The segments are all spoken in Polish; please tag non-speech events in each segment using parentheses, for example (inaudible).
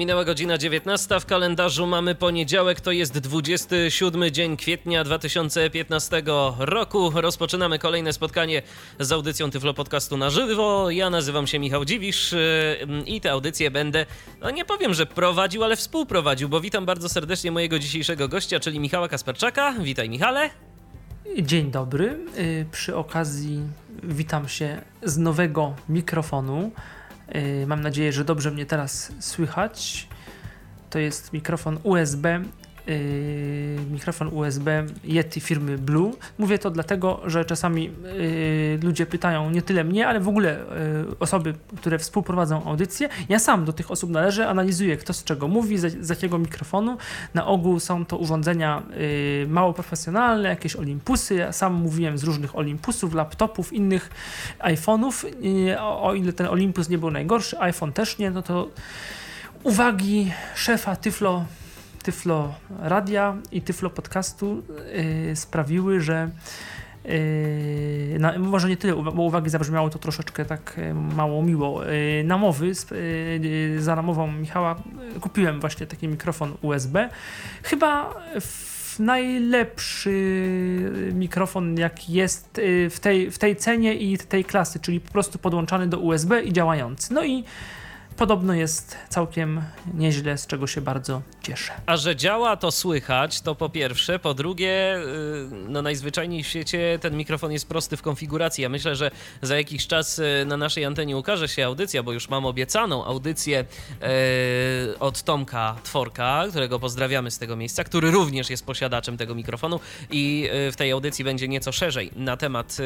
Minęła godzina 19 w kalendarzu, mamy poniedziałek, to jest 27 dzień kwietnia 2015 roku. Rozpoczynamy kolejne spotkanie z audycją Tyflo Podcastu na żywo. Ja nazywam się Michał Dziwisz yy, i tę audycję będę, no nie powiem, że prowadził, ale współprowadził, bo witam bardzo serdecznie mojego dzisiejszego gościa, czyli Michała Kasperczaka. Witaj Michale. Dzień dobry. Yy, przy okazji witam się z nowego mikrofonu. Yy, mam nadzieję, że dobrze mnie teraz słychać. To jest mikrofon USB. Yy, mikrofon USB Yeti firmy Blue. Mówię to dlatego, że czasami yy, ludzie pytają nie tyle mnie, ale w ogóle yy, osoby, które współprowadzą audycję. Ja sam do tych osób należę, analizuję kto z czego mówi, z, jakiego mikrofonu. Na ogół są to urządzenia mało profesjonalne, jakieś Olympusy. Ja sam mówiłem z różnych Olympusów, laptopów, innych iPhone'ów. O ile ten Olympus nie był najgorszy, iPhone też nie, no to uwagi szefa Tyflo Tyflo Radia i Tyflo Podcastu yy, sprawiły, że Yy, na, może nie tyle, bo uwagi zabrzmiało to troszeczkę tak yy, mało miło. Yy, namowy yy, za namową Michała kupiłem właśnie taki mikrofon USB. Chyba najlepszy mikrofon, jaki jest w tej, w tej cenie i tej klasy, czyli po prostu podłączany do USB i działający. No i podobno jest całkiem nieźle, z czego się bardzo cieszę. A że działa, to słychać, to po pierwsze. Po drugie, no najzwyczajniej w świecie ten mikrofon jest prosty w konfiguracji. Ja myślę, że za jakiś czas na naszej antenie ukaże się audycja, bo już mam obiecaną audycję od Tomka Tworka, którego pozdrawiamy z tego miejsca, który również jest posiadaczem tego mikrofonu i w tej audycji będzie nieco szerzej na temat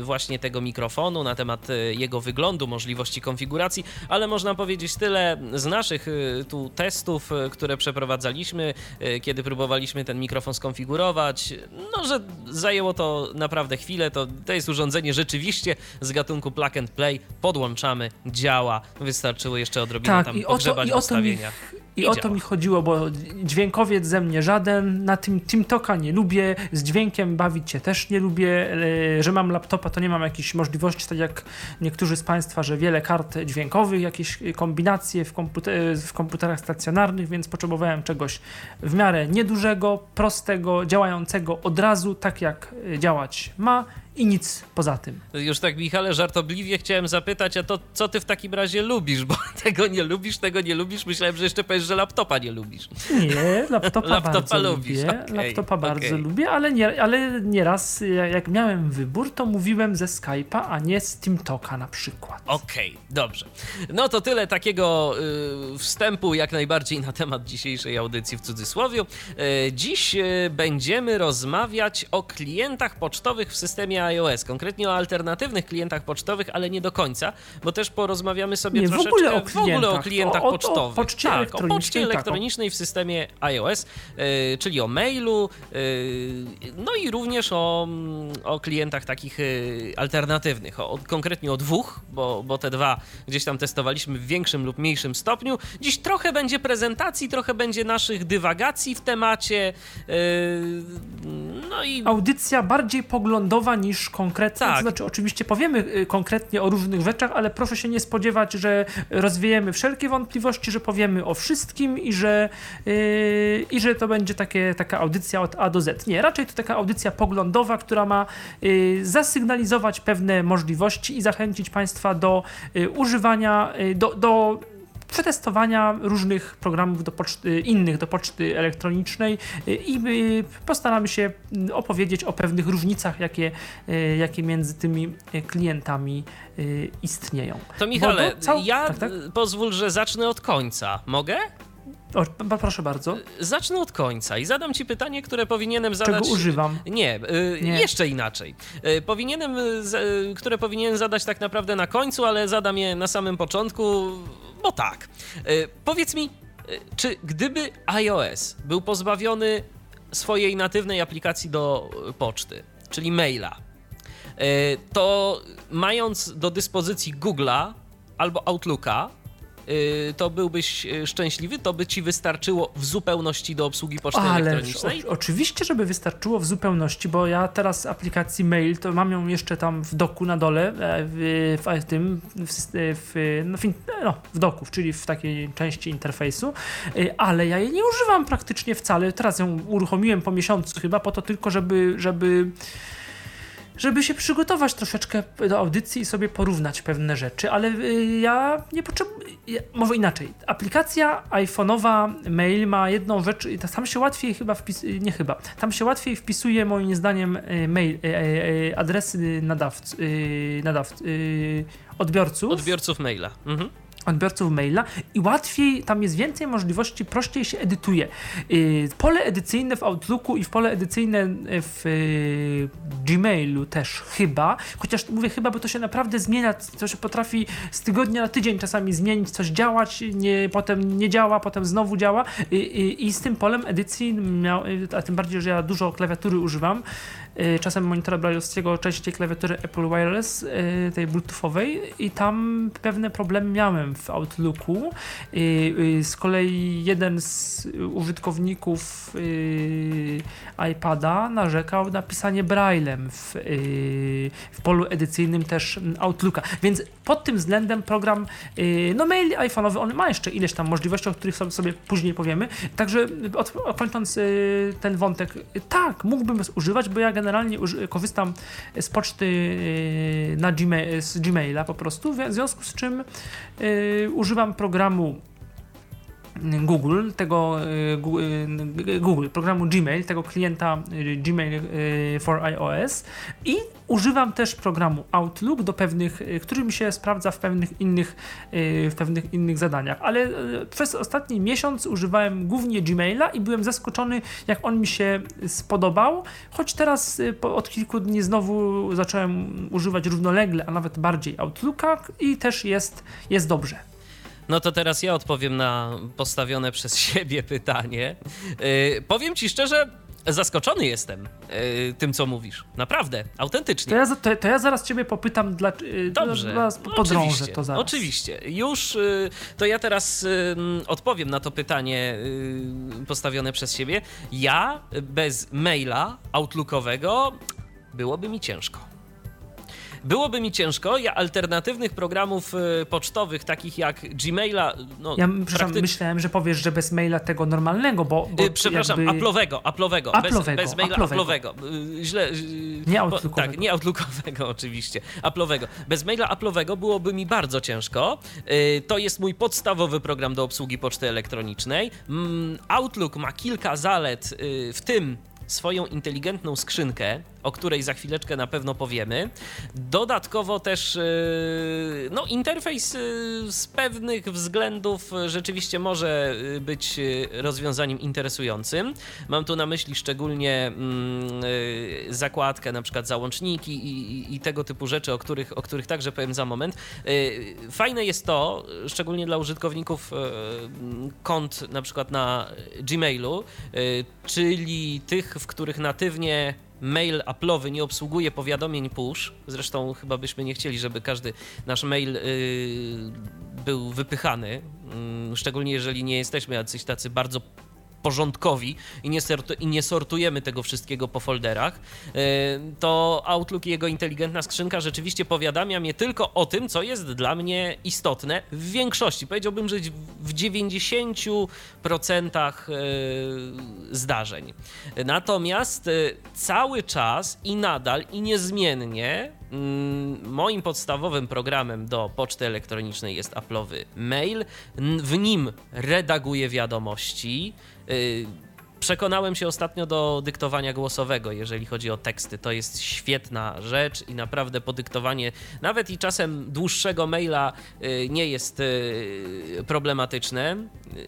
właśnie tego mikrofonu, na temat jego wyglądu, możliwości konfiguracji, ale można powiedzieć tyle z naszych tu testów, które przeprowadzaliśmy, kiedy próbowaliśmy ten mikrofon skonfigurować, no że zajęło to naprawdę chwilę. To, to jest urządzenie rzeczywiście z gatunku plug and play. Podłączamy, działa. Wystarczyło jeszcze odrobinę tak, tam i pogrzebać o w ustawieniach. I, I o to mi chodziło, bo dźwiękowiec ze mnie żaden, na tym TeamToka nie lubię, z dźwiękiem bawić się też nie lubię, że mam laptopa, to nie mam jakichś możliwości, tak jak niektórzy z Państwa, że wiele kart dźwiękowych, jakieś kombinacje w, komputer w komputerach stacjonarnych, więc potrzebowałem czegoś w miarę niedużego, prostego, działającego od razu, tak jak działać ma i nic poza tym. Już tak, Michale, żartobliwie chciałem zapytać, a to co ty w takim razie lubisz? Bo (laughs) tego nie lubisz, tego nie lubisz. Myślałem, że jeszcze powiesz, że laptopa nie lubisz. Nie, laptopa, (laughs) Laptopa bardzo lubisz, lubię. okej, laptopa bardzo okej. lubię, ale, nie, ale nieraz jak miałem wybór, to mówiłem ze Skype'a, a nie z TeamToka na przykład. Okej, dobrze. No to tyle takiego y, wstępu jak najbardziej na temat dzisiejszej audycji w cudzysłowie. Y, dziś y, będziemy rozmawiać o klientach pocztowych w systemie iOS, konkretnie o alternatywnych klientach pocztowych, ale nie do końca, bo też porozmawiamy sobie Nie, w troszeczkę ogóle o w ogóle o klientach, klientach o- o- o pocztowych. poczcie tak, o elektronicznej, poczcie tak, o- elektronicznej w systemie iOS, y, czyli o mailu, y, no i również o, mm, o klientach takich y, alternatywnych, o, konkretnie o dwóch, bo, bo te dwa gdzieś tam testowaliśmy w większym lub mniejszym stopniu. Dziś trochę będzie prezentacji, trochę będzie naszych dywagacji w temacie, no i Audycja bardziej poglądowa niż konkretna, Tak. to znaczy oczywiście powiemy y, konkretnie o różnych rzeczach, ale proszę się nie spodziewać, że rozwiejemy wszelkie wątpliwości, że powiemy o wszystkim i że, yy, i że to będzie takie, taka audycja od A do Z. Nie, raczej to taka audycja poglądowa, która ma yy, zasygnalizować pewne możliwości i zachęcić Państwa do yy, używania, yy, do, do przetestowania różnych programów do poczty, innych do poczty elektronicznej y, i y, postaramy się y, opowiedzieć o pewnych różnicach, jakie, y, jakie między tymi klientami istnieją. to Michale, cał- ja tak, tak? pozwól, że zacznę od końca. Mogę? O, proszę bardzo. Zacznę od końca i zadam ci pytanie, które powinienem zadać. Czego używam? Nie, Nie. jeszcze inaczej. Powinienem, które powinienem zadać tak naprawdę na końcu, ale zadam je na samym początku, bo tak. Y, Powiedz mi, y, czy gdyby iOS był pozbawiony swojej natywnej aplikacji do y, poczty, czyli maila, to mając do dyspozycji Google'a albo Outlooka, to byłbyś y, szczęśliwy? To by ci wystarczyło w zupełności do obsługi poczty Ale elektronicznej? o, oczywiście, żeby wystarczyło w zupełności, bo ja teraz aplikacji mail, to mam ją jeszcze tam w doku na dole, e, w, w tym, w, w, no, w, no, w doku, czyli w takiej części interfejsu, e, ale ja jej nie używam praktycznie wcale. Teraz ją uruchomiłem po miesiącu chyba po to tylko, żeby, żeby żeby się przygotować troszeczkę do audycji i sobie porównać pewne rzeczy, ale y, ja nie potrzebuję, może inaczej. Aplikacja iPhone'owa Mail ma jedną rzecz, tam się łatwiej chyba wpisuje, nie chyba, tam się łatwiej wpisuje moim zdaniem y, mail, y, adresy nadawców, nadawc, odbiorców. Odbiorców maila. Mhm odbiorców maila i łatwiej, tam jest więcej możliwości, prościej się edytuje. Y, pole edycyjne w Outlooku i w pole edycyjne w y, Gmailu też chyba, chociaż mówię chyba, bo to się naprawdę zmienia, to się potrafi z tygodnia na tydzień czasami zmienić, coś działać, nie, potem nie działa, potem znowu działa i, i z tym polem edycji, a tym bardziej, że ja dużo klawiatury używam, Y, czasem monitora brailleowskiego, częściej klawiatury Apple Wireless, y, tej bluetoothowej i tam pewne problemy miałem w Outlooku. Y, z kolei jeden z użytkowników iPada narzekał na pisanie braillem w, w polu edycyjnym też Outlooka, więc pod tym względem program, no mail iPhone'owy, on ma jeszcze ileś tam możliwości, o których sobie później powiemy, także kończąc ten wątek, tak, mógłbym używać, bo ja generalnie korzystam z poczty y, na Gmail, z Gmaila po prostu, w związku z czym y, używam programu Google, tego Google, programu Gmail, tego klienta Gmail for iOS. I używam też programu Outlook do pewnych, który mi się sprawdza w pewnych innych, w pewnych innych zadaniach, ale przez ostatni miesiąc używałem głównie Gmaila i byłem zaskoczony, jak on mi się spodobał, choć teraz od kilku dni znowu zacząłem używać równolegle, a nawet bardziej Outlooka i też jest, jest dobrze. No to teraz ja odpowiem na postawione przez (laughs) siebie pytanie. Yy, powiem ci szczerze, zaskoczony jestem yy, tym, co mówisz. Naprawdę, autentycznie. To ja, to, to ja zaraz ciebie popytam, dla, yy, Dobrze, dla, podrążę to zaraz. Oczywiście. Już y, to ja teraz odpowiem na to pytanie y, postawione przez siebie. Ja bez maila outlookowego byłoby mi ciężko. Byłoby mi ciężko, ja alternatywnych programów y, pocztowych, takich jak Gmaila. No, ja prakty... myślałem, że powiesz, że bez maila tego normalnego, bo. bo y, Przepraszam, jakby... Apple'owego, Apple'owego. Apple'owego. Bez, bez maila Apple'owego. Y, źle. Nie Outlookowego. Tak, nie Outlookowego (laughs) oczywiście. Apple'owego. Bez maila Apple'owego byłoby mi bardzo ciężko. To jest mój podstawowy program do obsługi poczty elektronicznej. Mm, Outlook ma kilka zalet, w tym swoją inteligentną skrzynkę, o której za chwileczkę na pewno powiemy. Dodatkowo też e, no, interfejs e, z pewnych względów rzeczywiście może być rozwiązaniem interesującym. Mam tu na myśli szczególnie mm, zakładkę, na przykład załączniki i, i, i, tego typu rzeczy, o których, o których także powiem za moment. Fajne jest to, szczególnie dla użytkowników kont na przykład na Gmailu, czyli tych, w których natywnie mail Apple'owy nie obsługuje powiadomień push. Zresztą chyba byśmy nie chcieli, żeby każdy nasz mail yy, był wypychany. Yy, szczególnie jeżeli nie jesteśmy jacyś tacy bardzo porządkowi i nie, i nie sortujemy tego wszystkiego po folderach, e, to Outlook i jego inteligentna skrzynka rzeczywiście powiadamia mnie tylko o tym, co jest dla mnie istotne w większości. Powiedziałbym, że w 90% e, zdarzeń. Natomiast e, cały czas i nadal i niezmiennie mm, moim podstawowym programem do poczty elektronicznej jest Apple'owy mail. W nim redaguję wiadomości, Y, przekonałem się ostatnio do dyktowania głosowego, jeżeli chodzi o teksty. To jest świetna rzecz i naprawdę podyktowanie nawet i czasem dłuższego maila y, nie jest y, problematyczne,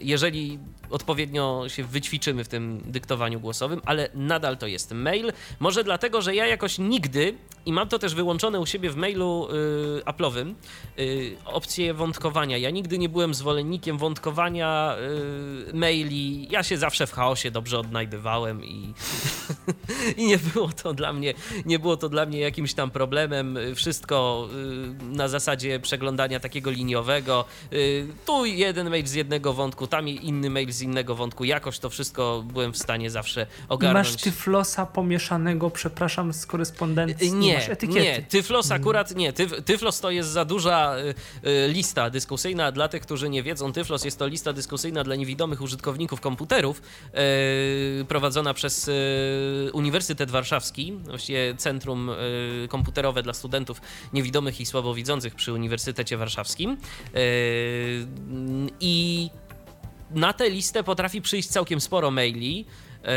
jeżeli odpowiednio się wyćwiczymy w tym dyktowaniu głosowym, ale nadal to jest mail. Może dlatego, że ja jakoś nigdy, i mam to też wyłączone u siebie w mailu yy, Apple'owym, yy, opcję wątkowania. Ja nigdy nie byłem zwolennikiem wątkowania yy, maili. Ja się zawsze w chaosie dobrze odnajdywałem i (laughs) I nie było to dla mnie, nie było to dla mnie jakimś tam problemem. Wszystko y, na zasadzie przeglądania takiego liniowego. Y, tu jeden mail z jednego wątku, tam inny mail z innego wątku. Jakoś to wszystko byłem w stanie zawsze ogarnąć. Masz tyflosa pomieszanego, przepraszam, z korespondencji. Nie, masz etykiety. nie, Tyflos akurat nie. Tyf, Tyflos to jest za duża y, y, lista dyskusyjna. Dla tych, którzy nie wiedzą, Tyflos jest to lista dyskusyjna dla niewidomych użytkowników komputerów, y, prowadzona przez y, Uniwersytet Warszawski, właściwie Centrum y, Komputerowe dla Studentów Niewidomych i Słabowidzących przy Uniwersytecie Warszawskim. Y, I na tę listę potrafi przyjść całkiem sporo maili. E,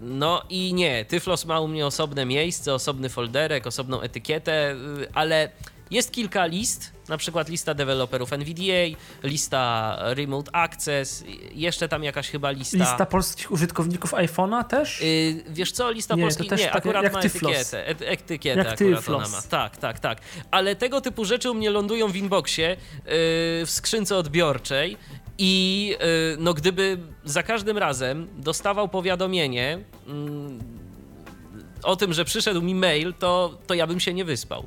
No i nie, Tyflos ma u mnie osobne miejsce, osobny folderek, osobną etykietę, y, ale jest kilka list, na przykład lista deweloperów NVDA, lista Remote Access, jeszcze tam jakaś chyba lista. Lista polskich użytkowników iPhone'a też? Y, wiesz co, lista Nie, polskich, też nie, tak akurat jak ma Tyflos. etykietę, et, etykietę Jak akurat Tyflos. ona ma. Tak, tak, tak. Ale tego typu rzeczy u mnie lądują w inboxie, yy, w skrzynce odbiorczej i yy, no gdyby za każdym razem dostawał powiadomienie mm, o tym, że przyszedł mi mail, to, to ja bym się nie wyspał.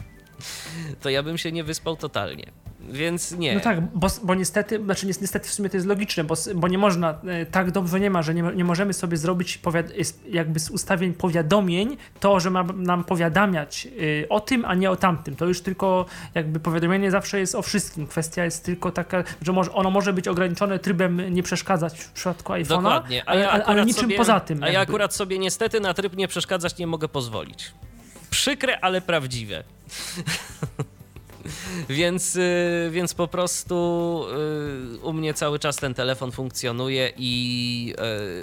(laughs) to ja bym się nie wyspał totalnie. Więc nie. No tak, bo, bo niestety, znaczy ni- niestety w sumie to jest logiczne, bo, bo nie można, e, tak dobrze nie ma, że nie, nie możemy sobie zrobić powiad- jakby z ustawień powiadomień to, że ma nam powiadamiać y, o tym, a nie o tamtym. To już tylko jakby powiadomienie zawsze jest o wszystkim. Kwestia jest tylko taka, że może, ono może być ograniczone trybem nie przeszkadzać w przypadku iPhone'a, Dokładnie, a ale, ja ale, ale niczym sobie, poza tym. A ja jakby. akurat sobie niestety na tryb nie przeszkadzać nie mogę pozwolić. Przykre, ale prawdziwe. (laughs) (laughs) więc, y, więc po prostu y, u mnie cały czas ten telefon funkcjonuje i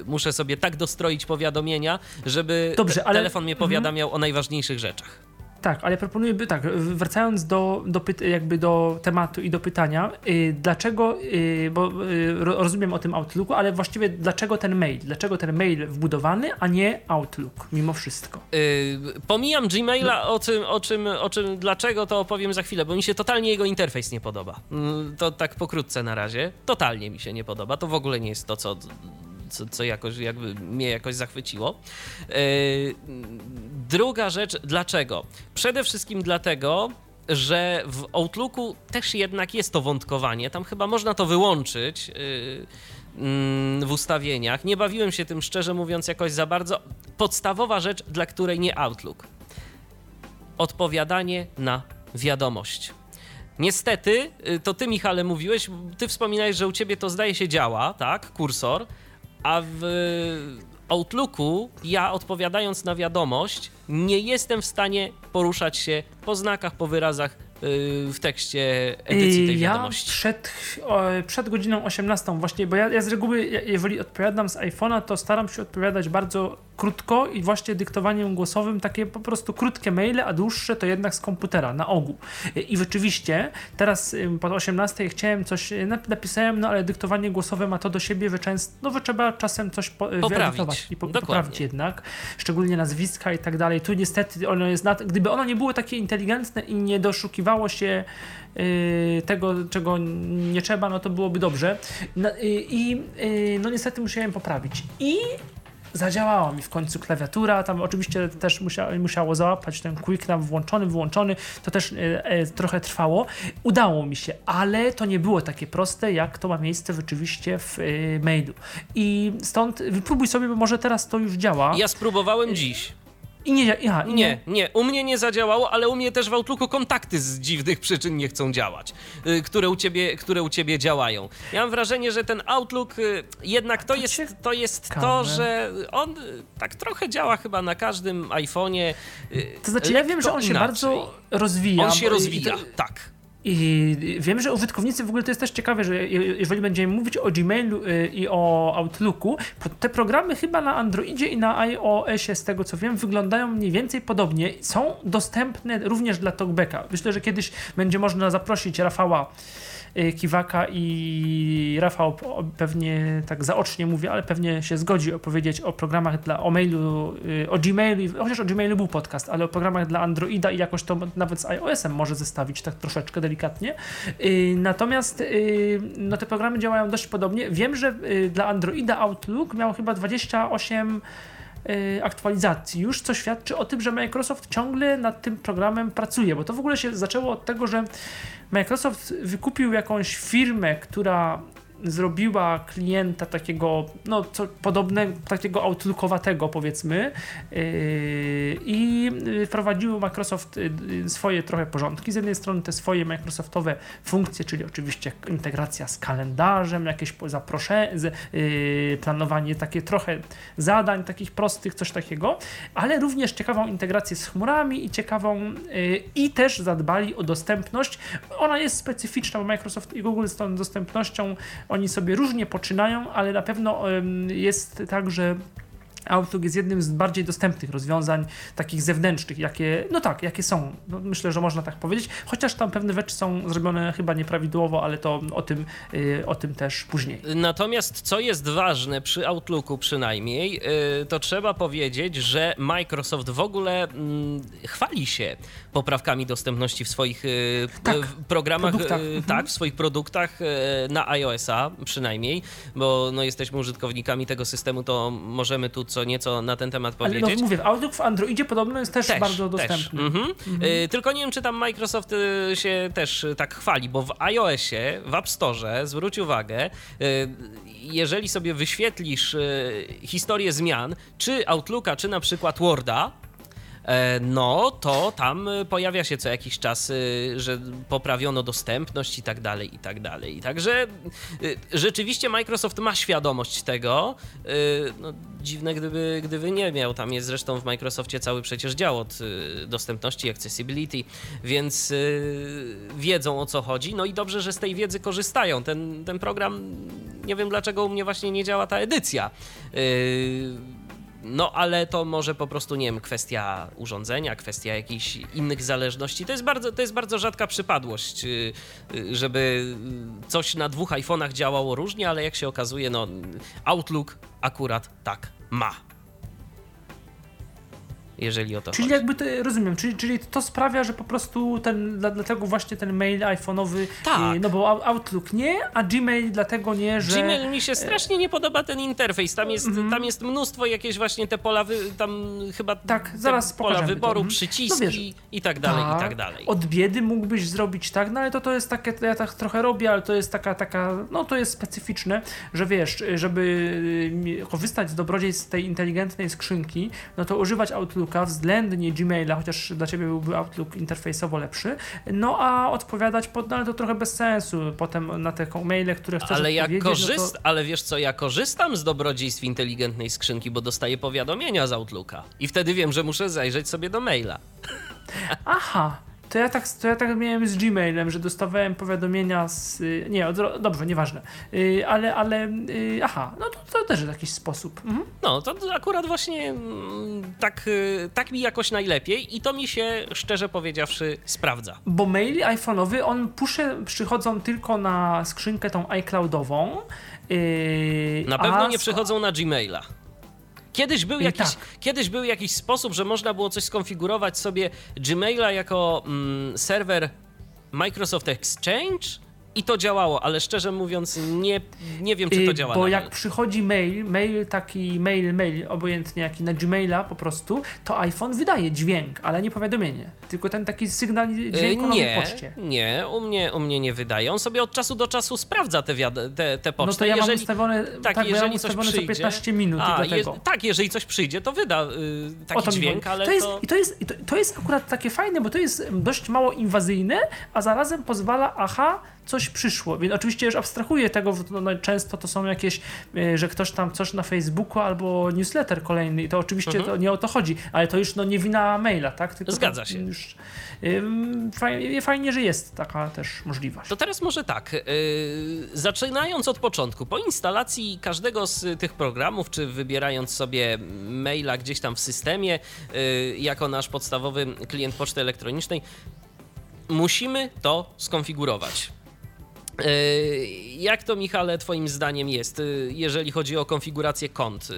y, muszę sobie tak dostroić powiadomienia, żeby Dobrze, ale- telefon mnie mhm. powiadamiał o najważniejszych rzeczach. Tak, ale proponuję, by tak, wracając do, do, jakby do tematu i do pytania, y, dlaczego, y, bo y, ro- rozumiem o tym Outlooku, ale właściwie dlaczego ten mail? Dlaczego ten mail wbudowany, a nie Outlook, mimo wszystko? Y, pomijam Gmaila, o czym, o, czym, o czym, dlaczego to opowiem za chwilę, bo mi się totalnie jego interfejs nie podoba. Mm, To tak pokrótce na razie. Totalnie mi się nie podoba. To w ogóle nie jest to, co, co, co jakoś, jakby mnie jakoś zachwyciło. Y, Druga rzecz, dlaczego? Przede wszystkim dlatego, że w Outlooku też jednak jest to wątkowanie. Tam chyba można to wyłączyć. y, mm, w ustawieniach. Nie bawiłem się tym szczerze mówiąc jakoś za bardzo. Podstawowa rzecz, dla której nie Outlook. Odpowiadanie na wiadomość. Niestety, y, to ty Michale mówiłeś, ty wspominałeś, że u ciebie to zdaje się działa, tak, kursor, a w Outlooku ja odpowiadając na wiadomość nie jestem w stanie poruszać się po znakach, po wyrazach y, w tekście edycji tej ja wiadomości. przed, przed godziną 18 właśnie, bo ja, ja z reguły, jeżeli odpowiadam z iPhone'a, to staram się odpowiadać bardzo krótko i właśnie dyktowaniem głosowym takie po prostu krótkie maile, a dłuższe to jednak z komputera, na ogół. I rzeczywiście teraz po 18 chciałem coś, y, nap- napisałem, no ale dyktowanie głosowe ma to do siebie, że często, no że trzeba czasem coś po, y, Poprawić. i po, Dokładnie. poprawić jednak, szczególnie nazwiska i tak dalej. Tu niestety ono jest, gdyby ono nie było takie inteligentne i nie doszukiwało się y, tego, czego nie trzeba, no to byłoby dobrze. No, I y, no niestety musiałem poprawić. I zadziałała mi w końcu klawiatura, tam oczywiście też musia, musiało załapać ten quick nam włączony, wyłączony, to też e, e, trochę trwało. Udało mi się, ale to nie było takie proste, jak to ma miejsce rzeczywiście w e, mailu. I stąd wypróbuj sobie, bo może teraz to już działa. Ja spróbowałem dziś. I nie, aha, i Nie, nie, u mnie nie zadziałało, ale u mnie też w Outlooku kontakty z dziwnych przyczyn nie chcą działać, y, które u ciebie, które u ciebie działają. Ja mam wrażenie, że ten Outlook y, jednak to To jest, to jest to, że on y, tak trochę działa chyba na każdym iPhone'ie. To znaczy, ja wiem, że on się inaczej. bardzo rozwija. On się rozwija, to- tak. I wiem, że użytkownicy w ogóle to jest też ciekawe, że je- jeżeli będziemy mówić o Gmailu y, i o Outlooku, te programy chyba na Androidzie i na iOSie, z tego co wiem, wyglądają mniej więcej podobnie. Są dostępne również dla Talkbacka. Myślę, że kiedyś będzie można zaprosić Rafała Kiwaka i Rafał pewnie tak zaocznie mówi, ale pewnie się zgodzi opowiedzieć o programach dla, o mailu, y, o Gmailu, chociaż o Gmailu był podcast, ale o programach dla Androida i jakoś to nawet z iOS-em może zestawić tak troszeczkę delikatnie. Y, natomiast y, no, te programy działają dość podobnie. Wiem, że y, dla Androida Outlook miał chyba 28 aktualizacji już, co świadczy o tym, że Microsoft ciągle nad tym programem pracuje, bo to w ogóle się zaczęło od tego, że Microsoft wykupił jakąś firmę, która zrobiła klienta takiego, no co podobne, takiego outlookowatego powiedzmy yy, i wprowadził Microsoft yy, swoje trochę porządki. Z jednej strony te swoje Microsoftowe funkcje, czyli oczywiście integracja z kalendarzem, jakieś zaproszenie, yy, planowanie takie trochę zadań takich prostych, coś takiego, ale również ciekawą integrację z chmurami i ciekawą i też zadbali o dostępność. Ona jest specyficzna, bo Microsoft i Google z tą dostępnością oni sobie różnie poczynają, ale na pewno jest tak, że Outlook jest jednym z bardziej dostępnych rozwiązań takich zewnętrznych, jakie, no tak, jakie są. No myślę, że można tak powiedzieć, chociaż tam pewne rzeczy są zrobione chyba nieprawidłowo, ale to o tym, yy, o tym też później. Natomiast co jest ważne przy Outlooku przynajmniej, yy, to trzeba powiedzieć, że Microsoft w ogóle yy, chwali się poprawkami dostępności w swoich y, tak, programach, produktach. Y, tak, w swoich produktach y, na iOS-a przynajmniej, bo no, jesteśmy użytkownikami tego systemu, to możemy tu co nieco na ten temat powiedzieć. Ale no, mówię, Outlook w Androidzie podobno jest też, też bardzo dostępny. Mhm. Mhm. Tylko nie wiem, czy tam Microsoft się też tak chwali, bo w iOSie, w App Store, zwróć uwagę, jeżeli sobie wyświetlisz historię zmian, czy Outlooka, czy na przykład Worda, no to tam e, pojawia się co jakiś czas, e, że poprawiono dostępność i tak dalej, i tak dalej. Także rzeczywiście Microsoft ma świadomość tego. No, dziwne, gdyby, gdyby nie miał. Tam jest zresztą w Microsoftie cały przecież dział od dostępności, accessibility, więc wiedzą o co chodzi. No i dobrze, że z tej wiedzy korzystają. Ten, ten program, nie wiem dlaczego u mnie właśnie nie działa ta edycja no ale to może po prostu, nie wiem, kwestia urządzenia, kwestia jakichś innych zależności. To jest bardzo, to jest bardzo rzadka przypadłość, y, y, żeby coś na dwóch iPhone'ach działało różnie, ale jak się okazuje, no Outlook akurat tak ma jeżeli o to czyli chodzi. jakby to, rozumiem, czyli, czyli to sprawia, że po prostu ten, dlatego właśnie ten mail iPhone'owy, tak. no bo Outlook nie, a Gmail dlatego nie, że... Gmail mi się strasznie nie podoba ten interfejs, tam jest, mm tam jest mnóstwo jakieś właśnie te pola, wy, tam chyba tak, zaraz pola wyboru, to. Mhm. przyciski no wiesz, i tak dalej, tak, i tak dalej. Od biedy mógłbyś zrobić tak, no ale to to jest takie, ja tak trochę robię, ale to jest taka, taka, no to jest specyficzne, że wiesz, żeby korzystać z dobrodziejstw tej inteligentnej skrzynki, no to używać Outlook Outlooka względnie Gmaila, chociaż dla ciebie byłby Outlook interfejsowo lepszy, no a odpowiadać pod, no, ale to trochę bez sensu potem na te maile, które chcesz ale ja korzyst, no to... Ale wiesz co, ja korzystam z dobrodziejstw inteligentnej skrzynki, bo dostaję powiadomienia z Outlooka. I wtedy wiem, że muszę zajrzeć sobie do maila. Aha, to ja, tak, to ja tak miałem z Gmailem, że dostawałem powiadomienia z. Nie, od, dobrze, nieważne. Y, ale, ale. Y, aha, no to, to też w jakiś sposób. Mhm. No, to akurat właśnie mm, tak, y, tak mi jakoś najlepiej i to mi się szczerze powiedziawszy sprawdza. Bo maili iPhone'owy, on pusze przychodzą tylko na skrzynkę tą iCloudową. Na pewno nie przychodzą na Gmaila. Kiedyś był, jakiś, tak. kiedyś był jakiś sposób, że można było coś skonfigurować sobie Gmaila jako mm, serwer Microsoft Exchange i to działało, ale szczerze mówiąc nie, nie wiem, czy to y, działa. Bo jak przychodzi mail, mail taki mail, mail, obojętnie jaki na Gmaila po prostu, to iPhone wydaje dźwięk, ale nie powiadomienie. Tylko ten taki sygnał y, dźwięku nie, na poczcie. Nie, u mnie, u mnie nie wydaje. On sobie od czasu do czasu sprawdza te, te, te poczty. No to ja jeżeli, mam ustawione, tak, tak jeżeli ja mam przyjdzie, co 15 minut a, je, Tak, jeżeli coś przyjdzie, to wyda y, taki dźwięk, ale to... Jest, to... I to jest, to, to jest akurat takie fajne, bo to jest dość mało inwazyjne, a zarazem pozwala, aha, coś przyszło. Więc oczywiście już abstrahuję tego, no, często to są jakieś, e, że ktoś tam coś na Facebooku albo newsletter kolejny i to oczywiście mhm. to nie o to chodzi, ale to już no, nie wina maila, tak? Tylko Zgadza się. Już, fajnie, fajnie, że jest taka też możliwość. To teraz może tak, yy, zaczynając od początku, po instalacji każdego z tych programów, czy wybierając sobie maila gdzieś tam w systemie yy, jako nasz podstawowy klient poczty elektronicznej, musimy to skonfigurować. E, jak to, Michale, Twoim zdaniem jest, e, jeżeli chodzi o konfigurację kont? E,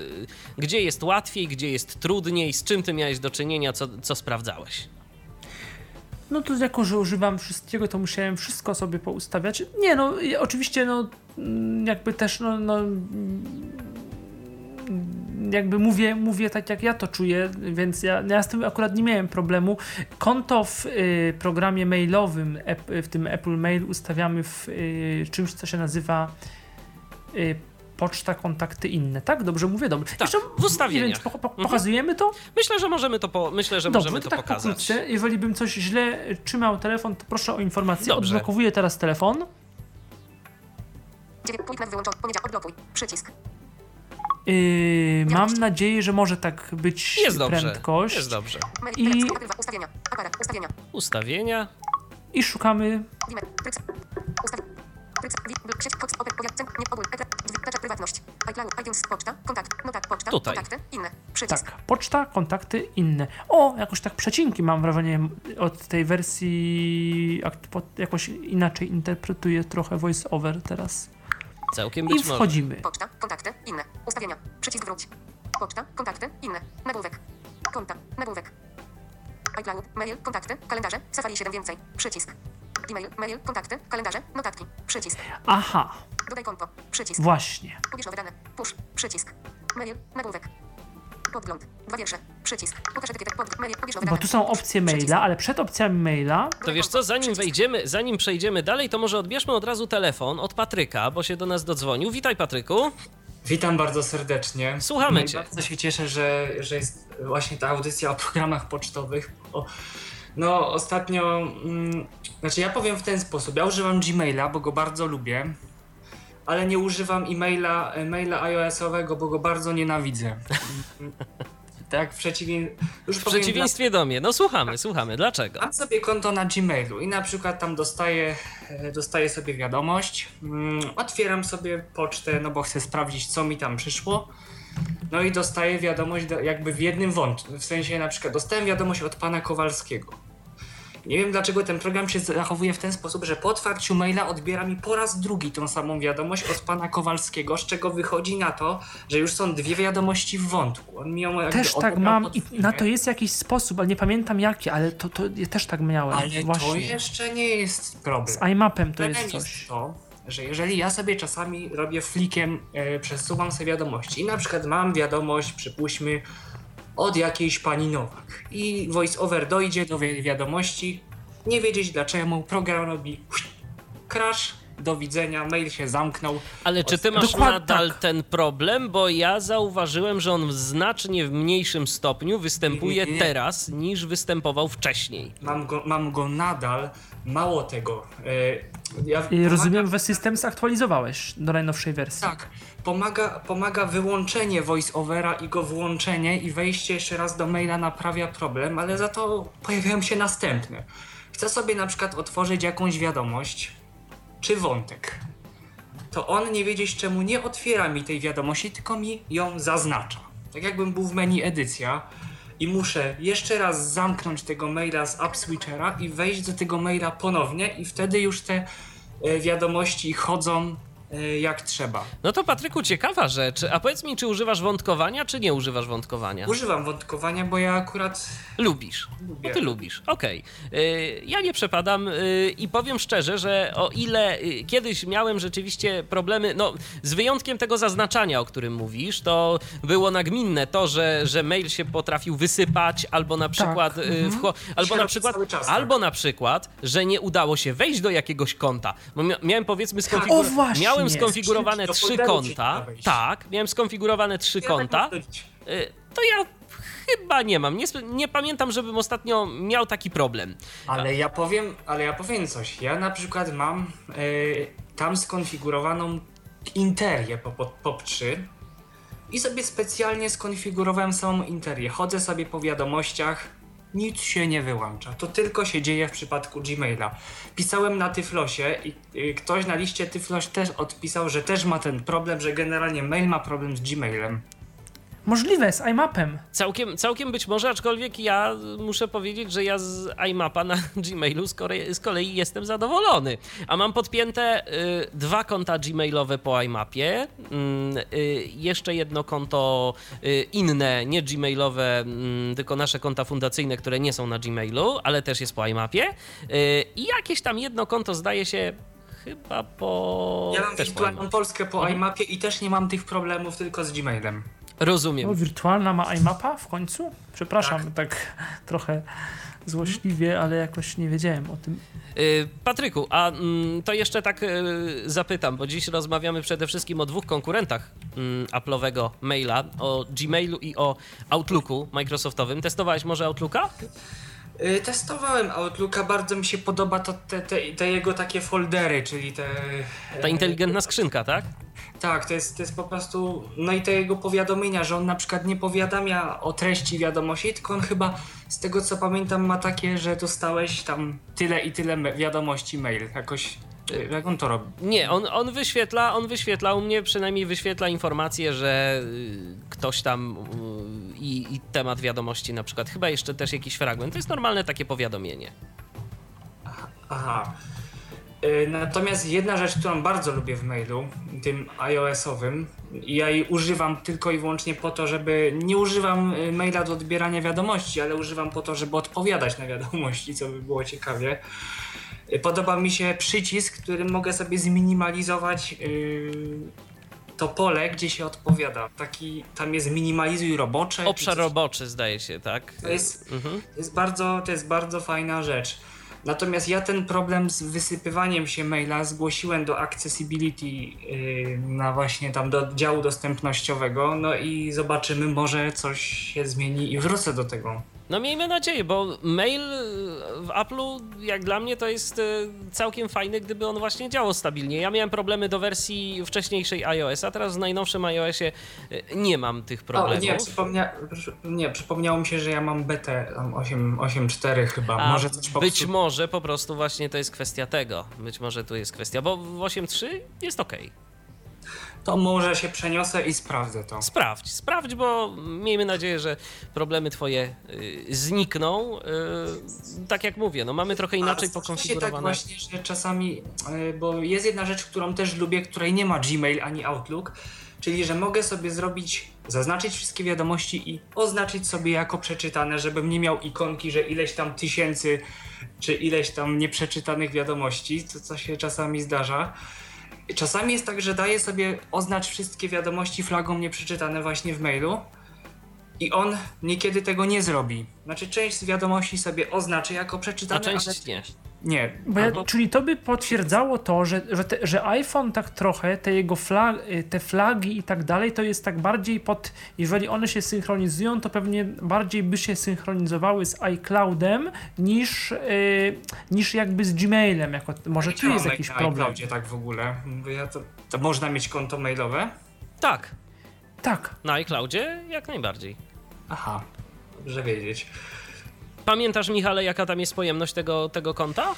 gdzie jest łatwiej, gdzie jest trudniej? Z czym Ty miałeś do czynienia? Co, co sprawdzałeś? No to jako, że używam wszystkiego, to musiałem wszystko sobie poustawiać. Nie, no oczywiście, no mm, jakby też, no, no mm, jakby mówię, mówię tak, jak ja to czuję, więc ja, ja z tym akurat nie miałem problemu. Konto w y, programie mailowym, w tym Apple Mail ustawiamy w y, czymś, co się nazywa y, poczta, kontakty inne, tak? Dobrze mówię? Dobrze. Tak, w ustawieniach. Nie wiem, czy po, po, pokazujemy to? Myślę, że możemy to, po, myślę, że Dobrze, możemy to to tak pokazać. pokrótce. Jeżeli bym coś źle trzymał telefon, to proszę o informację. Dobrze. Odblokowuję teraz telefon. Poniedziałek odblokuj. Przycisk. Yy, mam nadzieję, że może tak być Jest dobrze. prędkość. Jest dobrze. I-. Ustawienia. I szukamy. Tutaj. Kontakty. Inne. Przycisk. Tak, poczta, kontakty inne. O, jakoś tak przecinki mam wrażenie od tej wersji. Jakoś inaczej interpretuję trochę voice over teraz. Całkiem I być może. wchodzimy. Poczta. Kontakty. Inne. Ustawienia. Przycisk wróć. Poczta. Kontakty. Inne. Nagłówek. Konta. Nagłówek. iCloud. Mail. Kontakty. Kalendarze. Safari 7 więcej. Przycisk. E-mail. Mail. Kontakty. Kalendarze. Notatki. Przycisk. Aha, Dodaj konto. Przycisk. właśnie. Pobierz nowe dane. Push. Przycisk. Mail. Nagłówek. Podgląd. Dwa wiersze. Przycisk. Pokaż etykietę. Pod... Mail. Pobierz Bo tu są opcje Przycisk. maila, ale przed opcjami maila To wiesz co, zanim wejdziemy, zanim przejdziemy dalej, to może odbierzmy od razu telefon od Patryka, bo się do nas dodzwonił. Witaj Patryku. Witam bardzo serdecznie. Słuchamy No cię. Bardzo się cieszę, że, że jest właśnie ta audycja o programach pocztowych. O, no, ostatnio. Mm, znaczy, ja powiem w ten sposób. Ja używam Gmaila, bo go bardzo lubię, ale nie używam e-maila, e, maila iOS-owego, bo go bardzo nienawidzę. (laughs) Tak, w przeciwieństwie. Już W przeciwieństwie do mnie. No słuchamy, słuchamy. Dlaczego? Mam sobie konto na Gmailu i na przykład tam dostaję, e, dostaję sobie wiadomość, mm, otwieram sobie pocztę, no bo chcę sprawdzić, co mi tam przyszło. No i dostaję wiadomość do, jakby w jednym wątku. W sensie na przykład dostałem wiadomość od pana Kowalskiego. Nie wiem dlaczego ten program się zachowuje w ten sposób, że po otwarciu maila odbiera mi po raz drugi tą samą wiadomość od pana Kowalskiego, z czego wychodzi na to, że już są dwie wiadomości w wątku. On mi ją też tak mam i na to jest jakiś sposób, ale nie pamiętam jaki, ale to, to ja też tak miałem. Ale Właśnie. to jeszcze nie jest problem. Z iMapem to jest coś. jest to, że jeżeli ja sobie czasami robię flikiem, e, przesuwam sobie wiadomości i na przykład mam wiadomość, przypuśćmy, od jakiejś pani Nowak i voice-over dojdzie do wi- wiadomości, nie wiedzieć dlaczego, program robi crash, do widzenia, mail się zamknął. Ale czy ty masz Dokładnie nadal tak. ten problem? Bo ja zauważyłem, że on w znacznie w mniejszym stopniu występuje Nie, nie, nie. teraz niż występował wcześniej. Mam go, mam go nadal, mało tego. E, ja, I rozumiem, że system zaktualizowałeś do najnowszej wersji. Tak, pomaga, pomaga wyłączenie voice-overa i go włączenie i wejście jeszcze raz do maila naprawia problem, ale za to pojawiają się następne. Chcę sobie na przykład otworzyć jakąś wiadomość czy wątek. To on nie wiedzieć czemu nie otwiera mi tej wiadomości, tylko mi ją zaznacza. Tak jakbym był w menu edycja i muszę jeszcze raz zamknąć tego maila z App Switchera i wejść do tego maila ponownie i wtedy już te e, wiadomości chodzą jak trzeba. No to Patryku, ciekawa rzecz. A powiedz mi, czy używasz wątkowania, czy nie używasz wątkowania? Używam wątkowania, bo ja akurat Lubisz. lubię. No ty lubisz, okej. Y, Ja nie przepadam y, i powiem szczerze, że o ile y, kiedyś miałem rzeczywiście problemy, no z wyjątkiem tego zaznaczania, o którym mówisz, to było nagminne to, że, że mail się potrafił wysypać, albo na przykład, y, mhm. wcho- albo na przykład, cały czas tak. albo na przykład, że nie udało się wejść do jakiegoś konta, bo mia- miałem powiedzmy właśnie. Miałem skonfigurowane trzy konta, tak, miałem skonfigurowane trzy Ja tak konta, y, to ja chyba nie mam. Nie, nie pamiętam, żebym ostatnio miał taki problem. Ale ja powiem, ale ja powiem coś. Ja na przykład mam e, tam skonfigurowaną interię po, po, POP3 i sobie specjalnie skonfigurowałem samą interię. Chodzę sobie po wiadomościach, nic się nie wyłącza. To tylko się dzieje w przypadku Gmaila. Pisałem na Tyflosie i y, ktoś na liście Tyflos też odpisał, że też ma ten problem, że generalnie mail ma problem z Gmailem. Możliwe, z iMapem. Całkiem, całkiem być może, aczkolwiek ja muszę powiedzieć, że ja z iMapa na (laughs) Gmailu z kolei, z kolei jestem zadowolony. A mam podpięte y, dwa konta Gmailowe po iMapie, mm, y, jeszcze jedno konto y, inne, nie Gmailowe, mm, tylko nasze konta fundacyjne, które nie są na Gmailu, ale też jest po iMapie. Y, I jakieś tam jedno konto zdaje się chyba po. Ja mam też wirtualną. Polskę po Mhm. iMapie i też nie mam tych problemów tylko z Gmailem. Rozumiem. O, wirtualna ma iMapa w końcu? Przepraszam, tak, trochę złośliwie, ale jakoś nie wiedziałem o tym. Y, Patryku, a mm, to jeszcze tak y, zapytam, bo dziś rozmawiamy przede wszystkim o dwóch konkurentach mm, Apple'owego maila, o Gmailu i o Outlooku Microsoftowym. Testowałeś może Outlooka? Y, Testowałem Outlooka, bardzo mi się podoba to, te, te, te jego takie foldery, czyli te... Ta inteligentna skrzynka, tak? Tak, to jest, to jest po prostu, no i te jego powiadomienia, że on na przykład nie powiadamia o treści wiadomości, tylko on chyba, z tego co pamiętam, ma takie, że dostałeś tam tyle i tyle wiadomości mail, jakoś, y, jak on to robi? Nie, on, on wyświetla, on wyświetla, u mnie przynajmniej wyświetla informację, że y, ktoś tam y, i, i temat wiadomości na przykład, chyba jeszcze też jakiś fragment. To jest normalne takie powiadomienie. Aha. Y, Natomiast jedna rzecz, którą bardzo lubię w mailu, tym iOS-owym, ja jej używam tylko i wyłącznie po to, żeby. Nie używam maila do odbierania wiadomości, ale używam po to, żeby odpowiadać na wiadomości, co by było ciekawie. Podoba mi się przycisk, którym mogę sobie zminimalizować yy, to pole, gdzie się odpowiada. Taki, tam jest minimalizuj robocze. Obszar roboczy zdaje się, tak? to jest, Mhm. to, jest bardzo, to jest bardzo fajna rzecz. Natomiast ja ten problem z wysypywaniem się maila zgłosiłem do accessibility yy, na właśnie tam do działu dostępnościowego, no i zobaczymy, może coś się zmieni i wrócę do tego. No miejmy nadzieję, bo mail w Apple'u, jak dla mnie, to jest e, całkiem fajny, gdyby on właśnie działał stabilnie. Ja miałem problemy do wersji wcześniejszej iOS, a teraz w najnowszym iOSie e, nie mam tych O, problemów. nie, przypomnia, nie, przypomniało mi się, że ja mam betę tam 8 8.4 chyba, A może coś być popsu... może po prostu właśnie to jest kwestia tego. Być może tu jest kwestia, bo w 8.3 jest ok. To może się przeniosę i sprawdzę to. Sprawdź, sprawdź, bo miejmy nadzieję, że problemy twoje y, znikną. Y, tak jak mówię, no mamy trochę inaczej A tak pokonfigurowane. właśnie, że czasami, e, bo jest jedna rzecz, którą też lubię, której nie ma Gmail ani Outlook, czyli że mogę sobie zrobić, zaznaczyć wszystkie wiadomości i oznaczyć sobie jako przeczytane, żebym nie miał ikonki, że ileś tam tysięcy czy ileś tam nieprzeczytanych wiadomości, co, co się czasami zdarza. Czasami jest tak, że daję sobie oznacz wszystkie wiadomości flagą nieprzeczytane właśnie w mailu. I on niekiedy tego nie zrobi. Znaczy, część z wiadomości sobie oznaczy jako przeczytane, A część ale nie. Nie. Bo ja, Albo- czyli to by potwierdzało to, że, że, te, że iPhone tak trochę, te jego flag, te flagi i tak dalej, to jest tak bardziej pod, jeżeli one się synchronizują, to pewnie bardziej by się synchronizowały z iCloudem niż, yy, niż jakby z Gmailem. Jako, może tu jest jakiś na problem. iCloudzie tak w ogóle. Bo ja to, to można mieć konto mailowe? Tak, Tak. na iCloudzie jak najbardziej. Aha, dobrze wiedzieć. Pamiętasz, Michale, jaka tam jest pojemność tego, tego konta?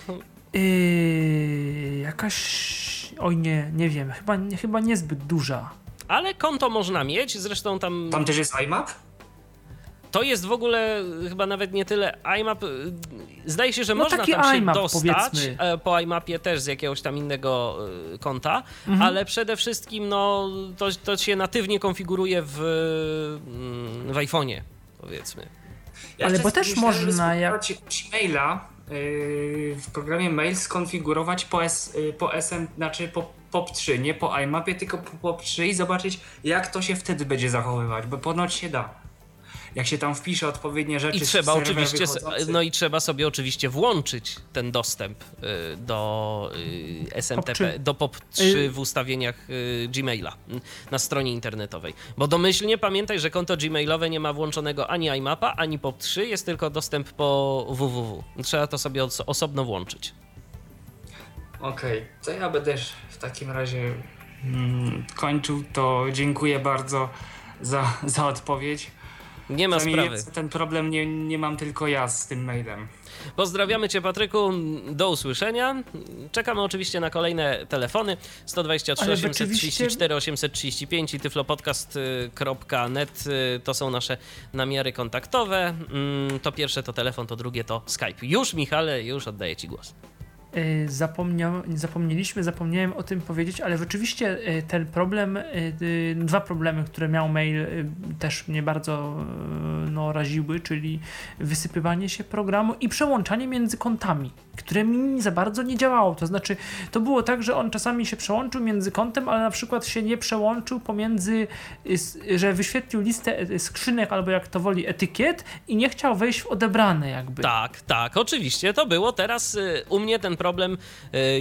Yy, jakaś. Oj nie, nie wiem, chyba, nie- chyba niezbyt duża. Ale konto można mieć, zresztą tam Tam też jest iMap? to jest w ogóle chyba nawet nie tyle iMap. y, Zdaje się, że No można taki tam się iMap, dostać powiedzmy. e, po iMapie też z jakiegoś tam innego y, konta, Mhm. ale przede wszystkim no, to, to się natywnie konfiguruje w, mm, w iPhone'ie, powiedzmy. Ja Ale bo też można jak- maila yy, w programie mail skonfigurować po, S, yy, po SM, znaczy po POP3, nie po iMapie, tylko po POP3 i zobaczyć jak to się wtedy będzie zachowywać, bo ponoć się da. Jak się tam wpisze odpowiednie rzeczy I trzeba oczywiście, wychodzących. no i trzeba sobie oczywiście włączyć ten dostęp y, do y, SMTP, POP3. do POP3 w ustawieniach y, Gmaila y, na stronie internetowej. Bo domyślnie pamiętaj, że konto Gmailowe nie ma włączonego ani iMapa, ani POP3, jest tylko dostęp po www. Trzeba to sobie os- osobno włączyć. Okej, to ja będę w takim razie mm, kończył. To dziękuję bardzo za, za odpowiedź. Nie ma Przynajmniej sprawy. jest- Ten problem nie, nie mam tylko ja z tym mailem. Pozdrawiamy Cię, Patryku. Do usłyszenia. Czekamy oczywiście na kolejne telefony 123 Ale 834 835 i tyflopodcast.net y, to są nasze namiary kontaktowe. Mm, To pierwsze to telefon, to drugie to Skype. Już, Michale, już oddaję Ci głos. Y, Zapomniał, zapomnieliśmy, zapomniałem o tym powiedzieć, ale rzeczywiście y, ten problem, y, dwa problemy, które miał mail, też mnie bardzo no, raziły, czyli wysypywanie się programu i przełączanie między kontami, które mi za bardzo nie działało. To znaczy, to było tak, że on czasami się przełączył między kontem, ale na przykład się nie przełączył pomiędzy, y, że wyświetlił listę y, skrzynek albo jak to woli etykiet i nie chciał wejść w odebrane jakby. Tak, tak, oczywiście to było. Teraz y, u mnie ten problem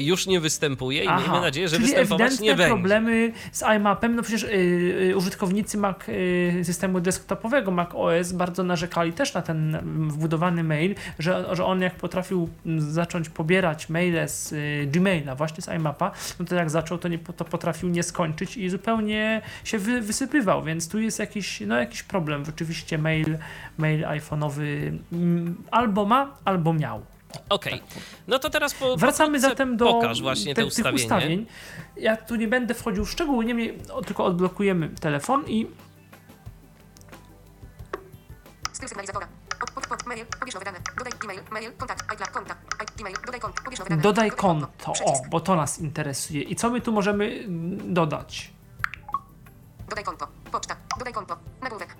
już nie występuje i miejmy nadzieję, że występować nie będzie. problemy z iMapem, no przecież użytkownicy Mac, systemu desktopowego Mac OS bardzo narzekali też na ten wbudowany mail, że, że on jak potrafił mm, zacząć pobierać maile z y, Gmaila, właśnie z iMapa, no to jak zaczął, to, nie, to potrafił nie skończyć i zupełnie się wy, wysypywał, więc tu jest jakiś, no, jakiś problem. Rzeczywiście mail, mail iPhone'owy mm, albo ma, albo miał. Okej, no to teraz po, Wracamy zatem do pokaż właśnie te te- tych ustawień. Ja tu nie będę wchodził w szczegóły, niemniej o, tylko odblokujemy telefon i Styl sygnalizatora. Od, pod, mail, pobierz nowe dane. Dodaj e-mail, mail, kontakt, iCloud, konta, e-mail, dodaj konto, pobierz nowe dane. dodaj konto. O, bo to nas interesuje. I co my tu możemy mm, dodać? Dodaj konto, poczta, dodaj konto, nagłówek.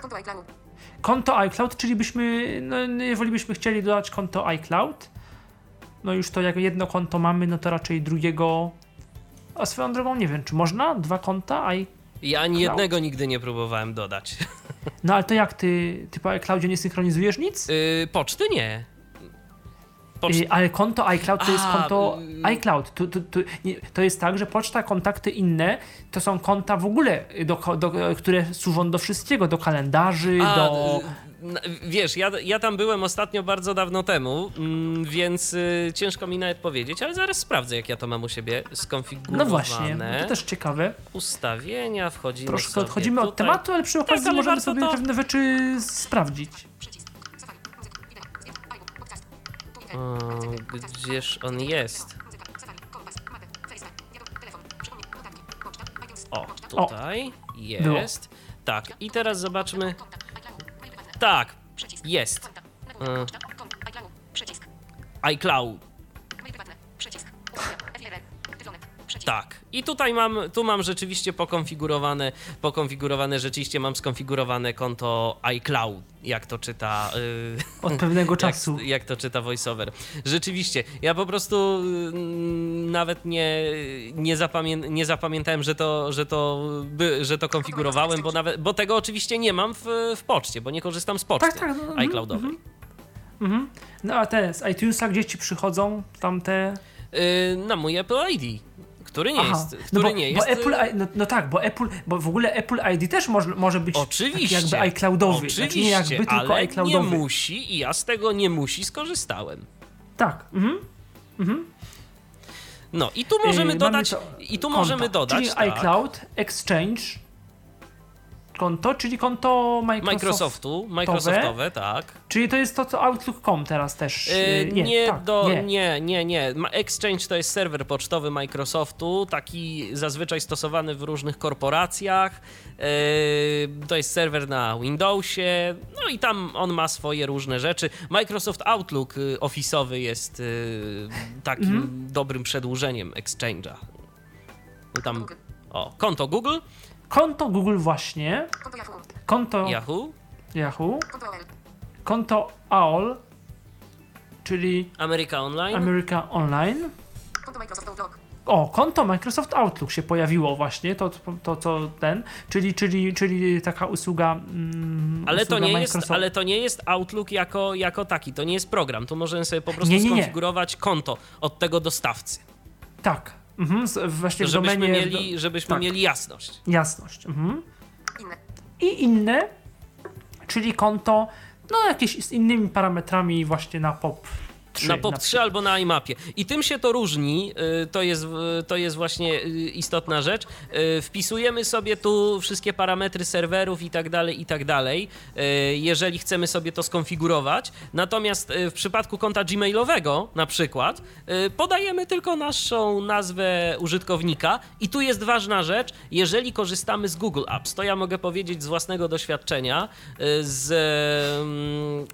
Konto iCloud. Konto iCloud, czyli byśmy, no, jeżeli byśmy chcieli dodać konto iCloud, no już to jak jedno konto mamy, no to raczej drugiego. A swoją drogą nie wiem, czy można dwa konta? I... Ja ani jednego nigdy nie próbowałem dodać. (laughs) No ale to jak ty, ty po iCloudzie nie synchronizujesz nic? Yy, poczty nie. Poczt... Y, Ale konto iCloud to jest A, konto y- iCloud. To, to, to, to jest tak, że poczta, kontakty inne to są konta w ogóle, do, do, które służą do wszystkiego, do kalendarzy, A, do. Wiesz, ja, ja tam byłem ostatnio bardzo dawno temu, mm, więc y, ciężko mi nawet powiedzieć, ale zaraz sprawdzę, jak ja to mam u siebie skonfigurowane. No właśnie, to też ciekawe. Ustawienia, wchodzimy Troszkę odchodzimy od tutaj. tematu, ale przy okazji ale możemy sobie to- pewne rzeczy sprawdzić. O, gdzież on jest? O, tutaj jest. Tak, i teraz zobaczmy. Tak, Przycisk. jest. E. ICloud. Tak. I tutaj mam, tu mam rzeczywiście pokonfigurowane, pokonfigurowane, rzeczywiście mam skonfigurowane konto iCloud, jak to czyta. Yy, Od pewnego (laughs) czasu. Jak, jak to czyta voiceover. Rzeczywiście, ja po prostu mm, nawet nie, nie, zapamię, nie zapamiętałem, że to, że to, by, że to konfigurowałem, bo, nawet, bo tego oczywiście nie mam w, w poczcie, bo nie korzystam z poczty Tak, tak, no, mhm, iCloudowej. Mhm. No a te z iTunesa, gdzie ci przychodzą tamte. Yy, na mój Apple ID, który nie jest, no który bo, nie bo jest. Apple, no, no tak, bo Apple, bo w ogóle Apple ID też może, może być Oczywiście. jakby iCloudowy. Oczywiście, Znaczy nie jakby, tylko ale iCloudowy. nie musi i ja z tego nie musi skorzystałem. Tak. Mhm. No i tu możemy Yy, dodać i tu konta, możemy dodać Czyli tak, iCloud, Exchange, konto, czyli konto Microsoft. Microsoftu, Microsoftowe, tak. Czyli to jest to, co Outlook.com teraz też. Yy, yy, nie, nie, tak, do, nie. nie, nie, nie. Exchange to jest serwer pocztowy Microsoftu, taki zazwyczaj stosowany w różnych korporacjach. Yy, to jest serwer na Windowsie, no i tam on ma swoje różne rzeczy. Microsoft Outlook y, Office'owy jest y, takim Mhm. dobrym przedłużeniem Exchange'a. Tam, o, konto Google, Konto Google właśnie, Konto Yahoo. konto Yahoo, Yahoo, Konto OL. konto AOL, czyli America Online. America Online. Konto Microsoft Outlook. O, konto Microsoft Outlook się pojawiło właśnie, to, to, to co ten, czyli, czyli, czyli taka usługa. Mm, Ale to, usługa nie jest, Microsoft. ale to nie jest Outlook jako, jako taki, to nie jest program. Tu możemy sobie po prostu Nie, nie, nie. skonfigurować konto od tego dostawcy. Tak. Mhm, właśnie w Żebyśmy, domenie. mieli, żebyśmy tak. mieli jasność. Jasność. Mhm. Inne. I inne, czyli konto, no jakieś z innymi parametrami właśnie na POP 3. Na POP3 albo na iMapie. I tym się to różni, y, to jest, to jest właśnie y, istotna rzecz. Y, Wpisujemy sobie tu wszystkie parametry serwerów i tak dalej, i tak dalej, jeżeli chcemy sobie to skonfigurować. Natomiast w przypadku konta gmailowego na przykład podajemy tylko naszą nazwę użytkownika i tu jest ważna rzecz, jeżeli korzystamy z Google Apps, to ja mogę powiedzieć z własnego doświadczenia, z mm,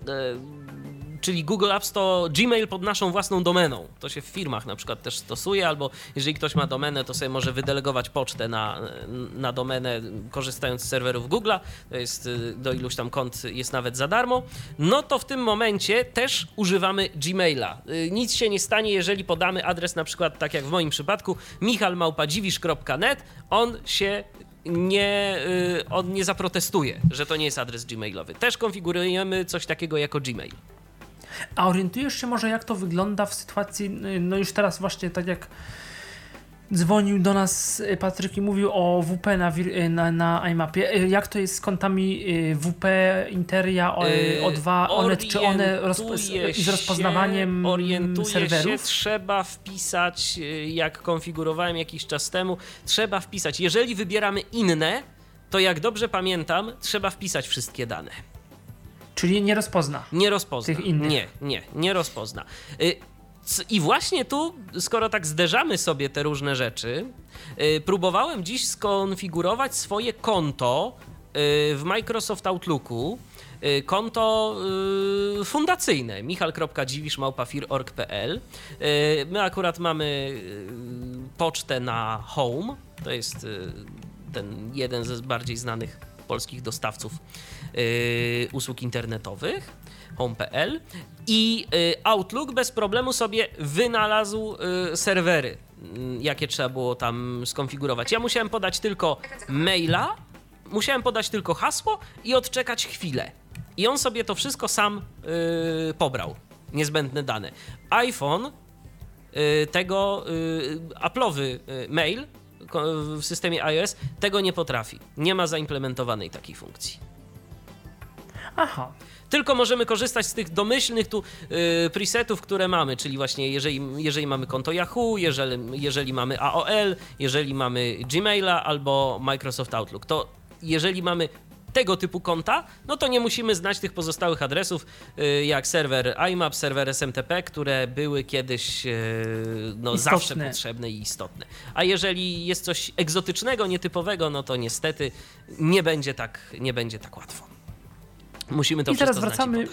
czyli Google Apps to Gmail pod naszą własną domeną. To się w firmach na przykład też stosuje, albo jeżeli ktoś ma domenę, to sobie może wydelegować pocztę na, na domenę, korzystając z serwerów Google'a. To jest do iluś tam kont jest nawet za darmo. No to w tym momencie też używamy Gmaila. Y, Nic się nie stanie, jeżeli podamy adres na przykład, tak jak w moim przypadku, michalmałpadziwisz.net. On się nie, y, on nie zaprotestuje, że to nie jest adres gmailowy. Też konfigurujemy coś takiego jako Gmail. A orientujesz się może, jak to wygląda w sytuacji, no już teraz właśnie tak jak dzwonił do nas y, Patryk i mówił o WP na, y, na, na iMapie. Y, Jak to jest z kontami WP, Interia, o- Yy, O2, Onet, czy one rozpo- z, i z rozpoznawaniem się, orientuje serwerów? Się, trzeba wpisać, jak konfigurowałem jakiś czas temu, trzeba wpisać. Jeżeli wybieramy inne, to jak dobrze pamiętam, trzeba wpisać wszystkie dane. Czyli nie rozpozna. Nie rozpozna. Tych innych. Nie, nie, nie rozpozna. Y, I właśnie tu, skoro tak zderzamy sobie te różne rzeczy, y, próbowałem dziś skonfigurować swoje konto y, w Microsoft Outlooku. Konto y, fundacyjne michal.dziwisz.org.pl y, My akurat mamy y, pocztę na Home, to jest ten jeden ze bardziej znanych polskich dostawców usług internetowych, home.pl i y, Outlook bez problemu sobie wynalazł y, serwery, y, jakie trzeba było tam skonfigurować. Ja musiałem podać tylko maila, musiałem podać tylko hasło i odczekać chwilę. I on sobie to wszystko sam y, pobrał, niezbędne dane. iPhone y, tego y, Apple'owy y, mail w systemie iOS tego nie potrafi. Nie ma zaimplementowanej takiej funkcji. Aha. Tylko możemy korzystać z tych domyślnych tu y, presetów, które mamy, czyli właśnie jeżeli, jeżeli mamy konto Yahoo, jeżeli, jeżeli mamy AOL, jeżeli mamy Gmaila albo Microsoft Outlook, to jeżeli mamy tego typu konta, no to nie musimy znać tych pozostałych adresów, y, jak serwer IMAP, serwer SMTP, które były kiedyś y, no, Istotne. zawsze potrzebne i istotne. A jeżeli jest coś egzotycznego, nietypowego, no to niestety nie będzie tak, nie będzie tak łatwo. Musimy to I teraz wracamy.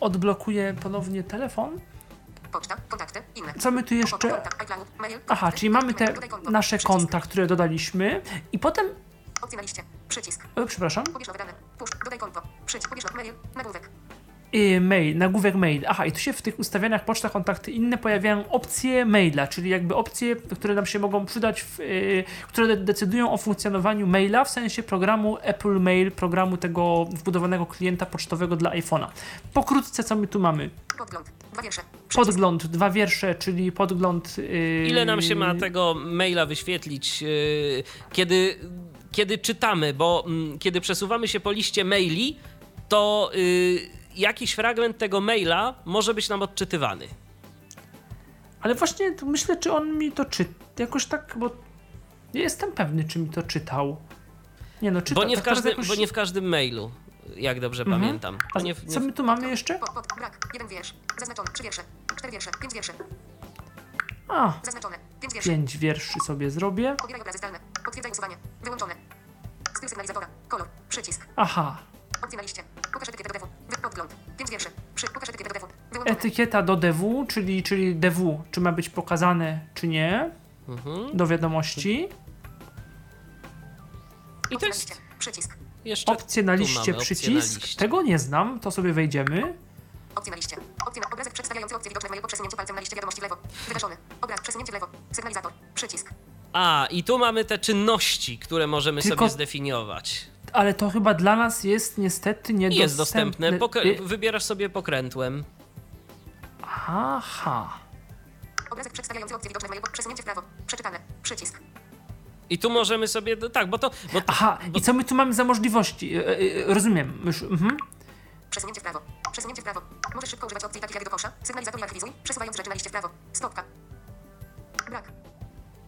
Odblokuję ponownie telefon. Poczta, kontakty, inne. Co my tu jeszcze... Aha, czyli mamy te nasze konta, które dodaliśmy i potem... Opcje na liście. Przycisk. O, przepraszam. Pobierz nowe dane. Push. Dodaj konto. Przycisk. Pobierz mail. Nagłówek. Y, mail, nagłówek mail. Aha, i tu się w tych ustawieniach poczta, kontakty inne pojawiają opcje maila, czyli jakby opcje, które nam się mogą przydać, w, y, które de- decydują o funkcjonowaniu maila, w sensie programu Apple Mail, programu tego wbudowanego klienta pocztowego dla iPhone'a. Pokrótce, co my tu mamy? Podgląd. Dwa wiersze. Podgląd, dwa wiersze, czyli podgląd... y, Ile nam się ma tego maila wyświetlić, yy, kiedy, kiedy czytamy, bo mm, kiedy przesuwamy się po liście maili, to yy, jakiś fragment tego maila może być nam odczytywany. Ale właśnie tu myślę, czy on mi to czyta. Jakoś tak, bo nie jestem pewny, czy mi to czytał. Nie no, czyta. Bo nie, w tak teraz każdym, jakoś... bo nie w każdym mailu, jak dobrze Mhm. pamiętam. A nie, w- nie co w- my tu mamy jeszcze? Pod, pod. Brak. Jeden wiersz. Zaznaczony. Trzy wiersze. Cztery wiersze. Pięć wierszy. A, Zaznaczone. Pięć wierszy. pięć wierszy sobie zrobię. Pobieraj obrazy zdalne. Potwierdzaj usuwanie. Wyłączone. Styl sygnalizatora. Kolor. Przycisk. Aha, Opcje na liście. Pokaż etykietę do devu. Wy- Podgląd. Pięć wierszy. Przy. Pokaż etykietę do devu. Wyłączone. etykieta do DW, czyli, czyli DW, czy ma być pokazane, czy nie, Mhm. do wiadomości. I to Opcje na jest liście. Przycisk. jeszcze Opcje na liście, mamy, przycisk. na liście. Tego nie znam, to sobie wejdziemy. Opcje na liście. Opcje na obrazek przedstawiający opcje widoczne w mailu po przesunięciu palcem na liście wiadomości w lewo. Wyrażony. Obraz. Przesunięcie w lewo. Sygnalizator. Przycisk. A, i tu mamy te czynności, które możemy Tylko- sobie zdefiniować. Ale to chyba dla nas jest niestety Nie niedostępne. jest dostępne. Pokre- Y- wybierasz sobie pokrętłem. Aha. Obrazek przedstawiający opcje widoczne po przesunięcie w prawo. Przeczytane. Przycisk. I tu możemy sobie. Tak, bo to. Bo to Aha, bo i co my tu mamy za możliwości? E, e, Rozumiem. Już, mhm. Przesunięcie w prawo. Przesunięcie w prawo. Możesz szybko używać opcji takich jak do kosza, sygnalizator i aktywizuj, przesuwając rzeczy na liście w prawo. Stopka. Brak.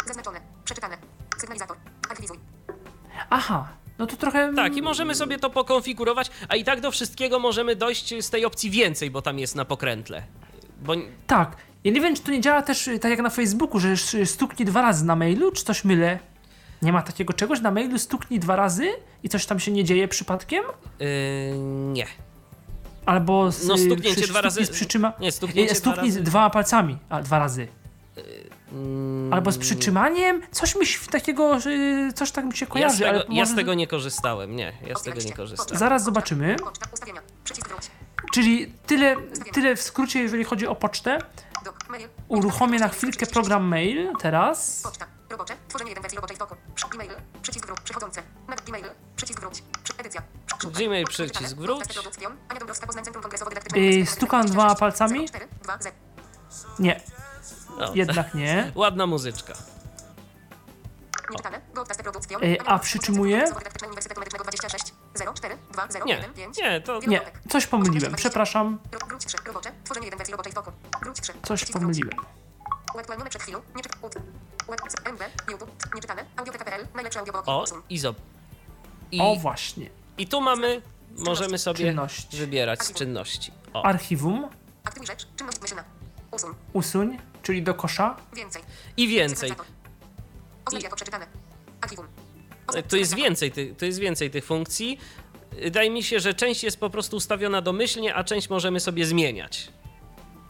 Zaznaczone. Przeczytane. Sygnalizator. Aktywizuj. Aha, no to trochę... Tak, i możemy sobie to pokonfigurować, a i tak do wszystkiego możemy dojść z tej opcji więcej, bo tam jest na pokrętle. Bo Tak. Ja nie wiem, czy to nie działa też y, tak jak na Facebooku, że sz- stuknij dwa razy na mailu, czy coś mylę? Nie ma takiego czegoś na mailu, stuknij dwa razy i coś tam się nie dzieje przypadkiem? yy, nie. Albo z, No, y, stuknięcie przy, dwa razy- Z przyczyma... nie, stuknięcie Y, dwa stuknij razy- dwoma palcami, a dwa razy. Mm, Albo z przytrzymaniem? Coś mi się takiego, y, coś tak mi się Ja kojarzy, z, tego, ale ja z tego nie korzystałem, nie, ja z tego nie korzystałem. Zaraz zobaczymy. Czyli tyle, tyle w skrócie, jeżeli chodzi o pocztę. Uruchomię na chwilkę program mail teraz. Poczta. Robocze. Tworzenie jeden wersji roboczej w Gmail. Przycisk wróć. Przechodzące. Na Gmail. Przycisk wróć. Edycja. Gmail, przycisk wróć. Yy, Techniczny. dwoma palcami? 04 2 Z. Nie, No, jednak nie. (laughs) Ładna muzyczka. Nieczytane. Podcast produkcją. Ania a Dąbrowska, przytrzymuje? Kongresowo-Dydaktyczne Uniwersytetu Medycznego 26 04 2 0 Nie, 1 5. nie, to Nie, coś pomyliłem, przepraszam. Ro- Wróć 3. Robocze. Tworzenie jeden wersji roboczej w toku. Wróć 3. Coś pomyliłem. Uaktualnione przed chwilą. Nie. MB. YouTube. Nieczytane. Audioteka.pl. Audiobook. O, Usuń. Izo. I, O, właśnie. I tu mamy, możemy sobie Czynności. wybierać z czynności. O, Archiwum, Aktywuj rzecz. Czynność myślna. Usuń. usuń, czyli do kosza. Więcej. i więcej. Oznacz jako przeczytane. Archiwum. Tu jest więcej, tu jest więcej tych funkcji. Wydaje mi się, że część jest po prostu ustawiona domyślnie, a część możemy sobie zmieniać.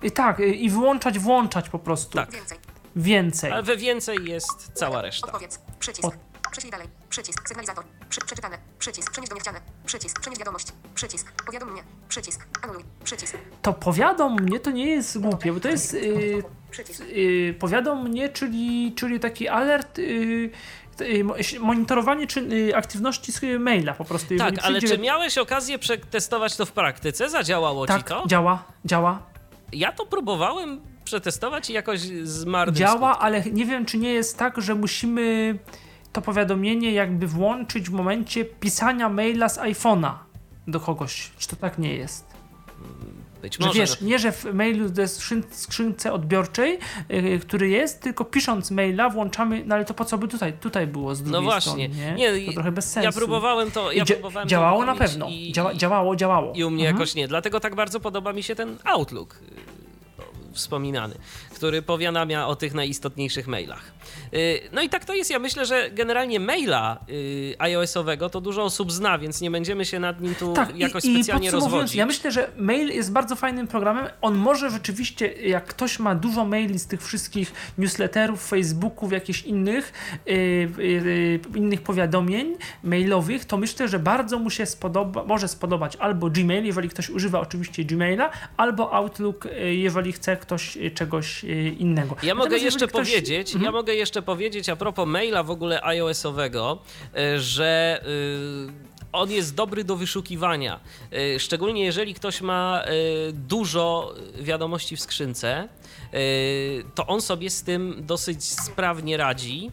I tak, y, i wyłączać, włączać po prostu. Tak. Więcej. Więcej. Ale we więcej jest cała reszta. Odpowiedz. Przycisk. Od- Prześlij dalej. Przycisk. Sygnalizator. Przy, przeczytane. Przycisk. Przenieść do niechciane. Przycisk. Przenieść wiadomość. Przycisk. Powiadom mnie. Przycisk. Anuluj. Przycisk. To powiadom mnie to nie jest głupie, bo to jest y, Przycisk. y, powiadom mnie, czyli, czyli taki alert, y, y, mo- monitorowanie czy, y, aktywności z maila po prostu. Tak, Jeżeli ale przyjdzie- czy miałeś okazję przetestować to w praktyce? Zadziałało ci Tak, to? działa, działa. Ja to próbowałem przetestować i jakoś z marnym Działa, ale nie wiem, czy nie jest tak, że musimy to powiadomienie jakby włączyć w momencie pisania maila z iPhone'a do kogoś. Czy to tak nie jest? Być Że może. wiesz, nie, że w mailu ze skrzyn, skrzynce odbiorczej, yy, który jest, tylko pisząc maila włączamy, no ale to po co by tutaj, tutaj było z drugiej no właśnie. strony, nie? Nie, to trochę bez sensu. Ja próbowałem to. Ja dzia- próbowałem to działało na uruchomić pewno. I, Działa, i- działało, działało. I u mnie Mhm. jakoś nie. Dlatego tak bardzo podoba mi się ten Outlook y, wspominany, który powiadamia o tych najistotniejszych mailach. Y, No i tak to jest. Ja myślę, że generalnie maila y, iOS-owego to dużo osób zna, więc nie będziemy się nad nim tu Tak, jakoś i, i specjalnie podsumowując, rozwodzić. ja myślę, że mail jest bardzo fajnym programem. On może rzeczywiście, jak ktoś ma dużo maili z tych wszystkich newsletterów, Facebooków, jakichś innych, yy, yy, innych powiadomień mailowych, to myślę, że bardzo mu się spodoba, może spodobać albo Gmail, jeżeli ktoś używa oczywiście Gmaila, albo Outlook, yy, jeżeli chce ktoś czegoś innego. Ja mogę Natomiast jeszcze jeżeli ktoś- powiedzieć, Mhm. ja mogę jeszcze powiedzieć a propos maila w ogóle iOS-owego, y, że y, on jest dobry do wyszukiwania. Y, Szczególnie jeżeli ktoś ma y, dużo wiadomości w skrzynce, y, to on sobie z tym dosyć sprawnie radzi.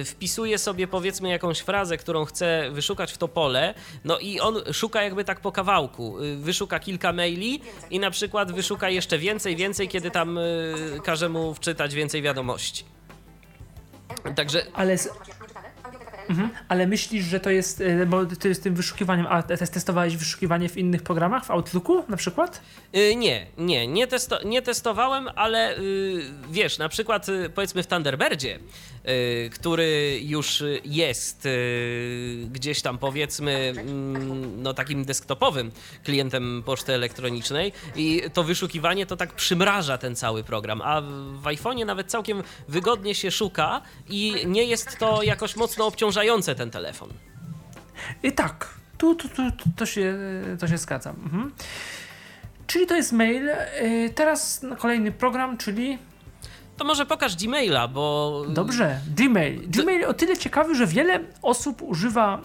Y, Wpisuje sobie powiedzmy jakąś frazę, którą chce wyszukać w to pole, no i on szuka jakby tak po kawałku. Y, Wyszuka kilka maili i na przykład wyszuka jeszcze więcej, więcej, kiedy tam y, każe mu wczytać więcej wiadomości. Także Ale. Mhm. Ale myślisz, że to jest, e, bo ty z tym wyszukiwaniem, a te- testowałeś wyszukiwanie w innych programach, w Outlooku na przykład? Y, Nie, nie, nie, testo, nie testowałem, ale y, wiesz, na przykład y, powiedzmy w Thunderbirdzie, który już y, jest y, gdzieś tam powiedzmy mm, no takim desktopowym klientem poczty elektronicznej i to wyszukiwanie to tak przymraża ten cały program, a w, iPhone'ie nawet całkiem wygodnie się szuka i nie jest to jakoś mocno obciążające ten telefon. I tak, tu, tu, tu, tu to, się, to się zgadzam. Mhm. Czyli to jest mail. E, Teraz kolejny program, czyli To może pokaż Gmaila, bo dobrze, Gmail. Gmail o tyle ciekawy, że wiele osób używa,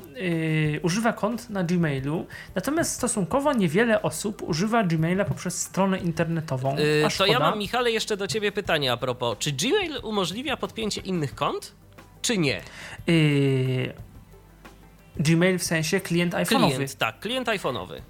e, używa kont na Gmailu, natomiast stosunkowo niewiele osób używa Gmaila poprzez stronę internetową. Yy, A to szkoda. ja mam, Michale, jeszcze do ciebie pytanie a propos. Czy Gmail umożliwia podpięcie innych kont, czy nie? Yy, Gmail w sensie klient iPhone'owy. Klient, tak, klient iPhone'owy.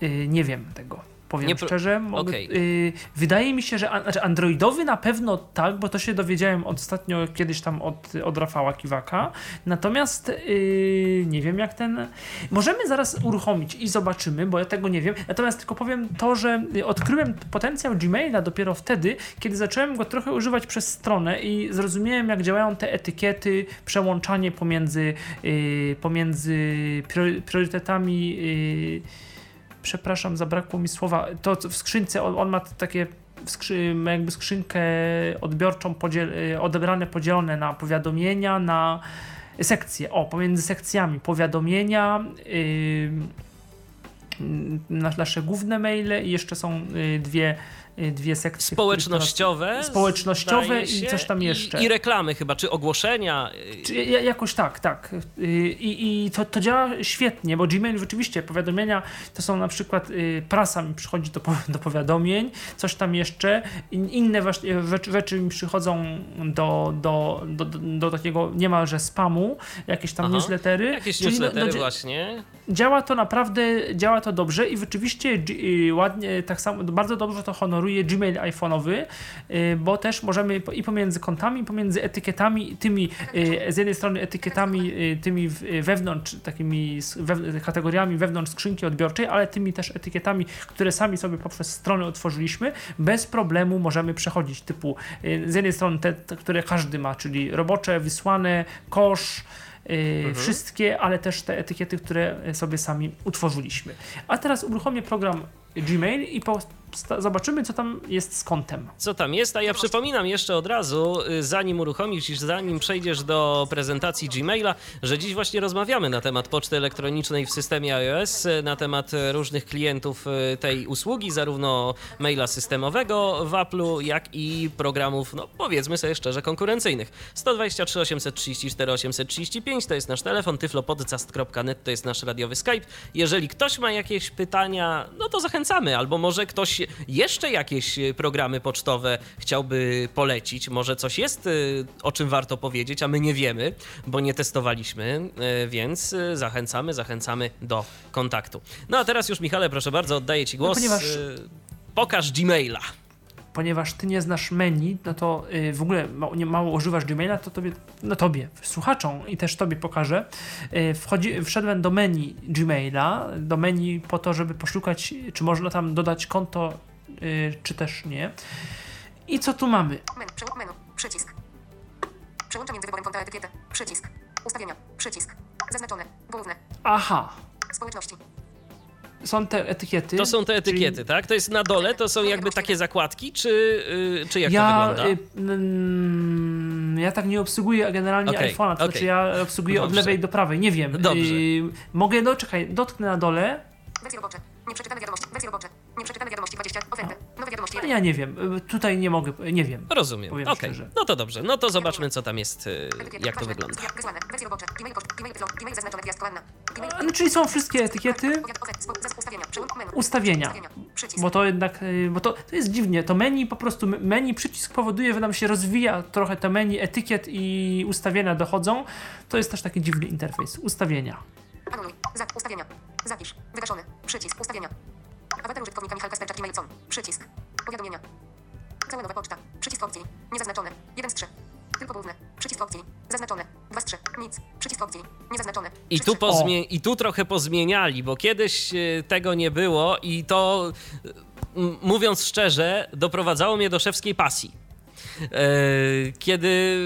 Yy, nie wiem tego. Powiem Nie szczerze, mogę, Okej. y, wydaje mi się, że an, znaczy Androidowy na pewno tak, bo to się dowiedziałem ostatnio kiedyś tam od, od Rafała Kiwaka. Natomiast y, nie wiem jak ten. Możemy zaraz uruchomić i zobaczymy, bo ja tego nie wiem. Natomiast tylko powiem to, że y, odkryłem potencjał Gmaila dopiero wtedy, kiedy zacząłem go trochę używać przez stronę i zrozumiałem, jak działają te etykiety, przełączanie pomiędzy, y, pomiędzy priorytetami. Przepraszam, zabrakło mi słowa. To w skrzynce on, on ma takie skrzy, jakby skrzynkę odbiorczą podziel, y, odebrane, podzielone na powiadomienia, na sekcje. O, pomiędzy sekcjami powiadomienia, yy, na nasze główne maile i jeszcze są y, dwie, dwie sekcje. Społecznościowe. teraz- Społecznościowe i coś tam jeszcze. I, I reklamy chyba, czy ogłoszenia. y, Czy ja- jakoś tak, tak. Y, I, i to, to działa świetnie, bo Gmail rzeczywiście powiadomienia to są na przykład y, prasa mi przychodzi do, do powiadomień, coś tam jeszcze. In- Inne rzeczy, rzeczy mi przychodzą do, do, do, do, takiego niemalże spamu, jakieś tam Aha. newslettery. Jakieś Czyli no- newslettery no, dzia- właśnie. działa to naprawdę, działa to dobrze i rzeczywiście y, ładnie, tak samo, bardzo dobrze to honoruje Gmail iPhone'owy, y, bo też możemy i pomiędzy kontami, i pomiędzy etykietami, tymi y, z jednej strony etykietami, y, tymi wewnątrz, takimi kategoriami wewnątrz skrzynki odbiorczej, ale tymi też etykietami, które sami sobie poprzez stronę otworzyliśmy, bez problemu możemy przechodzić, typu z jednej strony te, te które każdy ma, czyli robocze, wysłane, kosz, Yy, wszystkie, ale też te etykiety, które sobie sami utworzyliśmy. A teraz uruchomię program Gmail i po, zobaczymy, co tam jest z kontem. Co tam jest? A ja przypominam jeszcze od razu, y, zanim uruchomisz i zanim przejdziesz do prezentacji Gmaila, że dziś właśnie rozmawiamy na temat poczty elektronicznej w systemie iOS, y, na temat y, różnych klientów tej usługi, zarówno maila systemowego w Apple'u, jak i programów, no powiedzmy sobie szczerze, konkurencyjnych. 123 834 835 to jest nasz telefon, tyflopodcast.net to jest nasz radiowy Skype. Jeżeli ktoś ma jakieś pytania, no to zachęcamy, albo może ktoś jeszcze jakieś y, programy pocztowe chciałby polecić, może coś jest, y, o czym warto powiedzieć, a my nie wiemy, bo nie testowaliśmy, y, więc zachęcamy, zachęcamy do kontaktu. No a teraz już Michale, proszę bardzo, oddaję Ci głos. ponieważ- Y, Pokaż Gmaila. Ponieważ ty nie znasz menu, no to yy, w ogóle mało, nie, mało używasz Gmaila, to tobie, no tobie, słuchaczom i też tobie pokażę. Yy, wchodzi, wszedłem do menu Gmaila, do menu po to, żeby poszukać, czy można tam dodać konto, yy, czy też nie. I co tu mamy? Menu, menu, przycisk. Przełącza między wyborem konta a etykietę, przycisk. Ustawienia, przycisk. Zaznaczone, główne, Aha, społeczności. Są te etykiety. To są te czyli- etykiety, tak? To jest na dole, to są jakby takie zakładki, czy, y, czy jak to ja, wygląda? y, mm, ja tak nie obsługuję generalnie Okej, iPhone'a, to okej. znaczy ja obsługuję od Dobrze. lewej do prawej, nie wiem. Dobrze. Y, mogę, no czekaj, dotknę na dole, Wersje robocze. Nieprzeczytane wiadomości. Wersje robocze. Nieprzeczytane wiadomości 20. Oferty. Wiadomości. a ja nie wiem, y, tutaj nie mogę, nie wiem. Rozumiem. Okej, szczerze. no to dobrze. No to zobaczmy, co tam jest, y, Etykiety, jak to wygląda. No, czyli są wszystkie etykiety, zas- Ustawienia. Bo to jednak, y, bo to, to jest dziwnie, to menu po prostu, menu przycisk powoduje, że nam się rozwija trochę to menu, etykiet i ustawienia dochodzą. To jest też taki dziwny interfejs. Ustawienia. Anuluj. Ustawienia. Zapisz. Wygaszony. Przycisk. Ustawienia. Awatar użytkownika Michał Kasperczak Gmail com. Przycisk. Powiadomienia. Cała nowa poczta. Przycisk opcji. Niezaznaczone. 1 z 3. Tylko główne. Przycisk opcji. Zaznaczone. 2 z 3. Nic. Przycisk opcji. Niezaznaczone. I 3 tu, z 3. pozmie- I tu trochę pozmieniali, bo kiedyś y, tego nie było i to, mówiąc szczerze, doprowadzało mnie do szewskiej pasji. E, Kiedy,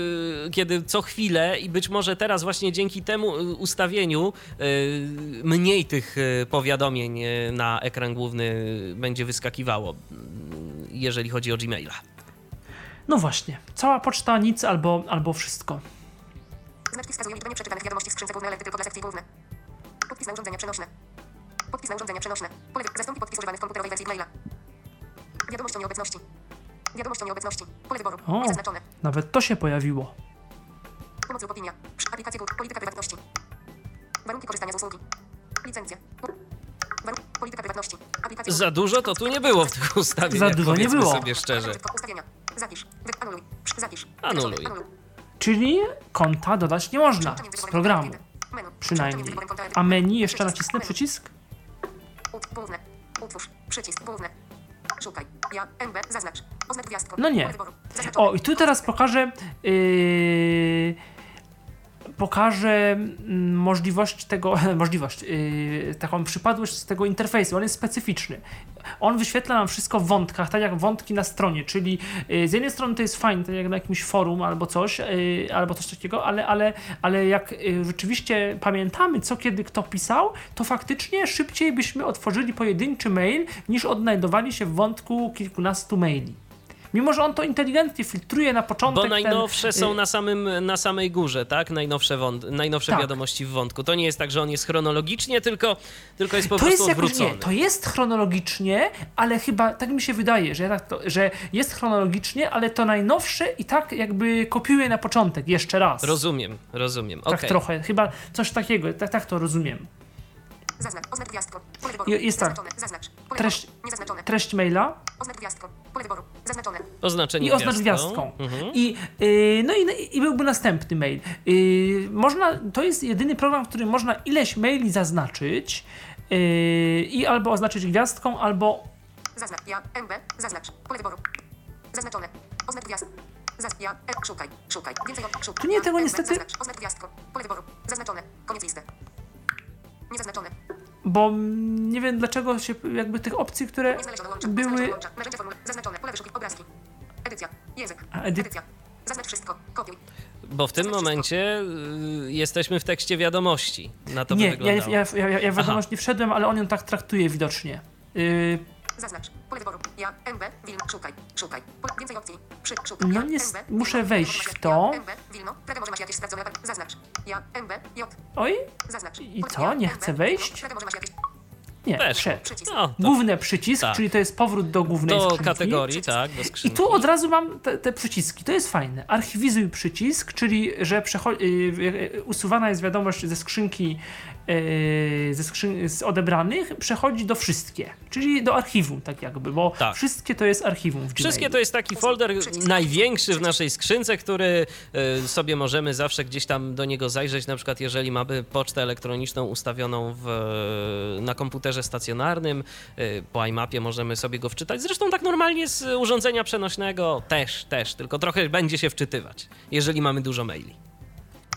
kiedy co chwilę i być może teraz właśnie dzięki temu y, ustawieniu y, mniej tych powiadomień na ekran główny będzie wyskakiwało, jeżeli chodzi o Gmaila. No właśnie, cała poczta, nic albo, albo wszystko. Znaczki wskazują liczbę nieprzeczytanych wiadomości w skrzynce głównej, ale tylko dla sekcji główne. Podpis na urządzenia przenośne. Podpis na urządzenia przenośne. Pole wy- zastąpi podpis używany w komputerowej wersji maila. Wiadomość o nieobecności. Wiadomość o nieobecności. Pole wyboru. O. Niezaznaczone. Nawet to się pojawiło. Pomoc lub opinia. Aplikacje Google. Polityka prywatności. Warunki korzystania z usługi. Licencje. Warunki. Polityka prywatności. Aplikacje Za dużo to tu nie było w tych ustawieniach, Za dużo nie powiedzmy było. sobie szczerze. Ustawienia. Zapisz. Wy- Anuluj. Zapisz. Anuluj. Czyli konta dodać nie można z programu. Przynajmniej. a menu jeszcze nacisnę przycisk? Utwórz. Przycisk główny. Szukaj. Ja, NB, zaznacz. Oznacz gwiazdką. No nie. O, i tu teraz pokażę. Yy, pokażę mm, możliwość tego, (laughs) możliwość, yy, taką przypadłość z tego interfejsu. On jest specyficzny. On wyświetla nam wszystko w wątkach, tak jak wątki na stronie, czyli yy, z jednej strony to jest fajne, tak jak na jakimś forum albo coś, yy, albo coś takiego, ale, ale, ale jak yy, rzeczywiście pamiętamy, co kiedy kto pisał, to faktycznie szybciej byśmy otworzyli pojedynczy mail, niż odnajdowali się w wątku kilkunastu maili. Mimo, że on to inteligentnie filtruje na początek. Bo najnowsze ten, są y, na, samym, na samej górze, tak? Najnowsze, wąt, najnowsze Tak. wiadomości w wątku. To nie jest tak, że on jest chronologicznie, tylko, tylko jest po To prostu jest jakoś, odwrócony. nie, to jest chronologicznie, ale chyba tak mi się wydaje, że, ja tak to, że jest chronologicznie, ale to najnowsze i tak jakby kopiuje na początek jeszcze raz. Rozumiem, rozumiem. tak trochę, chyba coś takiego, tak, tak to rozumiem. Zaznacz. Oznacz gwiazdką. Jest tak. Treść-. Treść maila. Oznaczenie i oznacz gwiazdką. I, yy, no i, i byłby następny mail. Yy, można, to jest jedyny program, w którym można ileś maili zaznaczyć yy, i albo oznaczyć gwiazdką, albo Zaznacz. Ja, NB, zaznacz. Pole wyboru. Zaznaczone. Oznacz gwiazd. Zaz, ja, e, szukaj, szukaj. Więcej od szukaj. Tu nie, tego niestety- Zaznacz. Oznacz gwiazdką. Pole wyboru. Zaznaczone. Koniec listy. Niezaznaczone. Bo nie wiem dlaczego się jakby tych opcji, które były. A, edy- Edycja. Zaznacz wszystko. Kopiuj. Bo w tym momencie y, jesteśmy w tekście wiadomości. Na to Nie, ja, wyglądało. ja, ja, ja, wiadomość nie wszedłem, ale on ją tak traktuje widocznie. Yy, Zaznacz. Pole wyboru. Ja, NB, Wilno, szukaj, szukaj. Pole, więcej opcji. Przy, szukaj. No ja, nie- NB, muszę wejść w to. Ja, NB, Wilno, Praga może masz jakieś sprawdzone. Zaznacz. Ja, NB, J, oj, zaznacz. I co? Nie chcę wejść? Praga może masz jakieś nie, Weszło. przycisk. No, to Główny przycisk, Tak. czyli to jest powrót do głównej do skrzynki. kategorii, tak, do I skrzynki. tu od razu mam te, te przyciski. To jest fajne. Archiwizuj przycisk, czyli że przecho- y, y, usuwana jest wiadomość ze skrzynki y, ze skrzyn- z odebranych, przechodzi do wszystkie. Czyli do archiwum, tak jakby, bo Tak. wszystkie to jest archiwum w Wszystkie Gmailu. to jest taki folder największy w naszej skrzynce, który y, sobie możemy zawsze gdzieś tam do niego zajrzeć, na przykład jeżeli mamy pocztę elektroniczną ustawioną w, na komputerze stacjonarnym, po iMapie możemy sobie go wczytać. Zresztą tak normalnie z urządzenia przenośnego też, też, tylko trochę będzie się wczytywać, jeżeli mamy dużo maili.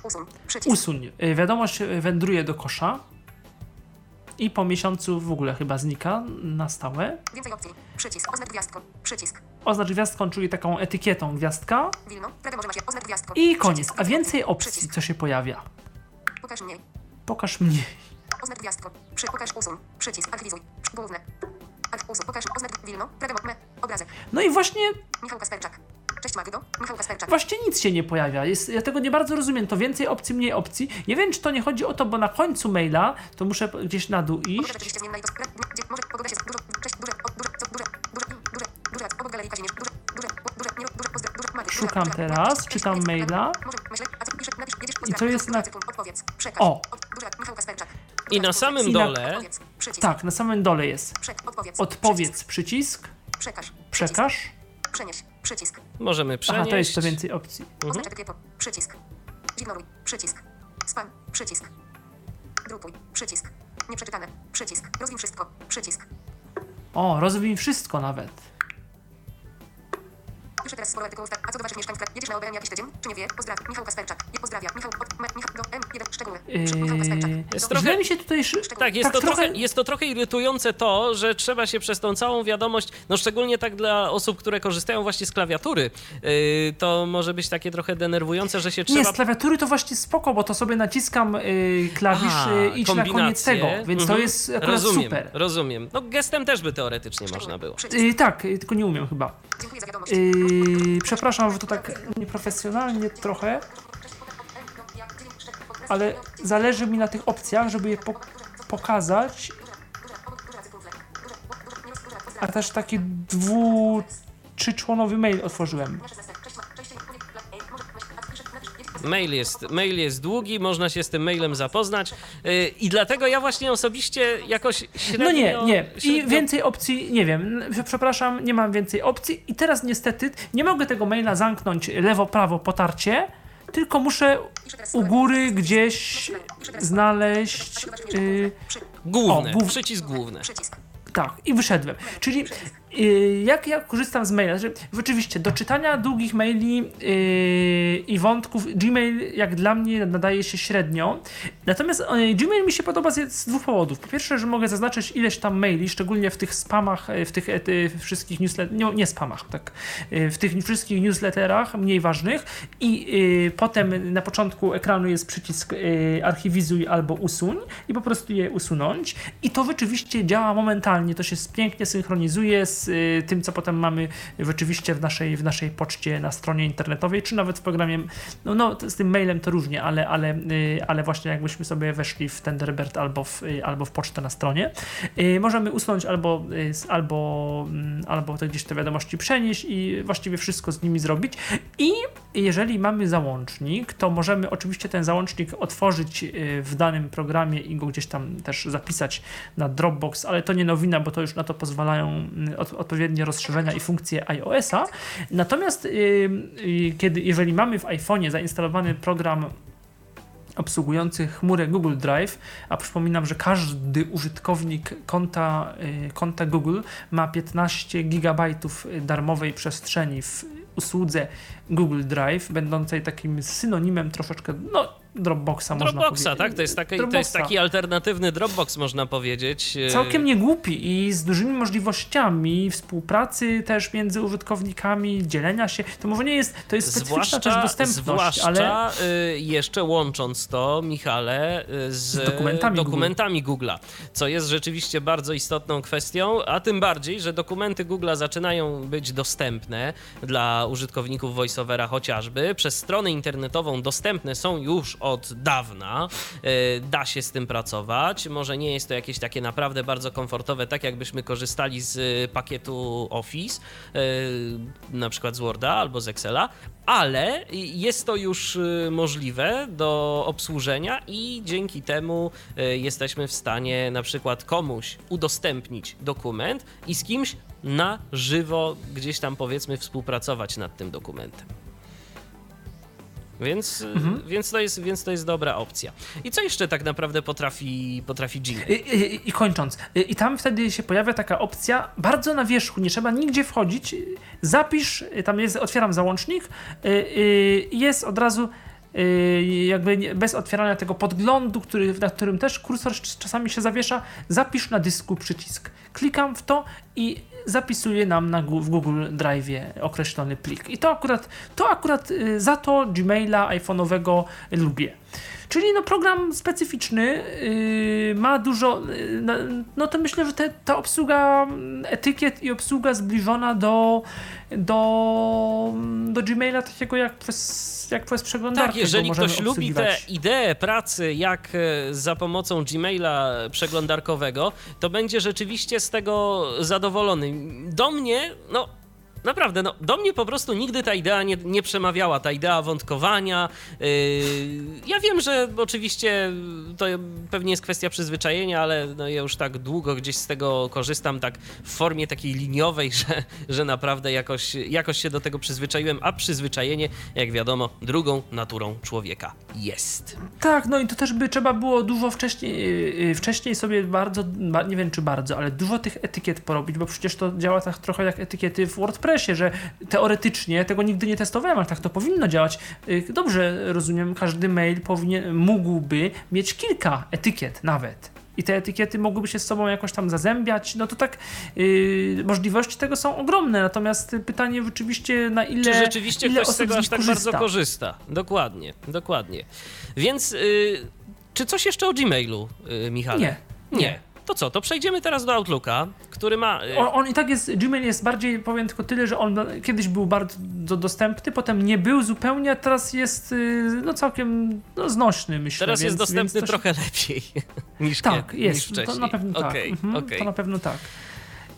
Usuń. Przycisk. Usuń. Y, Wiadomość y, wędruje do kosza i po miesiącu w ogóle chyba znika na stałe. Więcej opcji. Przycisk. Oznacz gwiazdką. Przycisk. Oznacz gwiazdką, czyli taką etykietą gwiazdka Wilno, Praga może jak- Oznacz gwiazdką. i koniec. A więcej opcji, Przycisk. co się pojawia. Pokaż mniej. Pokaż mnie. Oznacz gwiazdką. Przy, pokaż usuń. Przycisk. Archiwizuj. Główne. Usuń. Pokaż. Oznacz Wilno. Praga me. Obrazek. No i właśnie, Michał Kasperczak. Cześć Magdo. Michał Kasperczak. właśnie nic się nie pojawia. Jest, ja tego nie bardzo rozumiem. To więcej opcji, mniej opcji. Nie wiem, czy to nie chodzi o to, bo na końcu maila to muszę gdzieś na dół iść. rzeczywiście zmienna i to skre- gdzie może pogoda się dużo, cześć, duże, o, duże, co, duże, duże, duże, duże, obok galerii Kazimierz, duże, duże, duże, nie, duże, pozdro, duże, Magdy, duże, Szukam duże, teraz, czytam cześć, maila. Może, myślę, a co pisze, napisz, jedziesz, I to jest na- O. od, duże, Michał Kasperczak. I na samym dole Tak, na samym dole jest. Odpowiedz, Odpowiedz, przycisk, przycisk, przekaż, przycisk, przekaż. Przenieś, przycisk, możemy przenieść. Aha, to to więcej opcji. etykietą, przycisk, zignoruj, przycisk, spam, przycisk, drukuj, przycisk, nieprzeczytane, przycisk, rozwin wszystko, przycisk, O, rozwij wszystko nawet. Piszę teraz sporo artykułów, tak, a co do waszych mieszkań, w Krak- jedziesz na OBM jakiś tydzień, czy nie wie? Pozdrawiam, Michał Kasperczak, nie pozdrawia, Michał, od, me, Michał, do M1, szczegóły, Przy- Michał Kasperczak, Yy, Jest trochę- mi się tutaj... Tak, jest, Tak, to trochę, trochę- jest to trochę irytujące to, że trzeba się przez tą całą wiadomość, no szczególnie tak dla osób, które korzystają właśnie z klawiatury, yy, to może być takie trochę denerwujące, że się Nie, trzeba... z klawiatury to właśnie spoko, bo to sobie naciskam y, klawisz y, idź na koniec tego, więc to Mhm. jest akurat rozumiem, super. Rozumiem. No gestem też by teoretycznie można było. Tak, tylko nie umiem chyba. Dziękuję za wiadomość. Przepraszam, że to tak nieprofesjonalnie trochę, ale zależy mi na tych opcjach, żeby je po pokazać, a też taki dwu... Trzyczłonowy mail otworzyłem. Mail jest, mail jest długi, można się z tym mailem zapoznać yy, i dlatego ja właśnie osobiście jakoś średnio... No nie, nie. I średnio- więcej opcji, nie wiem, przepraszam, nie mam więcej opcji i teraz niestety nie mogę tego maila zamknąć lewo-prawo potarcie, tylko muszę u góry gdzieś znaleźć, y, Główne, O, głów- przycisk główny. Przycisk. Tak, i wyszedłem. Czyli yy, jak ja korzystam z maila? Znaczy, oczywiście do czytania długich maili yy, i wątków Gmail jak dla mnie nadaje się średnio. Natomiast yy, Gmail mi się podoba z, z dwóch powodów. Po pierwsze, że mogę zaznaczyć ileś tam maili, szczególnie w tych spamach, yy, w tych yy, wszystkich newsletterach, nie, nie spamach, tak, yy, w tych wszystkich newsletterach mniej ważnych i yy, potem na początku ekranu jest przycisk archiwizuj albo usuń i po prostu je usunąć i to rzeczywiście działa momentalnie, to się pięknie synchronizuje z y, tym, co potem mamy w, oczywiście w naszej, w naszej poczcie na stronie internetowej, czy nawet w programie, no, no z tym mailem to różnie, ale, ale, y, ale właśnie jakbyśmy sobie weszli w Thunderbird albo w, y, albo w pocztę na stronie, możemy usunąć albo, z- albo, mm, albo to gdzieś te wiadomości przenieść i właściwie wszystko z nimi zrobić. I jeżeli mamy załącznik, to możemy oczywiście ten załącznik otworzyć w danym programie i go gdzieś tam też zapisać na Dropbox, ale to nie nowina, bo to już na to pozwalają odpowiednie rozszerzenia i funkcje iOS-a. Natomiast kiedy, jeżeli mamy w iPhone'ie zainstalowany program obsługujący chmurę Google Drive, a przypominam, że każdy użytkownik konta, y, konta Google ma 15 GB darmowej przestrzeni w usłudze Google Drive, będącej takim synonimem troszeczkę, no, Dropboxa można Dropboxa, tak? To jest, taki, to jest Dropboxa. taki alternatywny Dropbox, można powiedzieć. Całkiem nie głupi i z dużymi możliwościami współpracy też między użytkownikami, dzielenia się. To może nie jest, to jest specyficzna też dostępność, zwłaszcza ale y, jeszcze łącząc to, Michale, y, z, Z dokumentami dokumentami Google'a, co jest rzeczywiście bardzo istotną kwestią, a tym bardziej, że dokumenty Google'a zaczynają być dostępne dla użytkowników VoiceOvera chociażby. Przez stronę internetową dostępne są już od dawna. Y, Da się z tym pracować. Może nie jest to jakieś takie naprawdę bardzo komfortowe, tak jakbyśmy korzystali z y, pakietu Office, y, na przykład z Worda albo z Excela, ale jest to już możliwe do obsłużenia i dzięki temu jesteśmy w stanie na przykład komuś udostępnić dokument i z kimś na żywo gdzieś tam powiedzmy współpracować nad tym dokumentem. Więc, y, więc, to jest, więc to jest dobra opcja. I co jeszcze tak naprawdę potrafi, potrafi Gmail? I, i, I kończąc, i, tam wtedy się pojawia taka opcja bardzo na wierzchu, nie trzeba nigdzie wchodzić. Zapisz, tam jest, otwieram załącznik, y, y, i jest od razu y, jakby bez otwierania tego podglądu, który, na którym też kursor cz- czasami się zawiesza, zapisz na dysku przycisk. Klikam w to i zapisuje nam na, w Google Drive określony plik. I to akurat, to akurat y, za to Gmaila iPhone'owego lubię. Czyli no program specyficzny, yy, ma dużo, yy, no, no to myślę, że te, ta obsługa etykiet i obsługa zbliżona do, do, do Gmaila takiego jak przez, jak przez przeglądarkę. Tak, jeżeli ktoś lubi tę ideę pracy, jak e, za pomocą Gmaila przeglądarkowego, to będzie rzeczywiście z tego zadowolony. Do mnie, no. Naprawdę, no, do mnie po prostu nigdy ta idea nie, nie przemawiała, ta idea wątkowania. Yy, ja wiem, że oczywiście to pewnie jest kwestia przyzwyczajenia, ale no, ja już tak długo gdzieś z tego korzystam, tak w formie takiej liniowej, (laughs) że, że naprawdę jakoś, jakoś się do tego przyzwyczaiłem, a przyzwyczajenie, jak wiadomo, drugą naturą człowieka jest. Tak, no i to też by trzeba było dużo wcześniej, yy, wcześniej sobie bardzo, ba- nie wiem czy bardzo, ale dużo tych etykiet porobić, bo przecież to działa tak trochę jak etykiety w WordPressie, że teoretycznie, tego nigdy nie testowałem, ale tak to powinno działać. Yy, Dobrze rozumiem, każdy mail powinien, mógłby mieć kilka etykiet nawet. I te etykiety mogłyby się z sobą jakoś tam zazębiać. No to tak, yy, możliwości tego są ogromne. Natomiast pytanie rzeczywiście, na ile. Czy rzeczywiście ile ktoś z tego aż tak bardzo korzysta? Dokładnie, dokładnie. Więc y, czy coś jeszcze o Gmailu, y, Michale? Nie. Nie. To co, to przejdziemy teraz do Outlooka, który ma... y, On, on i tak jest, Gmail jest bardziej, powiem tylko tyle, że on kiedyś był bardzo dostępny, potem nie był zupełnie, a teraz jest y, no całkiem no, znośny, myślę. Teraz więc, jest dostępny się- trochę lepiej (laughs) niż, Tak, jest, niż wcześniej. to na pewno tak. Okej, Mhm. To na pewno tak.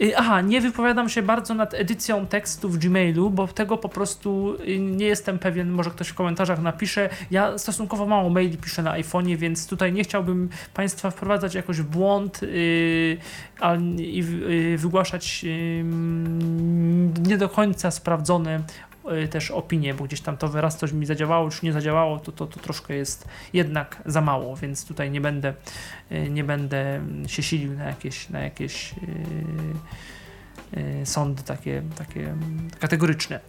Y, Aha, nie wypowiadam się bardzo nad edycją tekstu w Gmailu, bo tego po prostu y, nie jestem pewien, może ktoś w komentarzach napisze. Ja stosunkowo mało maili piszę na iPhone'ie, więc tutaj nie chciałbym Państwa wprowadzać jakoś w błąd yy, a, i w- y, wygłaszać yy, nie do końca sprawdzone y, też opinie, bo gdzieś tam to raz coś mi zadziałało, czy nie zadziałało, to, to, to troszkę jest jednak za mało, więc tutaj nie będę, y, nie będę się silił na jakieś, na jakieś yy, sądy takie, takie mm, kategoryczne.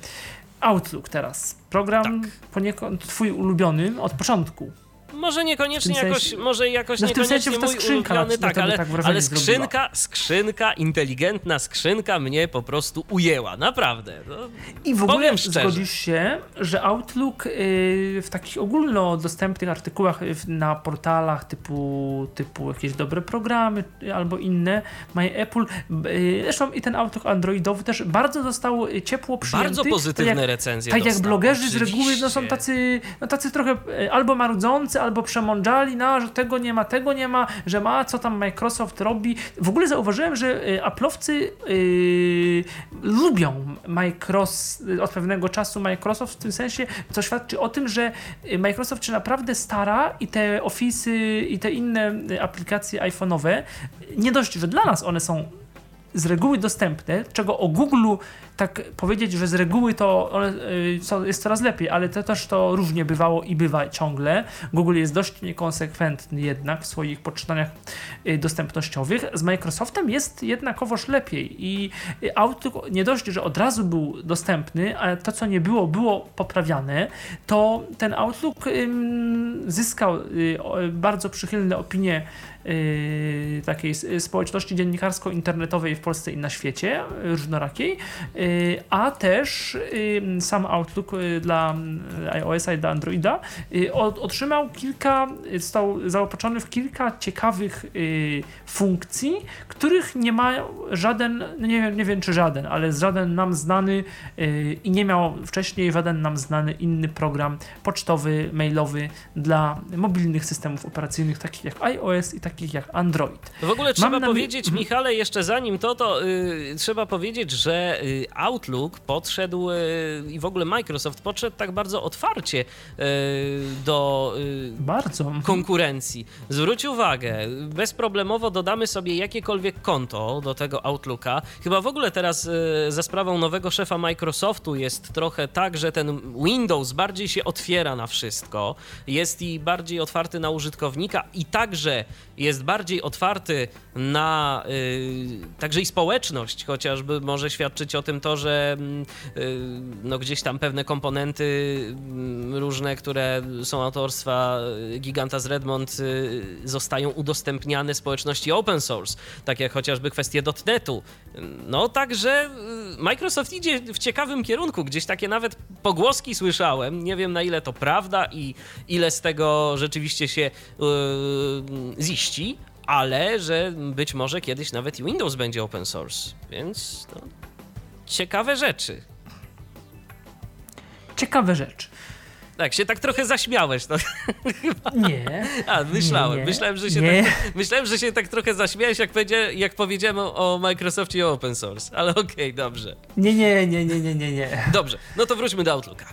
Outlook teraz. Program Tak. poniekąd twój ulubiony od początku. Może niekoniecznie jakoś, sensie- może jakoś No niekoniecznie sensie, mój skrzynka ulubiony, tak, ale, tak ale zrobiła. skrzynka, skrzynka, inteligentna skrzynka mnie po prostu ujęła, naprawdę. No, I w ogóle szczerze. zgodzisz się, że Outlook y, w takich ogólnodostępnych artykułach y, na portalach typu, typu jakieś dobre programy y, albo inne, My Apple, zresztą i ten Outlook androidowy też bardzo został ciepło przyjęty. bardzo tak pozytywne jak, recenzje Tak jak dostał, blogerzy z reguły no, są oczywiście. tacy, no, tacy trochę albo marudzący, albo przemądrzali, no, że tego nie ma, tego nie ma, że ma, co tam Microsoft robi. W ogóle zauważyłem, że y, Apple'owcy y, lubią Microsoft, od pewnego czasu Microsoft w tym sensie, co świadczy o tym, że y, Microsoft się naprawdę stara i te Office'y i te inne aplikacje iPhone'owe, nie dość, że dla nas one są z reguły dostępne, czego o Google tak powiedzieć, że z reguły to y, jest coraz lepiej, ale to też to różnie bywało i bywa ciągle. Google jest dość niekonsekwentny jednak w swoich poczytaniach y, dostępnościowych. Z Microsoftem jest jednakowoż lepiej i y, Outlook nie dość, że od razu był dostępny, ale to co nie było, było poprawiane, to ten Outlook zyskał bardzo przychylne opinie takiej społeczności dziennikarsko-internetowej w Polsce i na świecie, różnorakiej, a też y, sam Outlook y, dla y, iOS-a i dla Androida otrzymał kilka, został zaopatrzony w kilka ciekawych funkcji, których nie ma żaden, no nie wiem, nie wiem czy żaden, ale żaden nam znany i nie miał wcześniej żaden nam znany inny program pocztowy, mailowy dla mobilnych systemów operacyjnych takich jak iOS i takich jak Android. W ogóle trzeba na powiedzieć, Michale, jeszcze zanim to, to y, trzeba powiedzieć, że Outlook podszedł y, i w ogóle Microsoft podszedł tak bardzo otwarcie y, do y, Bardzo. konkurencji. Zwróć uwagę, bezproblemowo dodamy sobie jakiekolwiek konto do tego Outlooka. Chyba w ogóle teraz e, za sprawą nowego szefa Microsoftu jest trochę tak, że ten Windows bardziej się otwiera na wszystko, jest i bardziej otwarty na użytkownika i także jest bardziej otwarty na także i społeczność, chociażby może świadczyć o tym to, że mm, y, no gdzieś tam pewne komponenty mm, różne, które są autorstwa y, giganta z Redmond y, zostają udostępniane społeczności open source, tak jak chociażby kwestie .NETu. No także Microsoft idzie w ciekawym kierunku, gdzieś takie nawet pogłoski słyszałem, nie wiem na ile to prawda i ile z tego rzeczywiście się yy, ziści, ale że być może kiedyś nawet i Windows będzie open source, więc to ciekawe rzeczy. Ciekawe rzecz. Tak, się tak trochę zaśmiałeś. No. (laughs) Nie. A, myślałem, Nie, nie. myślałem, że się Nie. tak, myślałem, że się tak trochę zaśmiałeś, jak, powiedzie, jak powiedziałem o, Microsoftie i o open source, ale okej, dobrze. Nie, nie, nie, nie, nie, nie, nie. Dobrze, no to wróćmy do Outlooka.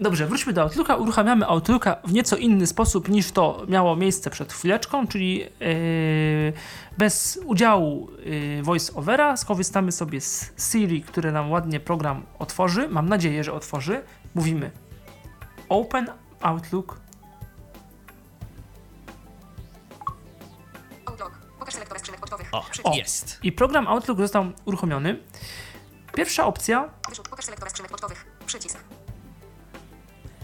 Dobrze, wróćmy do Outlooka. Uruchamiamy Outlooka w nieco inny sposób niż to miało miejsce przed chwileczką, czyli yy, bez udziału yy, voice-overa. Skorzystamy sobie z Siri, które nam ładnie program otworzy. Mam nadzieję, że otworzy. Mówimy Open Outlook. Outlook. Pokaż selektora skrzynek pocztowych. O. O. jest. I program Outlook został uruchomiony. Pierwsza opcja. Wyrzut. Pokaż selektora skrzynek pocztowych. Przycisk.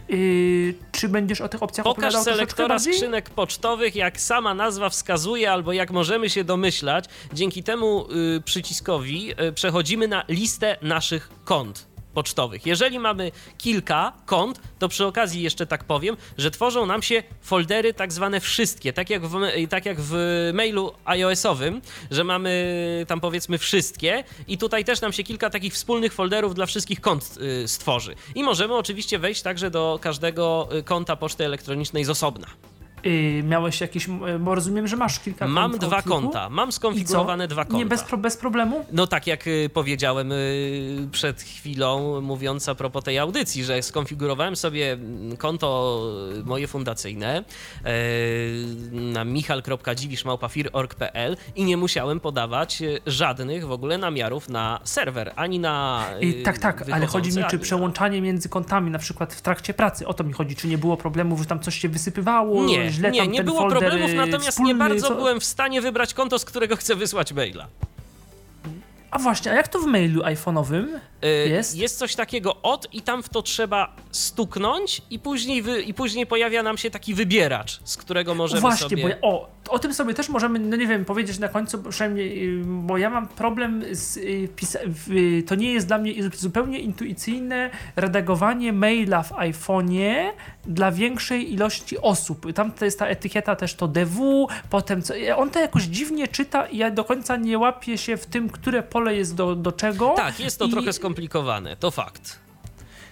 Yy, czy będziesz o tych opcjach Pokaż opowiadał selektora skrzynek pocztowych, jak sama nazwa wskazuje, albo jak możemy się domyślać. Dzięki temu y, przyciskowi y, przechodzimy na listę naszych kont pocztowych. Jeżeli mamy kilka kont, to przy okazji jeszcze tak powiem, że tworzą nam się foldery tak zwane wszystkie, tak jak w, tak jak w mailu iOS-owym, że mamy tam powiedzmy wszystkie i tutaj też nam się kilka takich wspólnych folderów dla wszystkich kont y, stworzy. I możemy oczywiście wejść także do każdego y, konta poczty elektronicznej z osobna. Y, miałeś jakieś, bo rozumiem, że masz kilka Mam kont dwa konta. Mam skonfigurowane dwa konta. Nie, bez, pro- bez problemu? No tak jak y, powiedziałem y, przed chwilą, mówiąc a propos tej audycji, że skonfigurowałem sobie mm, konto moje fundacyjne na michal.dziwisz.org.pl i nie musiałem podawać żadnych w ogóle namiarów na serwer, ani na I, tak, tak, ale chodzi mi, czy przełączanie między kontami, na przykład w trakcie pracy, o to mi chodzi, czy nie było problemów, że tam coś się wysypywało, Nie, źle nie, tam nie było folder problemów, y, natomiast wspólny, nie bardzo co- byłem w stanie wybrać konto, z którego chcę wysłać maila. A właśnie, a jak to w mailu iPhone'owym Y, jest? Jest coś takiego od i tam w to trzeba stuknąć i później, wy, i później pojawia nam się taki wybieracz, z którego możemy Właśnie, sobie... bo ja, o, o tym sobie też możemy, no nie wiem, powiedzieć na końcu, przynajmniej, y, bo ja mam problem z y, pisa- y, to nie jest dla mnie zupełnie intuicyjne redagowanie maila w iPhone'ie dla większej ilości osób. Tam to jest ta etykieta też to DW, potem co, on to jakoś dziwnie czyta i ja do końca nie łapię się w tym, które pole jest do, do czego. Tak, jest to I- trochę skomplikowane, to fakt.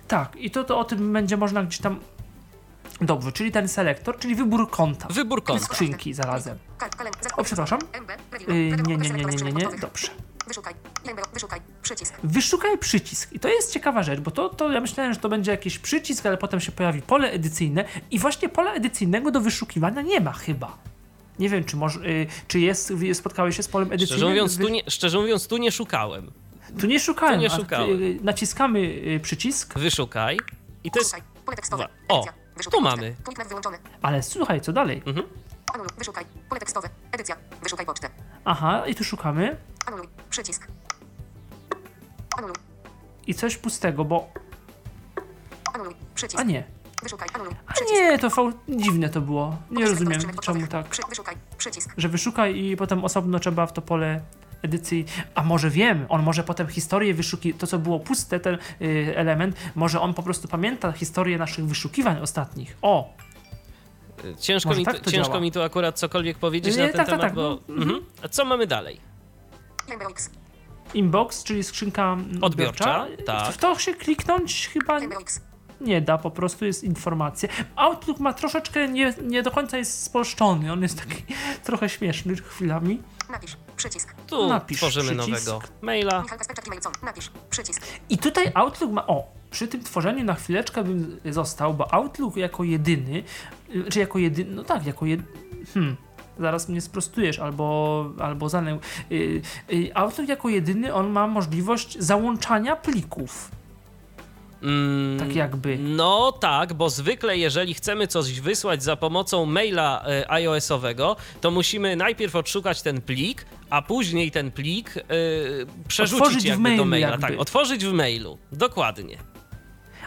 Tak, i to, to o tym będzie można gdzieś tam... Dobrze, czyli ten selektor, czyli wybór konta. Wybór I konta. skrzynki zarazem. O, przepraszam. Y, nie, nie, nie, nie, nie, nie, dobrze. Wyszukaj. Wyszukaj. Przycisk. Wyszukaj przycisk. I to jest ciekawa rzecz, bo to, to ja myślałem, że to będzie jakiś przycisk, ale potem się pojawi pole edycyjne i właśnie pola edycyjnego do wyszukiwania nie ma chyba. Nie wiem, czy, może, y, czy jest, spotkałeś się z polem edycyjnym? Szczerze mówiąc, tu nie, szczerze mówiąc, tu nie szukałem. tu nie szukałem. tu nie a, szukałem. y, naciskamy y, przycisk, Wyszukaj. I to jest... Wyszukaj. Pole tekstowe. Dwa. O, tu mamy. Ale słuchaj, co dalej? Mhm. Anuluj. Wyszukaj. Pole tekstowe. Edycja. Wyszukaj pocztę. Aha, i tu szukamy Anuluj. Przycisk. Anuluj. i coś pustego, bo... Anuluj. Przycisk. A nie. Wyszukaj. Anuluj. A nie, to fał... dziwne to było. Nie rozumiem, czemu tak. Przy, wyszukaj. Przycisk. że wyszukaj i potem osobno trzeba w to pole edycji. A może wiem, on może potem historię wyszuki, to co było puste, ten y, element, może on po prostu pamięta historię naszych wyszukiwań ostatnich. O, Ciężko, Może mi, tak tu, to ciężko działa. mi tu akurat cokolwiek powiedzieć Nie, na ten tak, tak, temat, tak, bo... no, mhm. A co mamy dalej? MBOX. inbox, czyli skrzynka mm, Odbiorcza, odbiorcza. tak. W to się kliknąć chyba MBOX. Nie da, po prostu jest informacja. Outlook ma troszeczkę, nie, nie do końca jest spolszczony, on jest taki (laughs) trochę śmieszny chwilami. Napisz. Przycisk. Tu Napisz tworzymy przycisk. nowego maila. Napisz. Przycisk. I tutaj Outlook ma. O, przy tym tworzeniu na chwileczkę bym został, bo Outlook jako jedyny, czy jako jedyny, no tak, jako jedyny. Hmm. Zaraz mnie sprostujesz, albo, albo zanę. Y, y, Outlook jako jedyny, on ma możliwość załączania plików. Mm, Tak jakby. No tak, bo zwykle jeżeli chcemy coś wysłać za pomocą maila e, iOS-owego, to musimy najpierw odszukać ten plik, a później ten plik e, przerzucić Otworzyć w jakby mailu do maila. jakby. Tak, otworzyć w mailu. Dokładnie.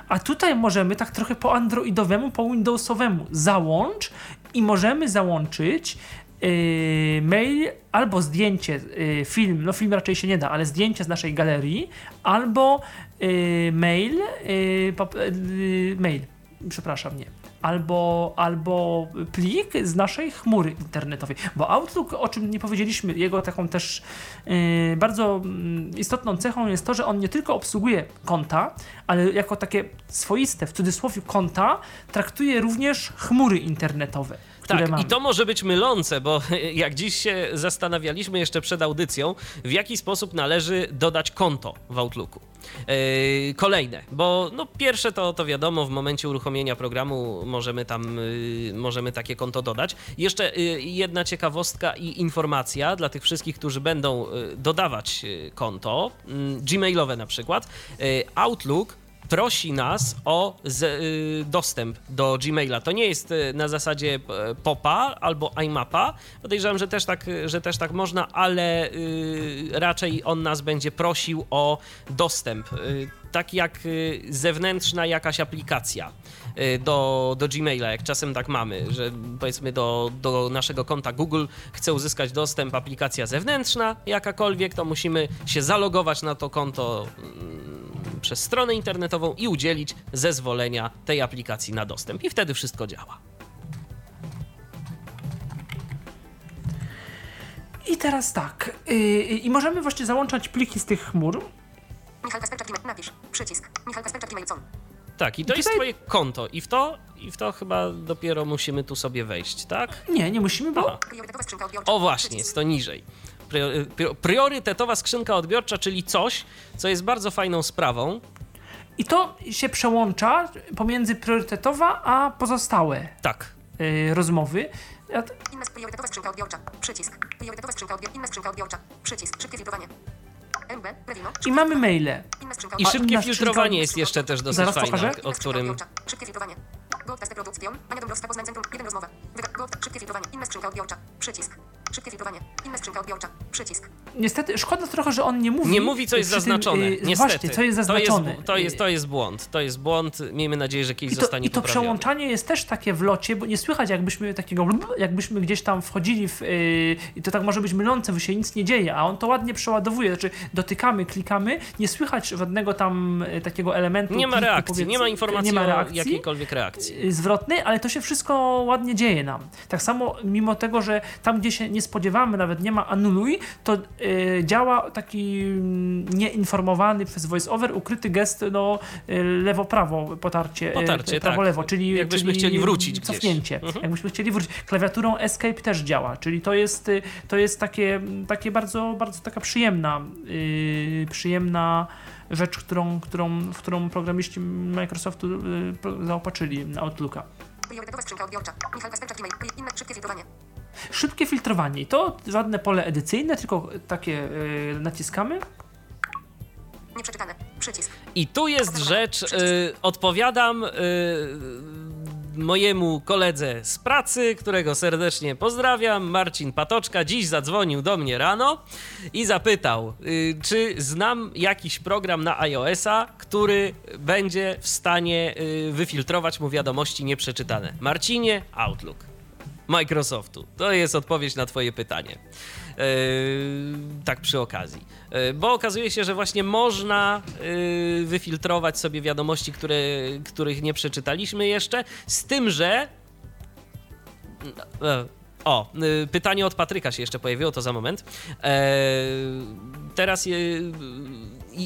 A tutaj możemy tak trochę po androidowemu, po windowsowemu załącz i możemy załączyć yy, mail albo zdjęcie, yy, film, no film raczej się nie da, ale zdjęcie z naszej galerii, albo yy, mail, mail, przepraszam, nie. Albo, albo plik z naszej chmury internetowej. Bo Outlook, o czym nie powiedzieliśmy, jego taką też bardzo mm, istotną cechą jest to, że on nie tylko obsługuje konta, ale jako takie swoiste, w cudzysłowie konta, traktuje również chmury internetowe, Tak, mamy. i to może być mylące, bo (laughs) jak dziś się zastanawialiśmy jeszcze przed audycją, w jaki sposób należy dodać konto w Outlooku. Yy, kolejne, bo no pierwsze to, to wiadomo, w momencie uruchomienia programu możemy tam, yy, możemy takie konto dodać. Jeszcze yy, jedna ciekawostka i informacja dla tych wszystkich, którzy będą yy, dodawać yy, konto, yy, gmailowe na przykład. Yy, Outlook prosi nas o z, y, dostęp do Gmaila. To nie jest y, na zasadzie e, popa albo iMapa. Podejrzewam, że też tak, że też tak można, ale y, raczej on nas będzie prosił o dostęp. Y, tak jak y, zewnętrzna jakaś aplikacja y, do, do Gmaila, jak czasem tak mamy, że powiedzmy do, do naszego konta Google chce uzyskać dostęp aplikacja zewnętrzna jakakolwiek, to musimy się zalogować na to konto mm, przez stronę internetową i udzielić zezwolenia tej aplikacji na dostęp. I wtedy wszystko działa. I teraz tak. Yy, I możemy właśnie załączać pliki z tych chmur. Michal Kasperczak. Napisz. Przycisk. Michal Kasperczak Gmail.com. Tak, i to I jest tutaj- twoje konto. I w to, I w to chyba dopiero musimy tu sobie wejść, tak? Nie, nie musimy, bo Aha. O właśnie, jest to niżej. Prio- prio- Priorytetowa skrzynka odbiorcza, czyli coś, co jest bardzo fajną sprawą. i to się przełącza pomiędzy priorytetowa a pozostałe Tak. y, rozmowy. Ja t- Inna priorytetowa skrzynka odbiorcza. Przycisk. Priorytetowa skrzynka odbiorcza. Inna skrzynka odbiorcza. Przycisk. Szybkie filtrowanie. MB. I mamy maile. I szybkie filtrowanie jest jeszcze też dosyć Zaraz fajne, pokażę. o którym... Szybkie filtrowanie. Gold test produkcją. Ania Dąbrowska, Poznań Centrum. Jeden rozmowa. Gold. Szybkie filtrowanie. Inna skrzynka odbiorcza. Przycisk. Szybkie filtrowanie. Inna skrzynka odbiorcza. Przycisk. Niestety, szkoda trochę, że on nie mówi. Nie mówi, co jest tym, zaznaczone. y, Niestety. Właśnie, co jest zaznaczone. To jest, to, jest, to jest błąd. To jest błąd. Miejmy nadzieję, że kiedyś I to, zostanie I to poprawiony. przełączanie jest też takie w locie, bo nie słychać jakbyśmy takiego, jakbyśmy gdzieś tam wchodzili w, yy, i to tak może być mylące, bo się nic nie dzieje, a on to ładnie przeładowuje, znaczy dotykamy, klikamy, nie słychać żadnego tam y, takiego elementu. Nie ma reakcji, nie ma informacji nie ma o reakcji. jakiejkolwiek reakcji. y, zwrotnej, ale to się wszystko ładnie dzieje nam. Tak samo, mimo tego, że tam, gdzie się nie spodziewamy, nawet nie ma anuluj, to y, działa taki mm, nieinformowany przez voiceover ukryty gest no, y, lewo-prawo, potarcie, y, Potarcie, prawo-lewo, tak. czyli Jakbyśmy czyli chcieli wrócić gdzieś. cofnięcie. Mhm. Jakbyśmy chcieli wrócić. Klawiaturą Escape też działa, czyli to jest, y, to jest takie, takie bardzo, bardzo taka przyjemna, y, przyjemna rzecz, którą, którą, w którą programiści Microsoftu y, zaopatrzyli na Outlooka. Priorytetowa skrzynka odbiorcza. Michał Kasperczak, e-mail. Inne szybkie filtrowanie. Szybkie filtrowanie. I to żadne pole edycyjne, tylko takie y, naciskamy. Nieprzeczytane. Przycisk. I tu jest rzecz, y, odpowiadam y, mojemu koledze z pracy, którego serdecznie pozdrawiam, Marcin Patoczka, dziś zadzwonił do mnie rano i zapytał, y, czy znam jakiś program na iOS-a, który będzie w stanie y, wyfiltrować mu wiadomości nieprzeczytane. Marcinie, Outlook. Microsoftu. To jest odpowiedź na Twoje pytanie. Yy, tak przy okazji. Yy, bo okazuje się, że właśnie można yy, wyfiltrować sobie wiadomości, które, których nie przeczytaliśmy jeszcze, z tym, że. E, O, yy, pytanie od Patryka się jeszcze pojawiło, to za moment. E, teraz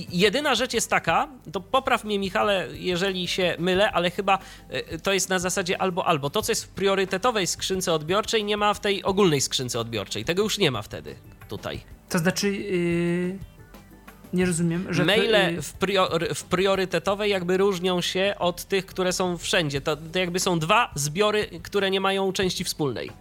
jedyna rzecz jest taka, to popraw mnie Michale, jeżeli się mylę, ale chyba e, to jest na zasadzie albo albo. To, co jest w priorytetowej skrzynce odbiorczej, nie ma w tej ogólnej skrzynce odbiorczej. Tego już nie ma wtedy tutaj. To znaczy, y, nie rozumiem, że. Maile y, w, prior, w priorytetowej jakby różnią się od tych, które są wszędzie. To, to jakby są dwa zbiory, które nie mają części wspólnej.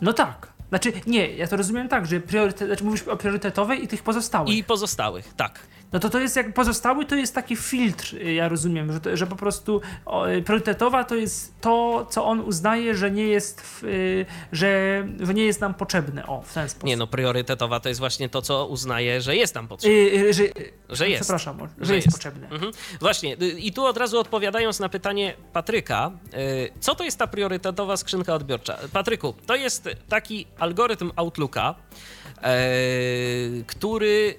No tak. Znaczy, nie, ja to rozumiem tak, że priorytet, znaczy mówisz o priorytetowej i tych pozostałych. I pozostałych, tak. No to to jest jak pozostały, to jest taki filtr, y, ja rozumiem, że, że po prostu o, y, priorytetowa to jest to, co on uznaje, że nie jest, w, y, że, że nie jest nam potrzebne, o, w ten sposób. Nie no, priorytetowa to jest właśnie to, co uznaje, że jest tam potrzebne. Że, Że jest. Przepraszam, że, Że jest, jest. potrzebne. Mhm. Właśnie, i tu od razu odpowiadając na pytanie Patryka, co to jest ta priorytetowa skrzynka odbiorcza? Patryku, to jest taki algorytm Outlooka, który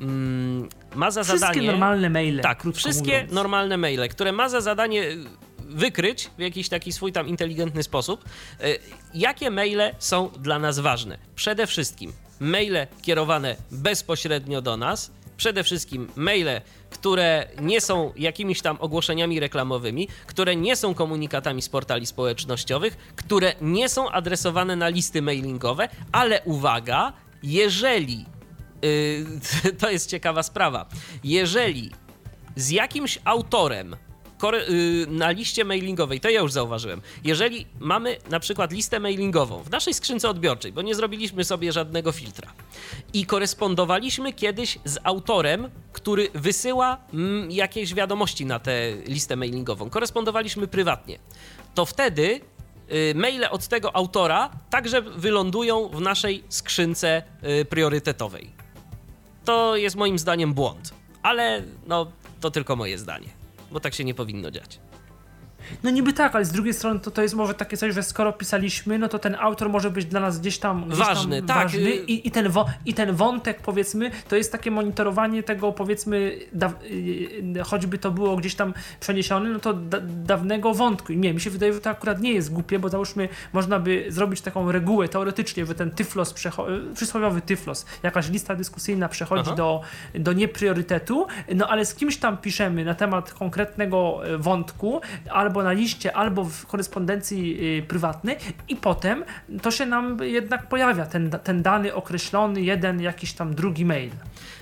mm, ma za Wszystkie zadanie. normalne maile, Tak, wszystkie mówiąc. normalne maile, które ma za zadanie wykryć w jakiś taki swój tam inteligentny sposób, y, jakie maile są dla nas ważne. Przede wszystkim maile kierowane bezpośrednio do nas, przede wszystkim maile, które nie są jakimiś tam ogłoszeniami reklamowymi, które nie są komunikatami z portali społecznościowych, które nie są adresowane na listy mailingowe, ale uwaga, jeżeli (laughs) to jest ciekawa sprawa. Jeżeli z jakimś autorem yy, na liście mailingowej, to ja już zauważyłem, jeżeli mamy na przykład listę mailingową w naszej skrzynce odbiorczej, bo nie zrobiliśmy sobie żadnego filtra i korespondowaliśmy kiedyś z autorem, który wysyła mm, jakieś wiadomości na tę listę mailingową, korespondowaliśmy prywatnie, to wtedy y, maile od tego autora także wylądują w naszej skrzynce priorytetowej. To jest moim zdaniem błąd, ale no to tylko moje zdanie, bo tak się nie powinno dziać. No niby tak, ale z drugiej strony to, to jest może takie coś, że skoro pisaliśmy, no to ten autor może być dla nas gdzieś tam gdzieś Ważny, tam tak. ważny i, i, ten i ten wątek powiedzmy, to jest takie monitorowanie tego powiedzmy, da, y, choćby to było gdzieś tam przeniesione, no to da, dawnego wątku. I nie, mi się wydaje, że to akurat nie jest głupie, bo załóżmy można by zrobić taką regułę teoretycznie, że ten tyflos, przysłowiowy tyflos, jakaś lista dyskusyjna przechodzi Aha. do, do niepriorytetu, no ale z kimś tam piszemy na temat konkretnego wątku, albo na liście, albo w korespondencji y, prywatnej i potem to się nam jednak pojawia, ten, ten dany określony, jeden jakiś tam drugi mail.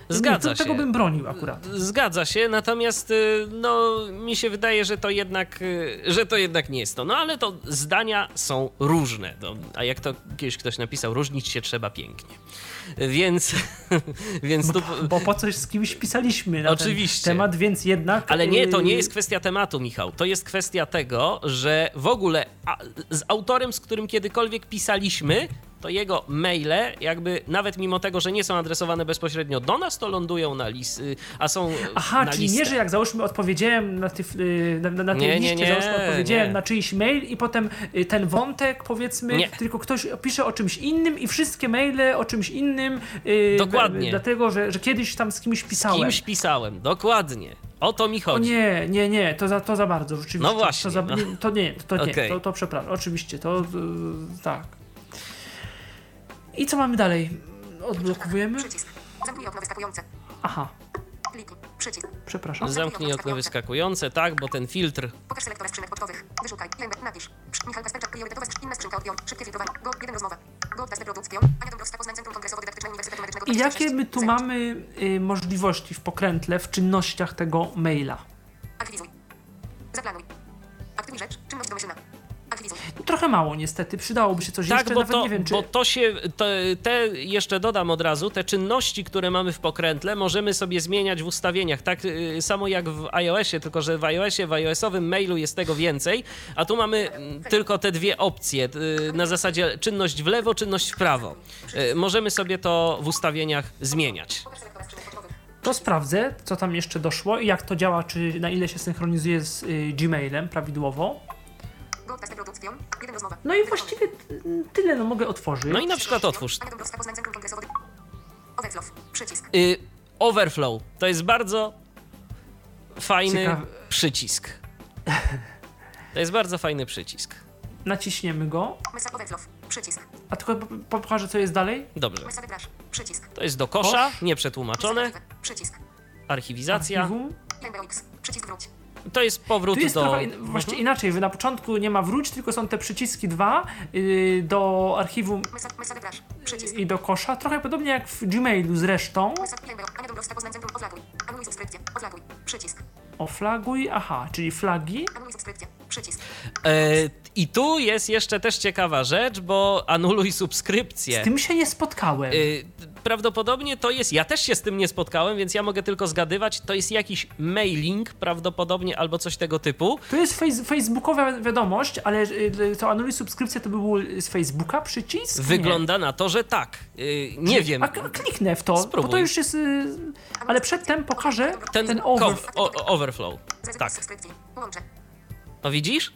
Zgadza Nie, się. Tego bym bronił akurat. Zgadza się, natomiast y, no, mi się wydaje, że to jednak, y, że to jednak nie jest to. No ale to zdania są różne. No, a jak to kiedyś ktoś napisał, różnić się trzeba pięknie. Więc, (laughs) więc tu... Bo po coś z kimś pisaliśmy na Oczywiście. ten temat, więc jednak... Ale nie, to nie y, jest kwestia tematu, Michał. To jest kwestia tego, że w ogóle z autorem, z którym kiedykolwiek pisaliśmy, to jego maile, jakby nawet mimo tego, że nie są adresowane bezpośrednio do nas, to lądują na list, a są Aha, na czyli listę. nie, że jak załóżmy odpowiedziałem na, ty, y, na, na, na tej Nie, nie, liście, nie, załóżmy odpowiedziałem nie. na czyjś mail i potem y, ten wątek powiedzmy, Nie. tylko ktoś pisze o czymś innym i wszystkie maile o czymś innym. y, Dokładnie. b- Dlatego, że, że kiedyś tam z kimś Z pisałem. kimś pisałem, dokładnie. O to mi O chodzi. nie, nie, nie, to za, to za bardzo, rzeczywiście. No właśnie, To, za, no. nie, to nie, to nie, (laughs) Okej. to, to przepraszam, oczywiście, to y, tak. I co mamy dalej? Odblokowujemy? Przycisk. Zamknij okno wyskakujące. Aha. Przycisk. przepraszam. Zamknij okno wyskakujące, tak, bo ten filtr. Pokaż selektora skrzynek pocztowych. Wyszukaj. Język. Napisz. Michał Kasperczak. Priorytetowe skrzynki. Inne skrzynka odbiór. Szybkie filtrowanie. Go. Jeden rozmowa. Go. Testy produkcją. Ania Dąbrowska. Poznań Centrum Kongresowo-Dydaktyczne Uniwersytetu Medycznego I 26. jakie my tu mamy y, możliwości w pokrętle, w czynnościach tego maila? Aktywizuj. Zaplanuj. Aktywuj rzecz. Czynność domyślna. Aktywizuj. Trochę mało niestety, przydałoby się coś Tak, jeszcze, bo nawet to, nie wiem czy... bo to się, to, te jeszcze dodam od razu, te czynności, które mamy w pokrętle, możemy sobie zmieniać w ustawieniach, tak y, samo jak w iOSie, tylko że w iOSie, w iOSowym mailu jest tego więcej, a tu mamy mm, tylko te dwie opcje, y, na zasadzie czynność w lewo, czynność w prawo. Y, Możemy sobie to w ustawieniach zmieniać. To sprawdzę, co tam jeszcze doszło i jak to działa, czy na ile się synchronizuje z y, Gmailem prawidłowo. No i właściwie tyle, no mogę otworzyć. No i na przykład otwórz. Y, Overflow. To jest bardzo fajny Ciekawe. przycisk. (laughs) To jest bardzo fajny przycisk. Naciśniemy go, Mesa Overflow. Przycisk. a tylko po- po- pokażę, co jest dalej. Dobrze. Mesa. Przycisk. To jest do kosza, Kosz. nieprzetłumaczone. Przycisk. Archiwizacja. Archiwum. Przycisk wróć. To jest powrót Tu jest do. trochę in, właśnie inaczej, że na początku nie ma wróć, tylko są te przyciski dwa y, do archiwum i do kosza. Trochę podobnie jak w Gmailu zresztą. Oflaguj. Anuluj subskrypcję. Oflaguj. Przycisk. Oflaguj, aha, czyli flagi. Anuluj subskrypcję. Przycisk. E, I tu jest jeszcze też ciekawa rzecz, bo anuluj subskrypcję. Z tym się nie spotkałem. Y, Prawdopodobnie to jest, ja też się z tym nie spotkałem, więc ja mogę tylko zgadywać, to jest jakiś mailing prawdopodobnie albo coś tego typu. To jest fejs- facebookowa wiadomość, ale y, to anuluj subskrypcję to by był z Facebooka przycisk? Nie. Wygląda na to, że tak. Y, Nie wiem. A k- kliknę w to, Spróbuj. bo to już jest... Y, ale przedtem pokażę Ten, ten over... o, overflow. Tak. No widzisz?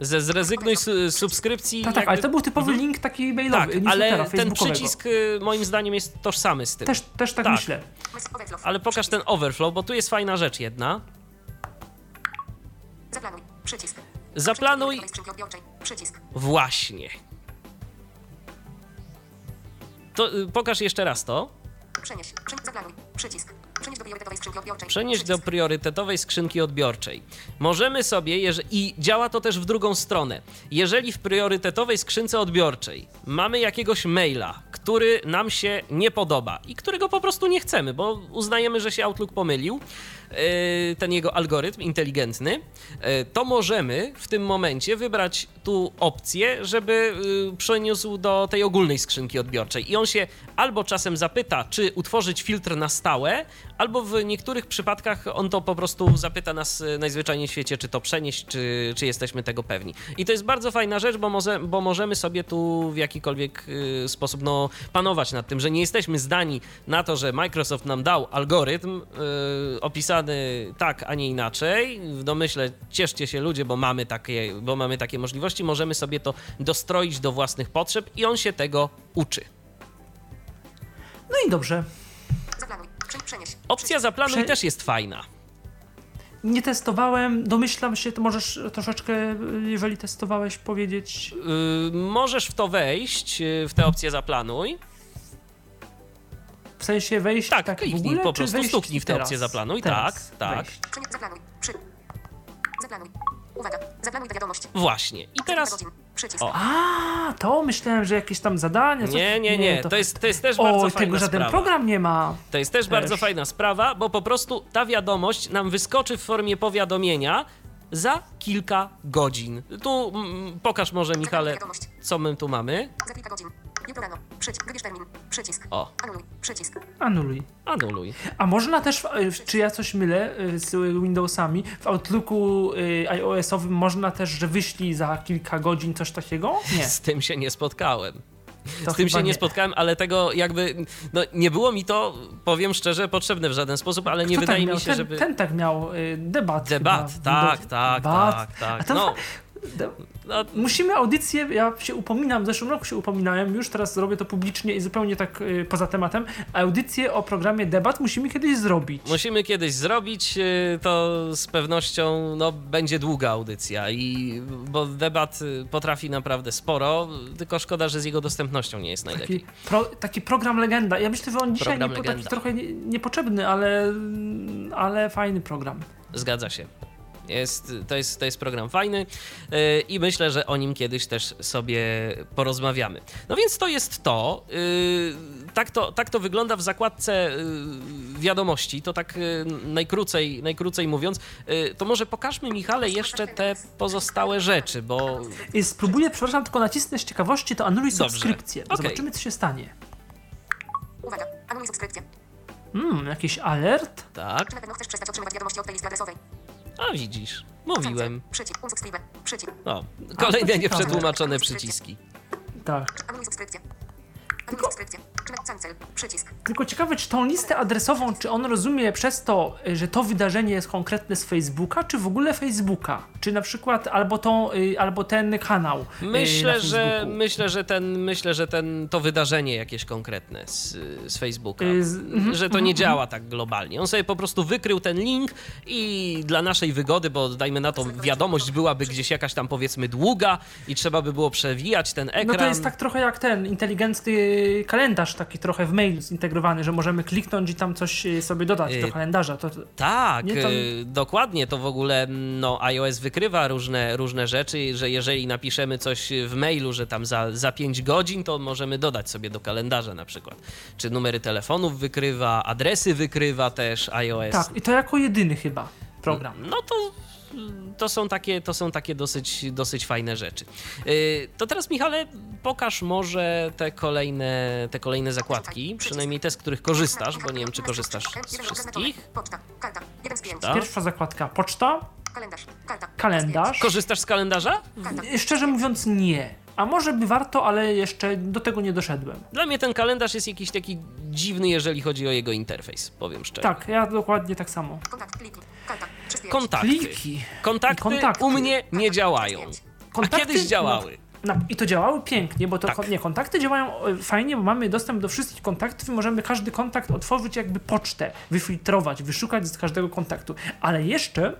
Ze zrezygnuj z subskrypcji. Tak, tak, ale to był typowy link taki mailowy, Mhm. Tak, ale ten przycisk y, moim zdaniem jest tożsamy z tym. Też, też tak, Tak. myślę. Ale pokaż ten overflow, bo tu jest fajna rzecz jedna. Zaplanuj. Przycisk. Zaplanuj. Przycisk. właśnie. To y, pokaż jeszcze raz to. Przenieś. Prze- zaplanuj. Przycisk. Przenieś do priorytetowej skrzynki odbiorczej. Przenieść do priorytetowej skrzynki odbiorczej. Możemy sobie, i działa to też w drugą stronę. Jeżeli w priorytetowej skrzynce odbiorczej mamy jakiegoś maila, który nam się nie podoba i którego po prostu nie chcemy, bo uznajemy, że się Outlook pomylił, ten jego algorytm inteligentny, yy, to możemy w tym momencie wybrać tu opcję, żeby yy, przeniósł do tej ogólnej skrzynki odbiorczej. I on się albo czasem zapyta, czy utworzyć filtr na stałe, albo w niektórych przypadkach on to po prostu zapyta nas e, najzwyczajniej w świecie, czy to przenieść, czy, czy jesteśmy tego pewni. I to jest bardzo fajna rzecz, bo, bo możemy sobie tu w jakikolwiek y, sposób no, panować nad tym, że nie jesteśmy zdani na to, że Microsoft nam dał algorytm y, opisany tak, a nie inaczej. W domyśle cieszcie się ludzie, bo mamy, takie, bo mamy takie możliwości. Możemy sobie to dostroić do własnych potrzeb i on się tego uczy. No i dobrze. Opcja zaplanuj Prze- też jest fajna. Nie testowałem, domyślam się, to możesz troszeczkę, jeżeli testowałeś, powiedzieć. Y, możesz w to wejść, y, w tę opcję zaplanuj. W sensie wejść Tak, tak, w kliknij ogóle, po prostu, stuknij w tę opcję zaplanuj, Teraz tak, tak. wejść. Przenieś. Zaplanuj. Przy. Zaplanuj. Uwaga. Zaplanuj wiadomość. Właśnie. I teraz. Przycisk. O. A, to myślałem, że jakieś tam zadania. coś- Nie, nie, nie. To jest, to jest też bardzo O, fajna tego żaden sprawa. program nie ma. To jest też, Też. bardzo fajna sprawa, bo po prostu ta wiadomość nam wyskoczy w formie powiadomienia za kilka godzin. Tu mm, pokaż może, Michale, co my tu mamy. Za kilka godzin. Jutro rano. Przycisk. Wybierz termin. Przycisk. O, Anuluj. Przycisk. Anuluj. anuluj. A można też, y, czy ja coś mylę y, z Windowsami, w Outlooku y, iOS-owym można też, że wyślij za kilka godzin coś takiego? Nie. (laughs) Z tym się nie spotkałem. To Z tym się nie spotkałem, ale tego jakby, no nie było mi to, powiem szczerze, potrzebne w żaden sposób, ale nie Kto wydaje tak mi się, ten, żeby... Ten tak miał y, debat. Debat, chyba, tak, tak, debat. tak, tak. A de- no, Musimy audycję, ja się upominam, w zeszłym roku się upominałem, już teraz zrobię to publicznie i zupełnie tak y, poza tematem. Audycję o programie debat musimy kiedyś zrobić. Musimy kiedyś zrobić, y, to z pewnością no, będzie długa audycja, i, bo debat y, potrafi naprawdę sporo, tylko szkoda, że z jego dostępnością nie jest najlepiej. Taki, pro, taki program legenda. Ja myślę, że on dzisiaj nie, taki trochę nie, niepotrzebny, ale, ale fajny program. Zgadza się. Jest, to, jest, to jest program fajny yy, i myślę, że o nim kiedyś też sobie porozmawiamy. No więc to jest to. Yy, tak, to tak to wygląda w zakładce yy, wiadomości. To tak najkrócej, najkrócej mówiąc. To może pokażmy, Michale, jeszcze te pozostałe rzeczy, bo I spróbuję, przepraszam, tylko nacisnę z ciekawości, to anuluj Dobrze. subskrypcję. Okej. Zobaczymy, co się stanie. Uwaga. Anuluj subskrypcję. Hmm, jakiś alert? tak. Czy na pewno chcesz przestać otrzymywać wiadomości od tej listy adresowej? A widzisz, mówiłem. Przycisk. Unsubscribe. Przycisk. No, to kolejne nieprzetłumaczone przyciski. Tak. Anuluj cancel. Przycisk. Tylko ciekawe, czy tą listę adresową, czy on rozumie przez to, y, że to wydarzenie jest konkretne z Facebooka, czy w ogóle Facebooka? Czy na przykład albo, tą, y, albo ten kanał? y, na Myślę, że myślę, że ten, myślę, że ten to wydarzenie jakieś konkretne z, z Facebooka, Y, z- mhm, że to nie działa tak globalnie. On sobie po prostu wykrył ten link i dla naszej wygody, bo dajmy na to wiadomość byłaby gdzieś jakaś tam powiedzmy długa i trzeba by było przewijać ten ekran. No to jest tak trochę jak ten inteligentny kalendarz, taki trochę w mail zintegrowany, że możemy kliknąć i tam coś y, sobie dodać Y, do kalendarza. To, Tak, Nie, to- y, dokładnie. To w ogóle no, iOS wykrywa różne, różne rzeczy, że jeżeli napiszemy coś w mailu, że tam za, za 5 godzin, to możemy dodać sobie do kalendarza na przykład. Czy numery telefonów wykrywa, adresy wykrywa też iOS. tak, i to jako jedyny chyba program. No to, to są takie, to są takie dosyć, dosyć fajne rzeczy. Y, To teraz, Michale, pokaż może te kolejne, te kolejne zakładki, przynajmniej te, z których korzystasz, bo nie wiem, czy korzystasz z wszystkich. Poczta. Karta. 1 z 5. Tak. Pierwsza zakładka poczta, Kalendarz. Korzystasz z kalendarza? Y, Szczerze mówiąc nie. A może by warto, ale jeszcze do tego nie doszedłem. Dla mnie ten kalendarz jest jakiś taki dziwny, jeżeli chodzi o jego interfejs, powiem szczerze. Tak, ja dokładnie tak samo. Kontakt. Pliki. Karta. 3 z 5. Kontakty. Pliki. Kontakty, kontakty. u mnie nie działają. A Kontakty- kiedyś działały. No, I to działały pięknie, bo to Tak. nie, kontakty działają e, fajnie, bo mamy dostęp do wszystkich kontaktów i możemy każdy kontakt otworzyć jakby pocztę, wyfiltrować, wyszukać z każdego kontaktu. Ale jeszcze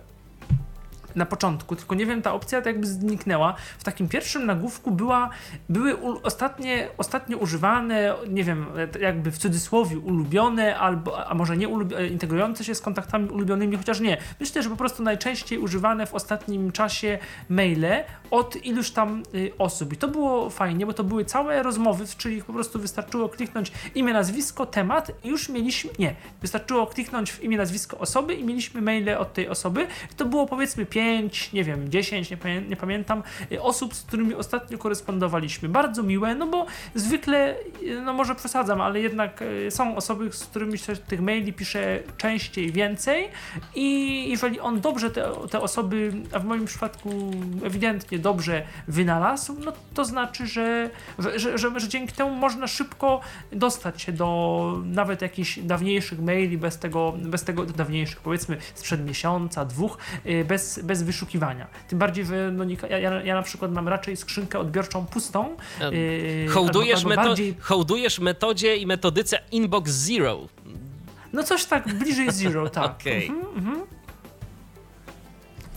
na początku, tylko nie wiem, ta opcja tak jakby zniknęła. W takim pierwszym nagłówku była, były u, ostatnie, ostatnio używane, nie wiem, jakby w cudzysłowie ulubione, albo, a może nie ulubi- e, integrujące się z kontaktami ulubionymi, chociaż nie. Myślę, że po prostu najczęściej używane w ostatnim czasie maile od iluś tam y, osób. I to było fajnie, bo to były całe rozmowy, czyli po prostu wystarczyło kliknąć imię, nazwisko, temat i już mieliśmy, nie, wystarczyło kliknąć w imię, nazwisko osoby i mieliśmy maile od tej osoby. I to było powiedzmy 5 5, nie wiem, 10, nie, pamię nie pamiętam, y, osób, z którymi ostatnio korespondowaliśmy. Bardzo miłe, no bo zwykle, y, no może przesadzam, ale jednak y, są osoby, z którymi się tych maili piszę częściej, więcej i jeżeli on dobrze te, te osoby, a w moim przypadku ewidentnie dobrze wynalazł, no to znaczy, że, że, że, że, że dzięki temu można szybko dostać się do nawet jakichś dawniejszych maili bez tego, bez tego dawniejszych, powiedzmy sprzed miesiąca, dwóch, y, bez, bez wyszukiwania. Tym bardziej, że no, ja, ja, na przykład mam raczej skrzynkę odbiorczą pustą. y, Hołdujesz, albo- albo meto- bardziej- hołdujesz metodzie i metodyce Inbox Zero. No coś tak bliżej zero, tak. (laughs) Okej. Mhm, mhm.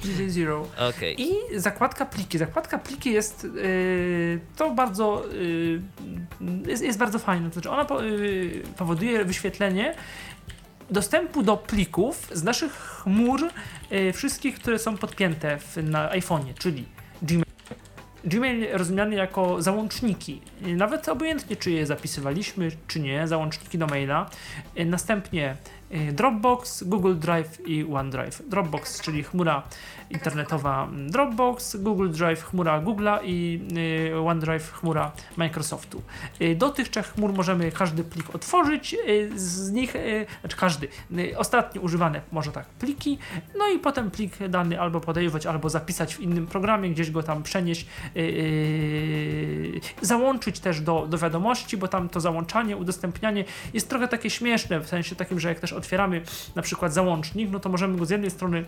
Bliżej zero. Okej. I zakładka pliki. Zakładka pliki jest yy, to bardzo yy, jest, jest bardzo fajna. To znaczy ona po, yy, powoduje wyświetlenie dostępu do plików z naszych chmur yy, wszystkich, które są podpięte w, na iPhone'ie, czyli Gmail. Gmail rozumiany jako załączniki, Yy, nawet obojętnie czy je zapisywaliśmy, czy nie, załączniki do maila. Yy, Następnie Dropbox, Google Drive i OneDrive. Dropbox, czyli chmura internetowa Dropbox, Google Drive chmura Google'a i y, OneDrive chmura Microsoftu. Y, do tych trzech chmur możemy każdy plik otworzyć, y, z nich, znaczy każdy, ostatnio używane, może tak, pliki, no i potem plik dany albo podejrzeć, albo zapisać w innym programie, gdzieś go tam przenieść, załączyć też do, do wiadomości, bo tam to załączanie, udostępnianie jest trochę takie śmieszne, w sensie takim, że jak też otwieramy na przykład załącznik, no to możemy go z jednej strony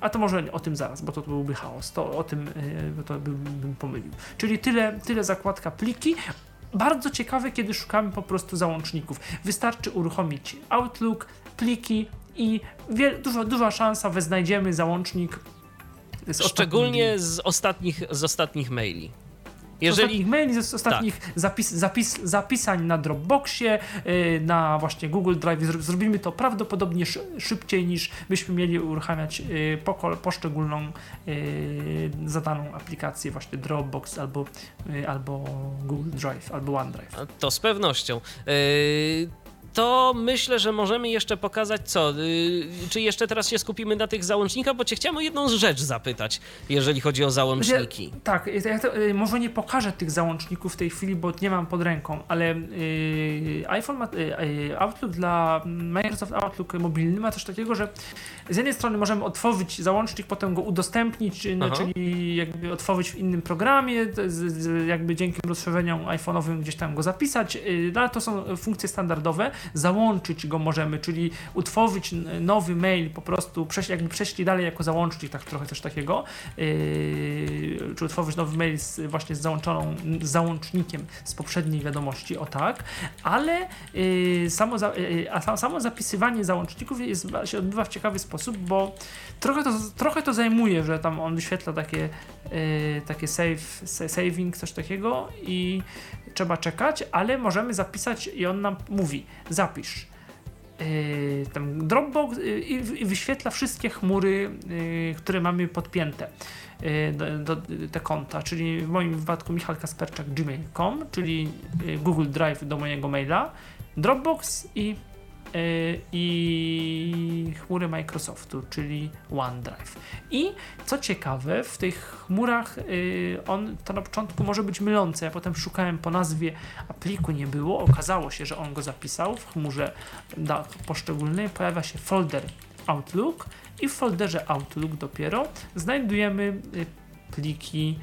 a to może o tym zaraz, bo to byłby chaos. To o tym, bo to bym, bym pomylił. Czyli tyle, tyle zakładka pliki. Bardzo ciekawe, kiedy szukamy po prostu załączników. Wystarczy uruchomić Outlook, pliki i wie, duża, duża szansa, że znajdziemy załącznik. z Szczególnie z ostatnich, z ostatnich maili. Jeżeli... Z ostatnich maili, z ostatnich zapis, zapis, zapisań na Dropboxie, yy, na właśnie Google Drive. Zro- Zrobimy to prawdopodobnie szy- szybciej niż byśmy mieli uruchamiać poko- poszczególną yy, zadaną aplikację, właśnie Dropbox albo, albo Google Drive, albo OneDrive. to z pewnością. Yy, to myślę, że możemy jeszcze pokazać co. Yy, czy jeszcze teraz się skupimy na tych załącznikach, bo cię chciałem o jedną rzecz zapytać, jeżeli chodzi o załączniki. Ja, tak, ja to, y, może nie pokażę tych załączników w tej chwili, bo nie mam pod ręką, ale y, iPhone ma, y, y, Outlook dla Microsoft Outlook mobilny ma coś takiego, że z jednej strony możemy otworzyć załącznik, potem go udostępnić, y, no, czyli jakby otworzyć w innym programie, z, z, jakby dzięki rozszerzeniom iPhone'owym gdzieś tam go zapisać, y, no, ale to są funkcje standardowe, załączyć go możemy, czyli utworzyć nowy mail, po prostu przejść, jakby przeszli dalej jako załącznik, tak trochę coś takiego, yy, czy utworzyć nowy mail z, właśnie z załączoną, z załącznikiem z poprzedniej wiadomości, o tak, ale yy, samo, za, yy, a sa- samo zapisywanie załączników jest, się odbywa w ciekawy sposób, bo trochę to, trochę to zajmuje, że tam on wyświetla takie, yy, takie save, sa- saving, coś takiego i trzeba czekać, ale możemy zapisać i on nam mówi, zapisz. Yy, tam Dropbox yy, i, i wyświetla wszystkie chmury, yy, które mamy podpięte yy, do, do te konta, czyli w moim wypadku Michal Kasperczak gmail.com, czyli yy, Google Drive do mojego maila, Dropbox i yy, i chmury Microsoftu, czyli OneDrive. I co ciekawe, w tych chmurach yy, on to na początku może być mylące. Ja potem szukałem po nazwie, a pliku nie było. Okazało się, że on go zapisał w chmurze poszczególnej. Pojawia się folder Outlook i w folderze Outlook dopiero znajdujemy y, pliki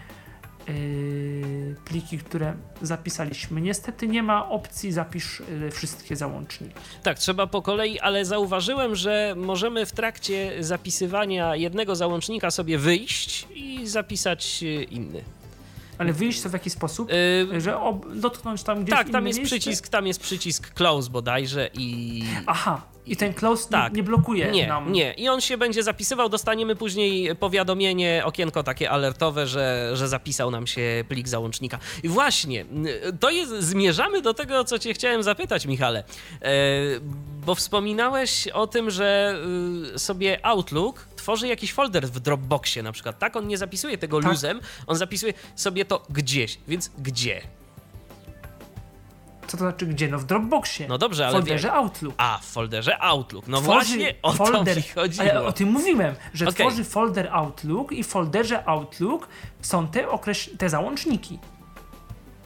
pliki, które zapisaliśmy. Niestety nie ma opcji zapisz y, wszystkie załączniki. Tak, trzeba po kolei, ale zauważyłem, że możemy w trakcie zapisywania jednego załącznika sobie wyjść i zapisać e, inny. Ale wyjść to w jaki sposób? Yy, Że ob- dotknąć tam gdzieś tak, tam jest miejsce? przycisk, tam jest przycisk close bodajże i Aha, i ten close Tak. nie, blokuje nie, nam. nie. I on się będzie zapisywał, dostaniemy później powiadomienie, okienko takie alertowe, że, że zapisał nam się plik załącznika. I właśnie, to jest, zmierzamy do tego, co cię chciałem zapytać, Michale, e, bo wspominałeś o tym, że y, sobie Outlook tworzy jakiś folder w Dropboxie na przykład, tak? On nie zapisuje tego Tak. luzem, on zapisuje sobie to gdzieś, więc gdzie? Co to znaczy gdzie? No w Dropboxie. No dobrze, ale W folderze wie- Outlook. A, w folderze Outlook. No Tworzy właśnie o folder, to mi chodziło. Ale o tym mówiłem, że Okej. tworzy folder Outlook i w folderze Outlook są te, okreś- te załączniki.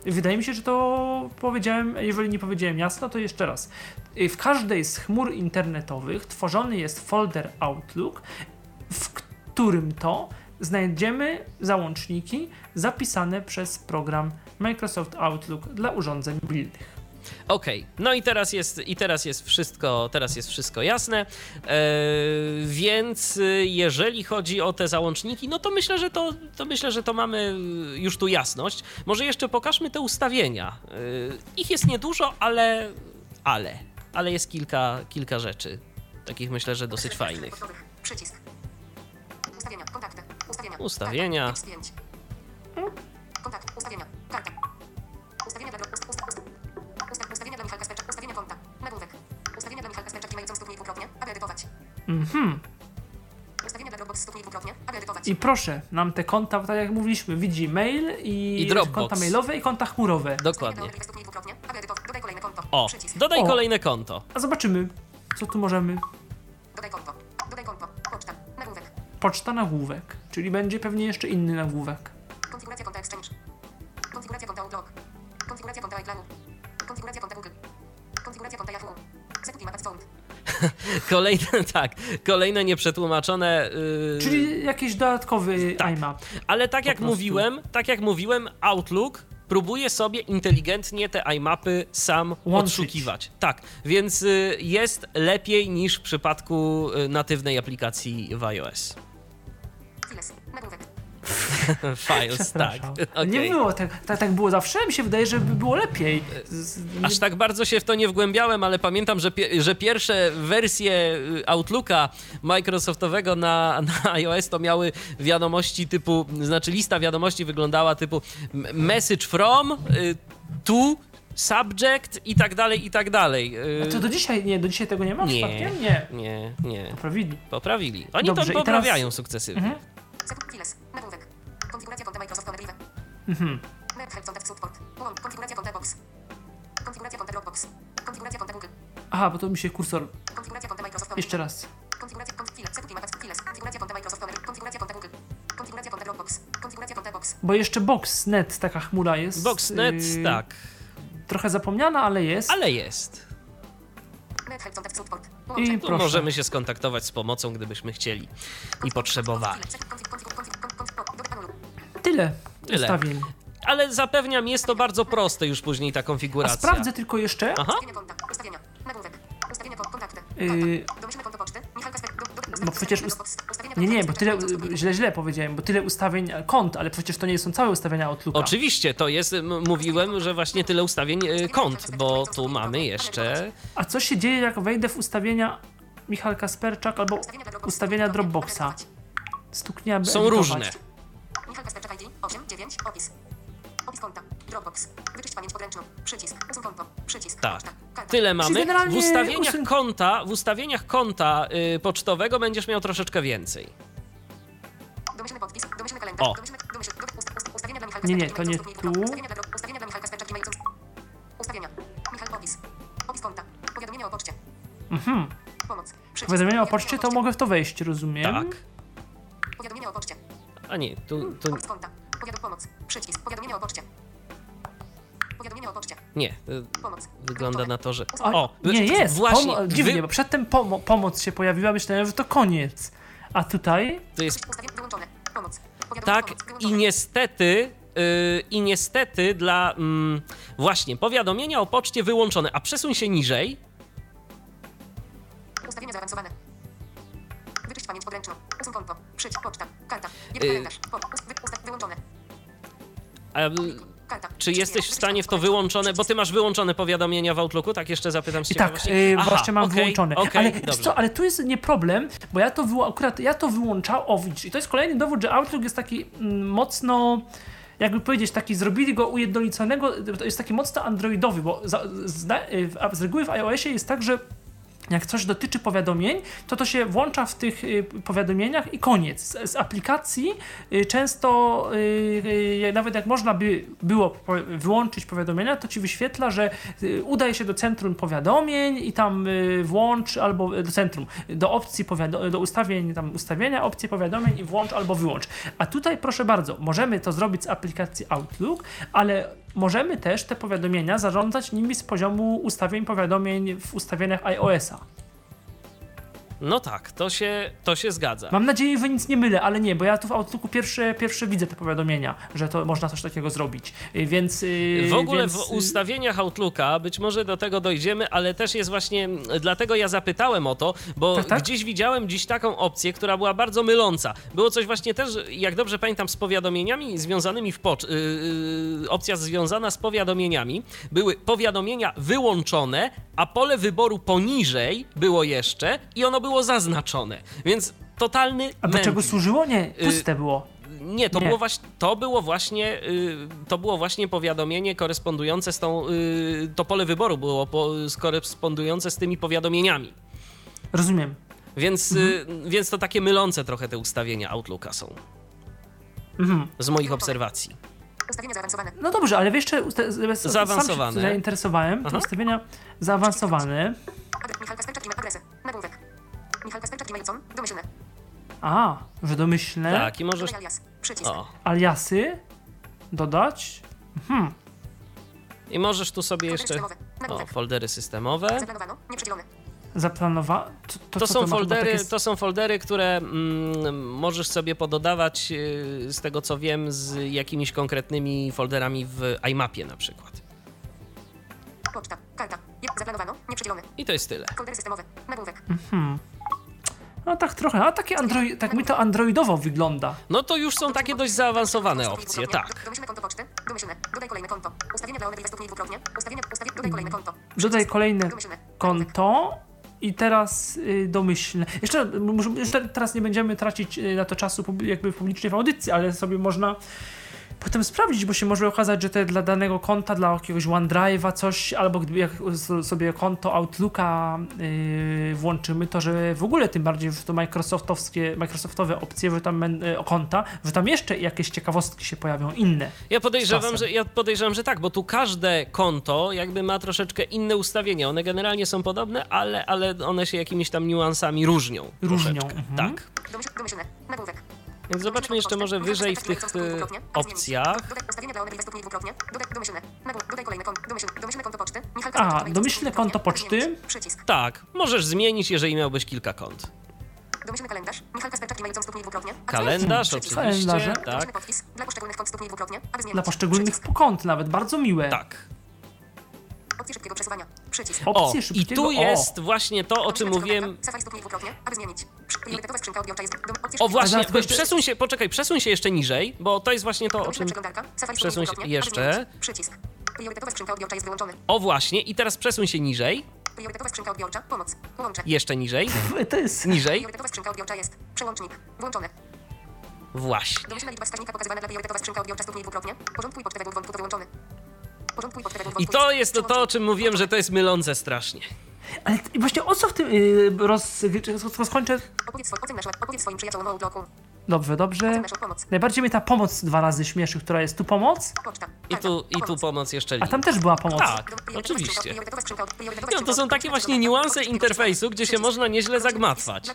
Wydaje mi się, że to powiedziałem, jeżeli nie powiedziałem jasno, to jeszcze raz. Y, W każdej z chmur internetowych tworzony jest folder Outlook, w którym to znajdziemy załączniki zapisane przez program Microsoft Outlook dla urządzeń mobilnych. Okej, no i teraz jest, i teraz jest wszystko, teraz jest wszystko jasne. E, więc y, jeżeli chodzi o te załączniki, no to myślę, że to, to myślę, że to mamy y, już tu jasność. Może jeszcze pokażmy te ustawienia. Y, ich jest niedużo, ale ale ale jest kilka, kilka rzeczy. Takich myślę, że dosyć fajnych. Przycisk. Ustawienia. Kontakty. Ustawienia. Ustawienia. Karta. X5. Kontakt. Ustawienia Aby edytować. Mhm. Ustawienia dla Dropbox. Stuknij dwukrotnie. Aby edytować. I proszę, nam te konta, tak jak mówiliśmy, widzi mail i, I Dropbox. konta mailowe i konta chmurowe. Dokładnie. Dodaj kolejne konto. O, Przycisk. dodaj O. kolejne konto. A zobaczymy, co tu możemy. Dodaj konto. Dodaj konto. Poczta. Nagłówek. Poczta nagłówek, czyli będzie pewnie jeszcze inny nagłówek. Konfiguracja konta Exchange. Konfiguracja konta Outlook. Konfiguracja konta iCloud. Konfiguracja konta Google. Konfiguracja konta Yahoo. Execute Mapad Phone. (laughs) Kolejne, tak, kolejne nieprzetłumaczone. Yy, Czyli jakiś dodatkowy Tak. iMap. Ale tak jak prostu. mówiłem, tak jak mówiłem, Outlook próbuje sobie inteligentnie te iMapy sam Łączyć. odszukiwać. Tak, więc y, jest lepiej niż w przypadku y, natywnej aplikacji w iOS. (laughs) Files. Tak. Okej. Nie było tak, tak, tak było zawsze, mi się wydaje, że by było lepiej. Z, nie, Aż tak bardzo się w to nie wgłębiałem, ale pamiętam, że, pie- że pierwsze wersje y, Outlooka Microsoftowego na, na (laughs) iOS to miały wiadomości typu, znaczy lista wiadomości wyglądała typu message from, y, to, subject i tak dalej, i tak dalej. Y, A to do dzisiaj, nie, do dzisiaj tego nie ma Nie. przypadkiem? Nie. Nie, nie. Poprawili. Poprawili. Oni Dobrze, to i teraz- poprawiają sukcesywnie. Mhm. Google. Aha, bo to mi się kursor. Jeszcze raz. Bo jeszcze Boxnet, taka chmura jest. Boxnet, yy, tak, Trochę zapomniana, ale jest. ale jest. I. Tu proszę. możemy się skontaktować z pomocą, gdybyśmy chcieli i potrzebowali. Tyle, Tyle. ustawień. Ale zapewniam, jest to bardzo proste już później ta A konfiguracja. sprawdzę tylko jeszcze. Aha, Ustawienia. Ustawienia. Nagłówek. Ustawienia kontakty. Yy, Konta. Domyślne konto poczty. Michał Kasper. Do, do, Bo przecież ustawienia. Ustawienia Nie, nie, bo tyle, źle, źle powiedziałem, bo tyle ustawień kont, ale przecież to nie są całe ustawienia Outlooka. oczywiście, to jest, mówiłem, że właśnie tyle ustawień e, kont, bo tu mamy jeszcze... A co się dzieje, jak wejdę w ustawienia Michał Kasperczak albo Ustawienia ustawienia Dropboxa. Aby Są różne. Michał Kasperczak ID 8, 9, opis. Opis konta. Dropbox. Wyczyść pamięć podręczną. Przycisk. Usuń konto. Przycisk. Tak. Poczta. Karta. Tyle mamy. W ustawieniach usun- konta, w ustawieniach konta y, pocztowego będziesz miał troszeczkę więcej. Domyślny podpis. Domyślny kalendarz. O. Domyślny, domyśl, do, ust, ust, ustawienia dla Michała Nie, nie, to nie tu. Ustawienia dla, ustawienia dla Michała Kasperczaka, Gmail, Ustawienia. Michał opis. Opis konta. Powiadomienia o poczcie. Mhm. Pomoc. Przycisk. Powiadomienia o poczcie, to mogę w to wejść, rozumiem? Tak. Powiadomienia o poczcie. A nie, tu, tu Opis konta. Powiadom pomoc. Przycisk. Powiadomienia o poczcie. Powiadomienia o poczcie. nie. y, Pomoc. Wygląda na to, że... O, nie jest! Właśnie, Pomo- dziwnie, wy- bo przedtem pomo- pomoc się pojawiła, myślałem, że to koniec. A tutaj to jest Tak, pomoc. i niestety, yy, i niestety dla mm, właśnie powiadomienia o poczcie wyłączone, a przesuń się niżej. Ustawienia zaawansowane. Pamięć podręczną. Usuń konto. Przycisk. Poczta. Karta. Jeden Y- kalendarz. Po, wyłączone. A, Karta. czy Przycisk. jesteś w stanie w to wyłączone, bo ty masz wyłączone powiadomienia w Outlooku, tak jeszcze zapytam I tak, yy, Aha, właśnie mam okej, wyłączone. okej, ale co, ale tu jest nie problem, bo ja to wyło- akurat ja to wyłączałem. O, widzisz, i to jest kolejny dowód, że Outlook jest taki mm, mocno. Jakby powiedzieć, taki zrobili go ujednoliconego, to jest taki mocno androidowy, bo za, zna, y, z reguły w iOSie jest tak, że jak coś dotyczy powiadomień, to to się włącza w tych y, powiadomieniach i koniec. Z, z aplikacji y, często, y, nawet jak można by było wyłączyć powiadomienia, to ci wyświetla, że y, udaj się do centrum powiadomień i tam włącz albo do centrum, do opcji powiado- do ustawień, tam ustawienia opcji powiadomień i włącz albo wyłącz. A tutaj proszę bardzo, możemy to zrobić z aplikacji Outlook, ale możemy też te powiadomienia zarządzać nimi z poziomu ustawień powiadomień w ustawieniach iOS-a. No tak, to się, to się zgadza. Mam nadzieję, że nic nie mylę, ale nie, bo ja tu w Outlooku pierwsze, pierwsze widzę te powiadomienia, że to można coś takiego zrobić. Y, Więc. y, W ogóle więc, w y, ustawieniach Outlooka, być może do tego dojdziemy, ale też jest właśnie, dlatego ja zapytałem o to, bo Tak, tak? gdzieś widziałem dziś taką opcję, która była bardzo myląca. Było coś właśnie też, jak dobrze pamiętam, z powiadomieniami związanymi w pocz... Yy, opcja związana z powiadomieniami. Były powiadomienia wyłączone, a pole wyboru poniżej było jeszcze i ono było zaznaczone. Więc totalny A do czego służyło? Nie, Y, puste było. Nie, to Nie. było właśnie, to było właśnie, y, to było właśnie powiadomienie korespondujące z tą, y, to pole wyboru było po, korespondujące z tymi powiadomieniami. Rozumiem. Więc, y, więc to takie mylące trochę te ustawienia Outlooka są. Mhm. Z moich obserwacji. Ustawienia zaawansowane. No dobrze, ale wiesz, czy usta- z- sam Zaawansowane. się zainteresowałem. Te Aha. ustawienia zaawansowane. Adres Michał Kasperczak, adresy. Nagłówek. Michał Kasperczak, e-mail.com, domyślne. A, że domyślne. Tak, i możesz. Alias. Przycisk. O, Aliasy dodać. Hmm. i możesz tu sobie jeszcze. systemowe. O, foldery systemowe. Zaplanowano. Zaplanowa. To, to, To są, chyba foldery, takie- to są foldery, które mm, możesz sobie pododawać, y, z tego co wiem, z jakimiś konkretnymi folderami w iMapie na przykład. Poczta. Karta. Zaplanowano. Nieprzedzielone. I to jest tyle. Foldery systemowe. Nagłówek. No tak trochę, a takie Android, tak mi to androidowo wygląda. No to już są takie dość zaawansowane opcje, tak. Dodaj kolejne konto. Ustawienia dla Onewiva stopnie dwukrotnie. Ustawienia. Ustawienia. Dodaj kolejne konto. Dodaj kolejne konto i teraz y, domyślne. Jeszcze, m- może- jeszcze teraz nie będziemy tracić y, na to czasu pub- jakby publicznie w audycji, ale sobie można potem sprawdzić, bo się może okazać, że te dla danego konta, dla jakiegoś OneDrive'a coś, albo gdy jak sobie konto Outlooka y, włączymy, to że w ogóle tym bardziej, że to Microsoftowskie, Microsoftowe opcje, że tam men- y, konta, że tam jeszcze jakieś ciekawostki się pojawią inne. Ja podejrzewam, że, ja podejrzewam, że tak, bo tu każde konto jakby ma troszeczkę inne ustawienia. One generalnie są podobne, ale, ale one się jakimiś tam niuansami różnią. Różnią, mhm. Tak. Domyślne. Nagłówek. Więc zobaczmy jeszcze może wyżej w tych y, opcjach. A, domyślne konto poczty. Tak, możesz zmienić, jeżeli miałbyś kilka kont. Domyślny kalendarz. Michał Kasperczak, e-mail, stopnie dwukrotnie. Kalendarz, oczywiście, Kalendarze. tak, Domyślny podpis. Dla poszczególnych kont stopnie dwukrotnie. Aby zmienić. Dla poszczególnych kont nawet, bardzo miłe. tak. Opcje szybkiego przesuwania. Przycisk. O, Opcje i szybkiego, tu o. jest właśnie to, o czym mówiłem. przeglądarka. Safari stopnie dwukrotnie. Aby zmienić. Przy- Priorytetowa skrzynka odbiorcza jest. Dom, opcje O szybkiego- właśnie, zaraz przesuń się, poczekaj, przesuń się jeszcze niżej, bo to jest właśnie to, o Domyślna czym... przeglądarka. Safari Przesuń się dwukrotnie. jeszcze. Zmienić. Przycisk. Priorytetowa skrzynka odbiorcza jest wyłączony. O właśnie, i teraz przesuń się niżej, Priorytetowa skrzynka odbiorcza. Pomoc. Łącze. jeszcze niżej, To jest... niżej, Priorytetowa skrzynka odbiorcza jest. Przełącznik. Włączone. właśnie. Domyślna liczba wskaźnika pokazywana dla priorytetowa skrzynka odbiorcza stopnie dwukrotnie. Porządkuj pocztę według wątku to wyłączony. I to jest to, to, o czym mówiłem, że to jest mylące strasznie. Ale właśnie o co w tym yy, roz, roz, skończę? Opowiedz, swój, ocen nasz, opowiedz swoim przyjaciołom o Outblocku. Dobrze, dobrze. Najbardziej mnie ta pomoc dwa razy śmieszy, która jest tu pomoc. I tu, i tu Pomoc. jeszcze a link. tam też była pomoc. Tak, oczywiście. No, to skrzynka są takie właśnie niuanse interfejsu, gdzie się można nieźle zagmatwać.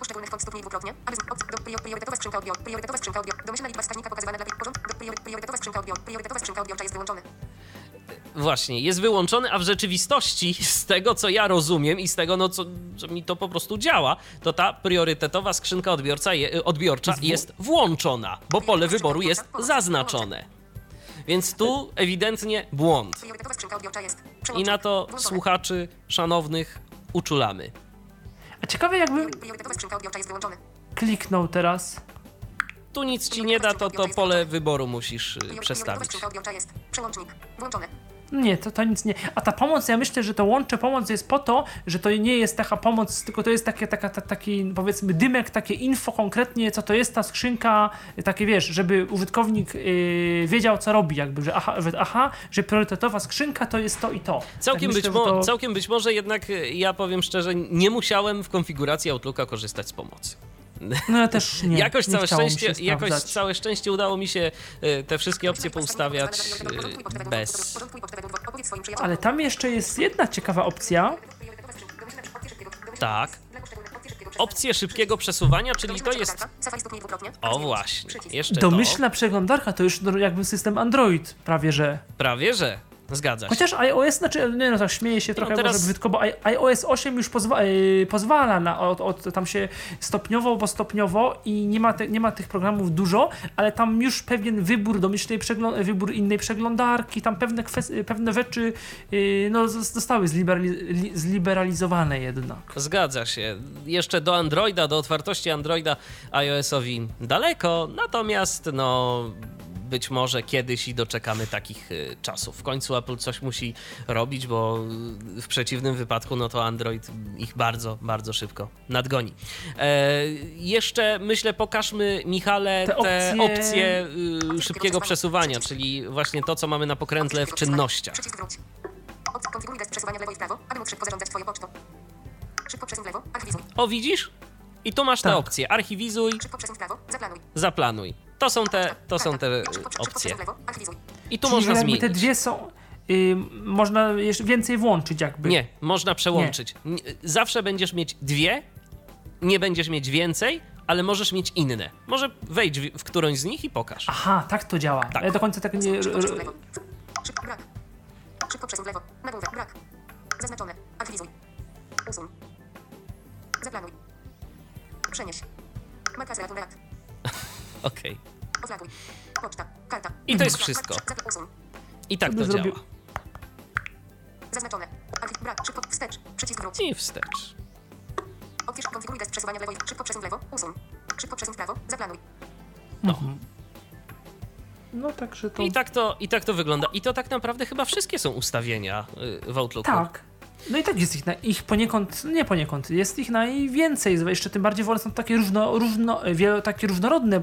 Właśnie, jest wyłączony, a w rzeczywistości, z tego co ja rozumiem i z tego, no co, co mi to po prostu działa, to ta priorytetowa skrzynka odbiorca je, odbiorcza Jest w- jest włączona, bo pole wyboru jest zaznaczone. Więc tu ewidentnie błąd. I na to słuchaczy szanownych uczulamy. A ciekawe wyłączony. kliknął teraz. Tu nic ci nie da, to to pole wyboru musisz y, przestawić. skrzynka odbiorcza jest. Przełącznik. Włączony. Nie, to, to nic nie. A ta pomoc, ja myślę, że to łącze pomoc jest po to, że to nie jest taka pomoc, tylko to jest takie, taka, ta, taki powiedzmy dymek, takie info konkretnie, co to jest ta skrzynka, takie wiesz, żeby użytkownik yy, wiedział, co robi, jakby, że aha, że aha, że priorytetowa skrzynka to jest to i to. Całkiem, Tak być, myślę, mo- to... całkiem być może jednak, y, ja powiem szczerze, nie musiałem w konfiguracji Outlooka korzystać z pomocy. No ja też nie. (laughs) jakoś, nie całe szczęście, się jakoś całe szczęście udało mi się y, te wszystkie opcje poustawiać y, bez. Ale tam jeszcze jest jedna ciekawa opcja. Tak. Opcje szybkiego przesuwania, czyli to jest. O właśnie, jeszcze to. Domyślna przeglądarka to już jakby system Android, prawie że. Prawie że. Zgadza się. Chociaż iOS, znaczy, nie no tak śmieję się trochę teraz- może brzydko, bo iOS 8 już pozwa yy, pozwala na, od, od, tam się stopniowo, bo stopniowo i nie ma, te, nie ma tych programów dużo, ale tam już pewien wybór domyślnej wybór innej przeglądarki, tam pewne, pewne rzeczy yy, no, zos- zostały zliberali- li- zliberalizowane jednak. Zgadza się. Jeszcze do Androida, do otwartości Androida iOS-owi daleko, natomiast no być może kiedyś i doczekamy takich y, czasów. W końcu Apple coś musi robić, bo y, w przeciwnym wypadku no to Android ich bardzo, bardzo szybko nadgoni. E, jeszcze myślę pokażmy Michale te, Te opcje, opcje- y, szybkiego przesuwania, czyli właśnie to, co mamy na pokrętle w czynnościach. Przycisk wróć. Od konfiguruj gest przesuwania w lewo i w prawo, aby móc szybko zarządzać twoją pocztą. Szybko przesuń w lewo, archiwizuj. O, widzisz? I tu masz te Tak. opcje. Archiwizuj, Szybko przesuń w prawo, zaplanuj. zaplanuj. To są te, to są te szybko opcje. I tu Czyli można zmienić. te dwie są, yy, można jeszcze więcej włączyć jakby. Nie, można przełączyć. Nie. Zawsze będziesz mieć dwie, nie będziesz mieć więcej, ale możesz mieć inne. Może wejdź w w którąś z nich i pokaż. Aha, tak to działa. Tak. Ja do końca tak nie... Szybko przesuń w lewo. Szybko, brak. Szybko przesuń w lewo, nagłówek, brak. Zaznaczone, archiwizuj. Usuń. Zaplanuj. Przenieś. Marka z lat. Okej. Oflaguj. Poczta. Karta. I to jest wszystko. I tak to działa. Zaznaczone. Brak. Szybko. Wstecz. Przycisk wróć. I wstecz. Odpisz. Konfiguruj gest przesuwania w lewo i szybko przesuń w lewo. Usuń. Szybko przesuń w prawo. Zaplanuj. No także to... I tak to, I tak to wygląda. I to tak naprawdę chyba wszystkie są ustawienia y, w Outlooku. Tak. No i tak jest ich, na, ich poniekąd, nie poniekąd, jest ich najwięcej, jeszcze tym bardziej, bo one są takie, różno, wiele, takie różnorodne,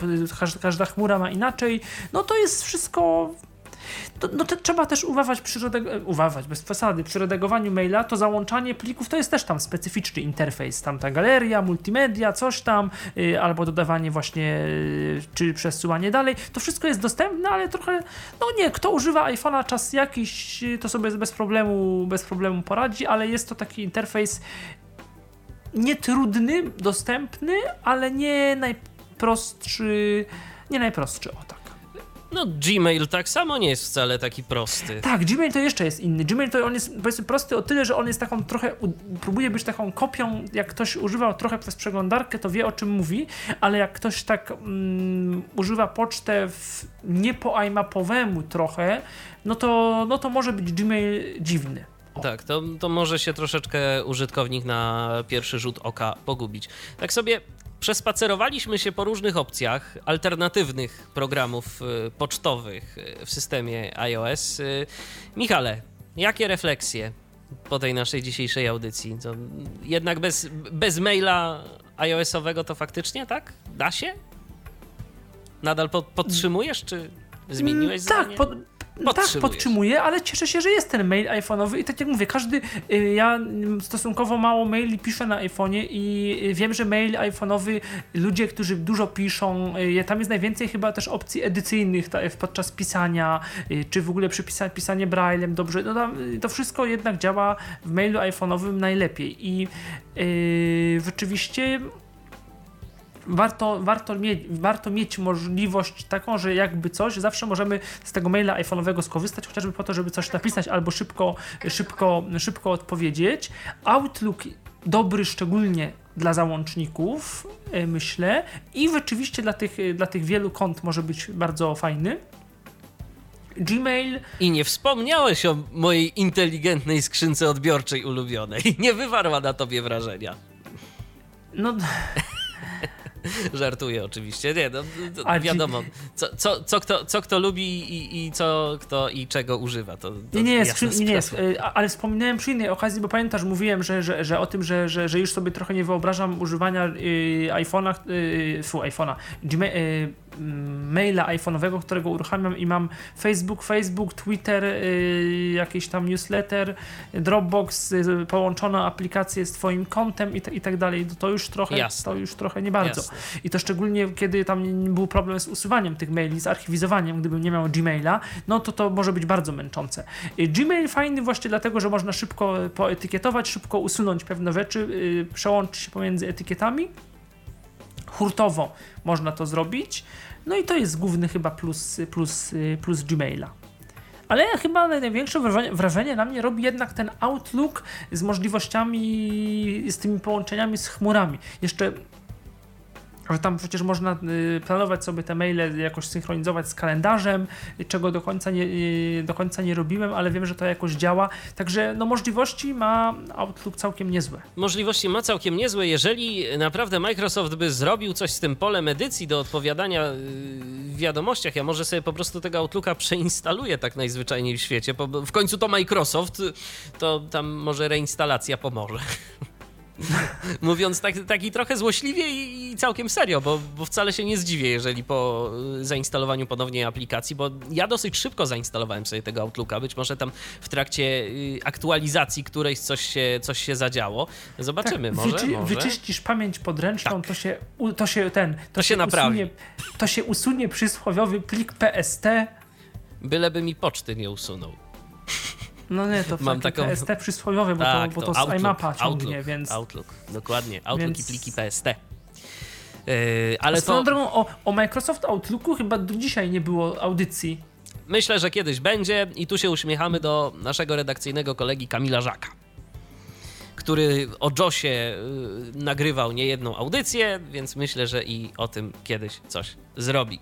każda chmura ma inaczej, no to jest wszystko... To, no to trzeba też uważać przy redeg- uważać, bez przesady, przy redagowaniu maila, to załączanie plików to jest też tam specyficzny interfejs, tam ta galeria, multimedia, coś tam, y, albo dodawanie właśnie, y, czy przesyłanie dalej, to wszystko jest dostępne, ale trochę, no nie, kto używa iPhone'a czas jakiś, y, to sobie bez problemu, bez problemu poradzi, ale jest to taki interfejs nietrudny, dostępny, ale nie najprostszy, nie najprostszy, o tak. No Gmail tak samo nie jest wcale taki prosty. Tak, Gmail to jeszcze jest inny. Gmail to on jest powiedzmy prosty o tyle, że on jest taką trochę, próbuje być taką kopią, jak ktoś używał trochę przez przeglądarkę, to wie o czym mówi, ale jak ktoś tak mm, używa pocztę w, nie po iMapowemu trochę, no to, no to może być Gmail dziwny. Tak, to, to może się troszeczkę użytkownik na pierwszy rzut oka pogubić. Tak sobie przespacerowaliśmy się po różnych opcjach alternatywnych programów y, pocztowych y, w systemie iOS. Y, Michale, jakie refleksje po tej naszej dzisiejszej audycji? To jednak bez, bez maila iOS-owego to faktycznie tak? Da się? Nadal po, podtrzymujesz, czy zmieniłeś tak, zdanie? pod, tak, Podtrzymujesz. podtrzymuję, ale cieszę się, że jest ten mail iPhone'owy i tak jak mówię, każdy, y, ja mm, stosunkowo mało maili piszę na iPhone'ie i y, wiem, że mail iPhone'owy, ludzie, którzy dużo piszą, y, tam jest najwięcej chyba też opcji edycyjnych ta, podczas pisania, czy w ogóle przypisanie pisanie braillem, dobrze, no tam, to wszystko jednak działa w mailu iPhone'owym najlepiej i yy, rzeczywiście warto, warto, mieć, warto mieć możliwość taką, że jakby coś, zawsze możemy z tego maila iPhone'owego skorzystać, chociażby po to, żeby coś napisać albo szybko, szybko, szybko odpowiedzieć. Outlook dobry szczególnie dla załączników, e, myślę, i rzeczywiście dla tych, e, dla tych wielu kont może być bardzo fajny. Gmail, I nie wspomniałeś o mojej inteligentnej skrzynce odbiorczej ulubionej. (laughs) Nie wywarła na tobie wrażenia. no (laughs) (laughs) Żartuję oczywiście. Nie, no, to wiadomo, co, co, co, kto, co kto lubi i, i co kto i czego używa. To, to Nie, nie jest, nie jest, sprawa. a- ale wspominałem przy innej okazji, bo pamiętasz, mówiłem, że, że, że o tym, że, że, że już sobie trochę nie wyobrażam używania y, iPhone'a, y, fu, iPhone'a, y, maila iPhone'owego, którego uruchamiam i mam Facebook, Facebook, Twitter, y, jakiś tam newsletter, Dropbox, y, połączona aplikację z twoim kontem i, t- i tak dalej. To już trochę, Jasne. to już trochę nie bardzo. Jasne. I to szczególnie, kiedy tam był problem z usuwaniem tych maili, z archiwizowaniem, gdybym nie miał Gmaila, no to to może być bardzo męczące. Y, Gmail fajny właśnie dlatego, że można szybko poetykietować, szybko usunąć pewne rzeczy, y, przełączyć się pomiędzy etykietami. Hurtowo można to zrobić. No i to jest główny chyba plus, plus, plus Gmaila. Ale chyba największe wrażenie, wrażenie na mnie robi jednak ten Outlook z możliwościami, z tymi połączeniami z chmurami. Jeszcze że tam przecież można y, planować sobie te maile, jakoś synchronizować z kalendarzem, y, czego do końca, nie, y, do końca nie robiłem, ale wiem, że to jakoś działa. Także no, możliwości ma Outlook całkiem niezłe. Możliwości ma całkiem niezłe. Jeżeli naprawdę Microsoft by zrobił coś z tym polem edycji do odpowiadania yy, w wiadomościach, ja może sobie po prostu tego Outlooka przeinstaluję tak najzwyczajniej w świecie, w końcu to Microsoft, to tam może reinstalacja pomoże. (laughs) (laughs) Mówiąc tak, taki trochę złośliwie i, i całkiem serio, bo, bo wcale się nie zdziwię, jeżeli po y, zainstalowaniu ponownie aplikacji, bo ja dosyć szybko zainstalowałem sobie tego Outlooka, być może tam w trakcie y, aktualizacji którejś coś się, coś się zadziało. Zobaczymy, może, Tak, Wyczy- może. Wyczyścisz pamięć podręczną, to się, to się ten, to, się naprawi. Usunie, to się usunie przysłowiowy plik PST. Byleby mi poczty nie usunął. No nie, to Mam taką- PST przysłowiowy, bo tak, to, bo to z Outlook, iMapa ciągnie, Outlook, więc... Outlook, dokładnie. Outlook Więc- i pliki PST. Yy, ale Swoją to drogą o, o Microsoft Outlooku chyba do dzisiaj nie było audycji. myślę, że kiedyś będzie i tu się uśmiechamy do naszego redakcyjnego kolegi Kamila Żaka, który o JOSie yy, nagrywał niejedną audycję, więc myślę, że i o tym kiedyś coś zrobi,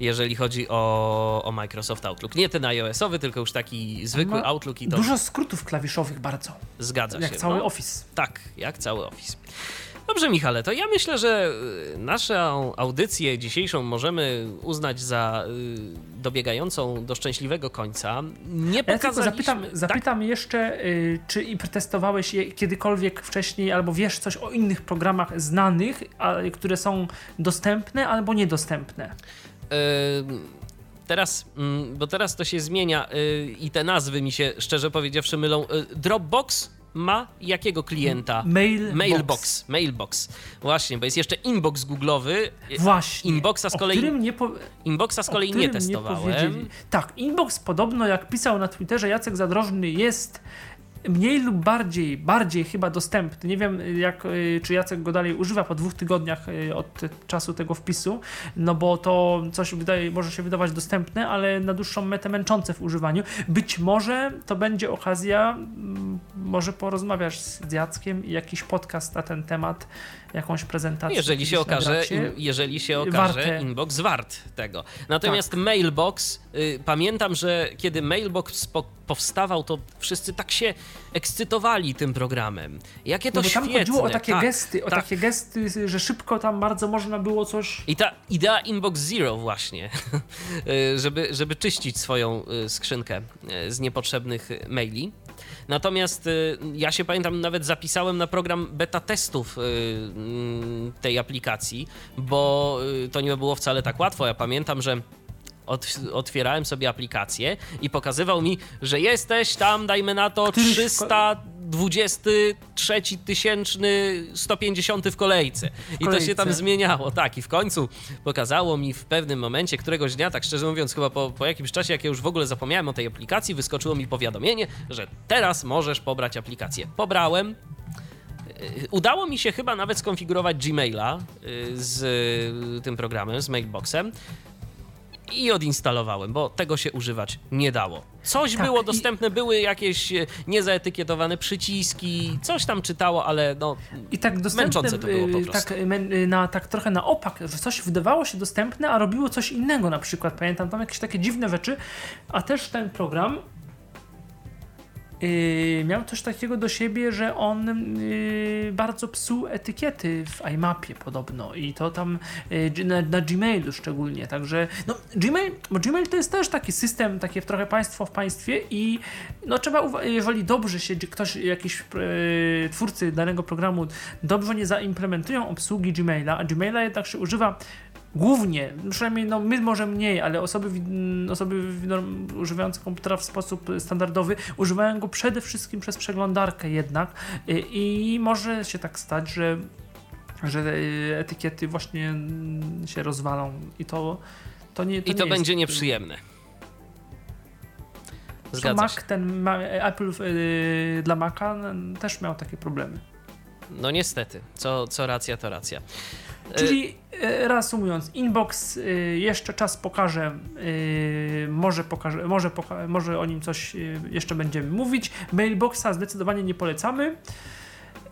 jeżeli chodzi o, o Microsoft Outlook. Nie ten iOS-owy, tylko już taki zwykły Outlook i to Dużo skrótów klawiszowych bardzo, zgadza jak się. cały no. Office. Tak, jak cały Office. Dobrze, Michale, to ja myślę, że y, naszą audycję dzisiejszą możemy uznać za y, dobiegającą do szczęśliwego końca. Nie Ja pokazaliśmy... zapytam, zapytam jeszcze, y, czy i przetestowałeś je kiedykolwiek wcześniej, albo wiesz coś o innych programach znanych, które są dostępne albo niedostępne? Teraz, mm, bo teraz to się zmienia y, i te nazwy mi się szczerze powiedziawszy mylą. Y, Dropbox ma jakiego klienta? Mailbox. Mailbox. Mailbox. Właśnie, bo jest jeszcze inbox googlowy. Y, Właśnie. Inboxa z kolei- którym nie po, Inboxa z kolei nie testowałem. powiedzieli. tak, Inbox podobno, jak pisał na Twitterze Jacek Zadrożny, jest mniej lub bardziej, bardziej chyba dostępny. Nie wiem, jak, y, czy Jacek go dalej używa po dwóch tygodniach y, od czasu tego wpisu, no bo to coś wydaje, może się wydawać dostępne, ale na dłuższą metę męczące w używaniu. Być może to będzie okazja, mm, może porozmawiasz z Jackiem i jakiś podcast na ten temat, jakąś prezentację. Jeżeli się okaże, jeżeli się okaże Warte. inbox wart tego. Natomiast Tak. mailbox, y, pamiętam, że kiedy mailbox po, powstawał, to wszyscy tak się ekscytowali tym programem. Jakie to No bo tam świetne. chodziło o takie tak, gesty, o tak. takie gesty, że szybko tam bardzo można było coś. I ta idea Inbox Zero właśnie, (laughs) y, żeby, żeby czyścić swoją y, skrzynkę y, z niepotrzebnych maili. Natomiast y, ja się pamiętam, nawet zapisałem na program beta testów y, mm, tej aplikacji, bo y, to nie było wcale tak łatwo. Ja pamiętam, że otwierałem sobie aplikację i pokazywał mi, że jesteś tam, dajmy na to, Któryś w ko- 323 tysięczny 150 w kolejce. I to się tam kolejce. zmieniało, tak. I w końcu pokazało mi w pewnym momencie, któregoś dnia, tak szczerze mówiąc, chyba po, po jakimś czasie, jak ja już w ogóle zapomniałem o tej aplikacji, wyskoczyło mi powiadomienie, że teraz możesz pobrać aplikację. Pobrałem. Y, Udało mi się chyba nawet skonfigurować Gmaila y, z y, tym programem, z Mailboxem i odinstalowałem, bo tego się używać nie dało. Coś Tak, było i- dostępne, były jakieś e, niezaetykietowane przyciski, coś tam czytało, ale no I tak dostępne, Męczące to było po y, prostu. tak, y, na, tak trochę na opak, że coś wydawało się dostępne, a robiło coś innego na przykład. Pamiętam tam jakieś takie dziwne rzeczy, a też ten program yy, miał coś takiego do siebie, że on yy, bardzo psuł etykiety w iMapie podobno i to tam yy, na, na Gmailu szczególnie, także no Gmail, bo Gmail to jest też taki system, takie trochę państwo w państwie i no trzeba, jeżeli dobrze się ktoś, jakiś yy, twórcy danego programu dobrze nie zaimplementują obsługi Gmaila, a Gmaila jednak się używa głównie, przynajmniej no, my może mniej, ale osoby, wi- osoby używające komputera w sposób standardowy używają go przede wszystkim przez przeglądarkę jednak y, i może się tak stać, że, że y, etykiety właśnie mm, się rozwalą i to, to nie to I to nie będzie jest, nieprzyjemne. Zgadza Mac, się. ten ma, Apple y, dla Maca też miał takie problemy. No niestety, co, co racja, to racja. Czyli e, reasumując, inbox e, jeszcze czas pokaże, może, pokaże może, poka może o nim coś jeszcze będziemy mówić. Mailboxa zdecydowanie nie polecamy.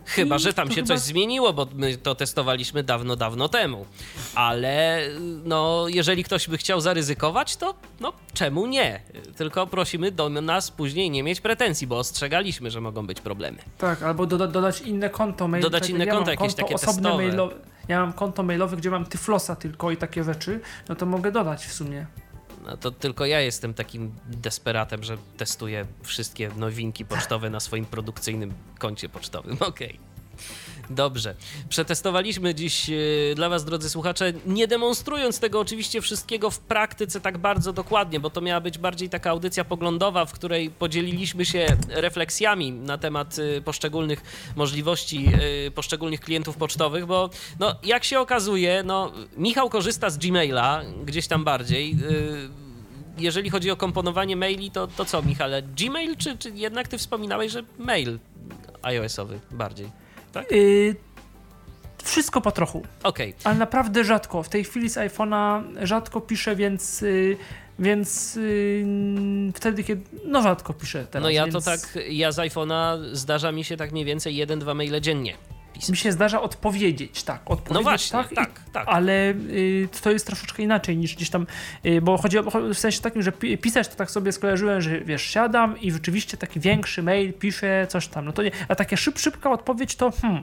Chyba, że tam się coś zmieniło, bo my to testowaliśmy dawno, dawno temu. Ale no, jeżeli ktoś by chciał zaryzykować, to no czemu nie? Tylko prosimy do nas później nie mieć pretensji, bo ostrzegaliśmy, że mogą być problemy. Tak, albo doda dodać inne konto mail. Dodać inne ja konto, jakieś takie osobne testowe. mailowe. Ja mam konto mailowe, gdzie mam Tyflosa tylko i takie rzeczy, no to mogę dodać w sumie. No to tylko ja jestem takim desperatem, że testuję wszystkie nowinki pocztowe na swoim produkcyjnym koncie pocztowym. (laughs) Okej. Dobrze. Przetestowaliśmy dziś e, dla Was, drodzy słuchacze, nie demonstrując tego oczywiście wszystkiego w praktyce tak bardzo dokładnie, bo to miała być bardziej taka audycja poglądowa, w której podzieliliśmy się refleksjami na temat e, poszczególnych możliwości e, poszczególnych klientów pocztowych, bo no, jak się okazuje, no, Michał korzysta z Gmaila gdzieś tam bardziej. jeżeli chodzi o komponowanie maili, to, to co, Michale? Gmail, czy, czy jednak ty wspominałeś, że mail iOS-owy bardziej? Tak? Y, wszystko po trochu. Okej. Ale naprawdę rzadko. W tej chwili z iPhone'a rzadko piszę, więc, y, więc y, wtedy, kiedy. No rzadko piszę teraz. No ja to więc tak, ja z iPhone'a zdarza mi się tak mniej więcej jeden, dwa maile dziennie pisać. Mi się zdarza odpowiedzieć, tak. Odpowiedzieć, No właśnie, tak, tak, i, tak. Ale y, to jest troszeczkę inaczej niż gdzieś tam, y, bo chodzi o, w sensie takim, że pi, pisać to tak sobie skojarzyłem, że wiesz, siadam i rzeczywiście taki większy mail piszę, coś tam. No to nie, a takie szyb, szybka odpowiedź to hmm.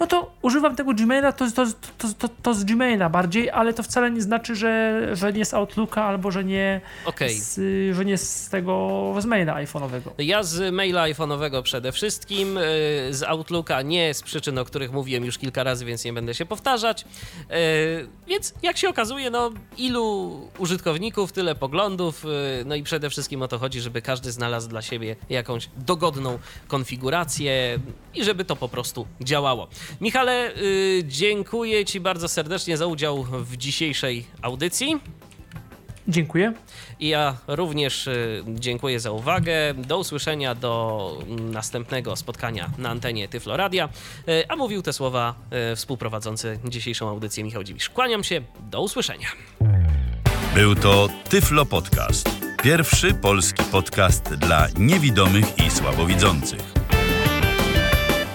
No to używam tego Gmaila, to, to, to, to, to z Gmaila bardziej, ale to wcale nie znaczy, że, że nie z Outlooka albo że nie, Okej. z, że nie z tego z maila iPhone'owego. Ja z maila iPhone'owego przede wszystkim, y, z Outlooka nie z przyczyn, o których mówiłem już kilka razy, więc nie będę się powtarzać. Y, Więc jak się okazuje, no ilu użytkowników, tyle poglądów, y, no i przede wszystkim o to chodzi, żeby każdy znalazł dla siebie jakąś dogodną konfigurację i żeby to po prostu działało. Michale, y, dziękuję Ci bardzo serdecznie za udział w dzisiejszej audycji. Dziękuję. I ja również y, dziękuję za uwagę. Do usłyszenia do następnego spotkania na antenie Tyfloradia. Y, A mówił te słowa y, współprowadzący dzisiejszą audycję Michał Dziwisz. Kłaniam się. Do usłyszenia. Był to Tyflo Podcast. Pierwszy polski podcast dla niewidomych i słabowidzących.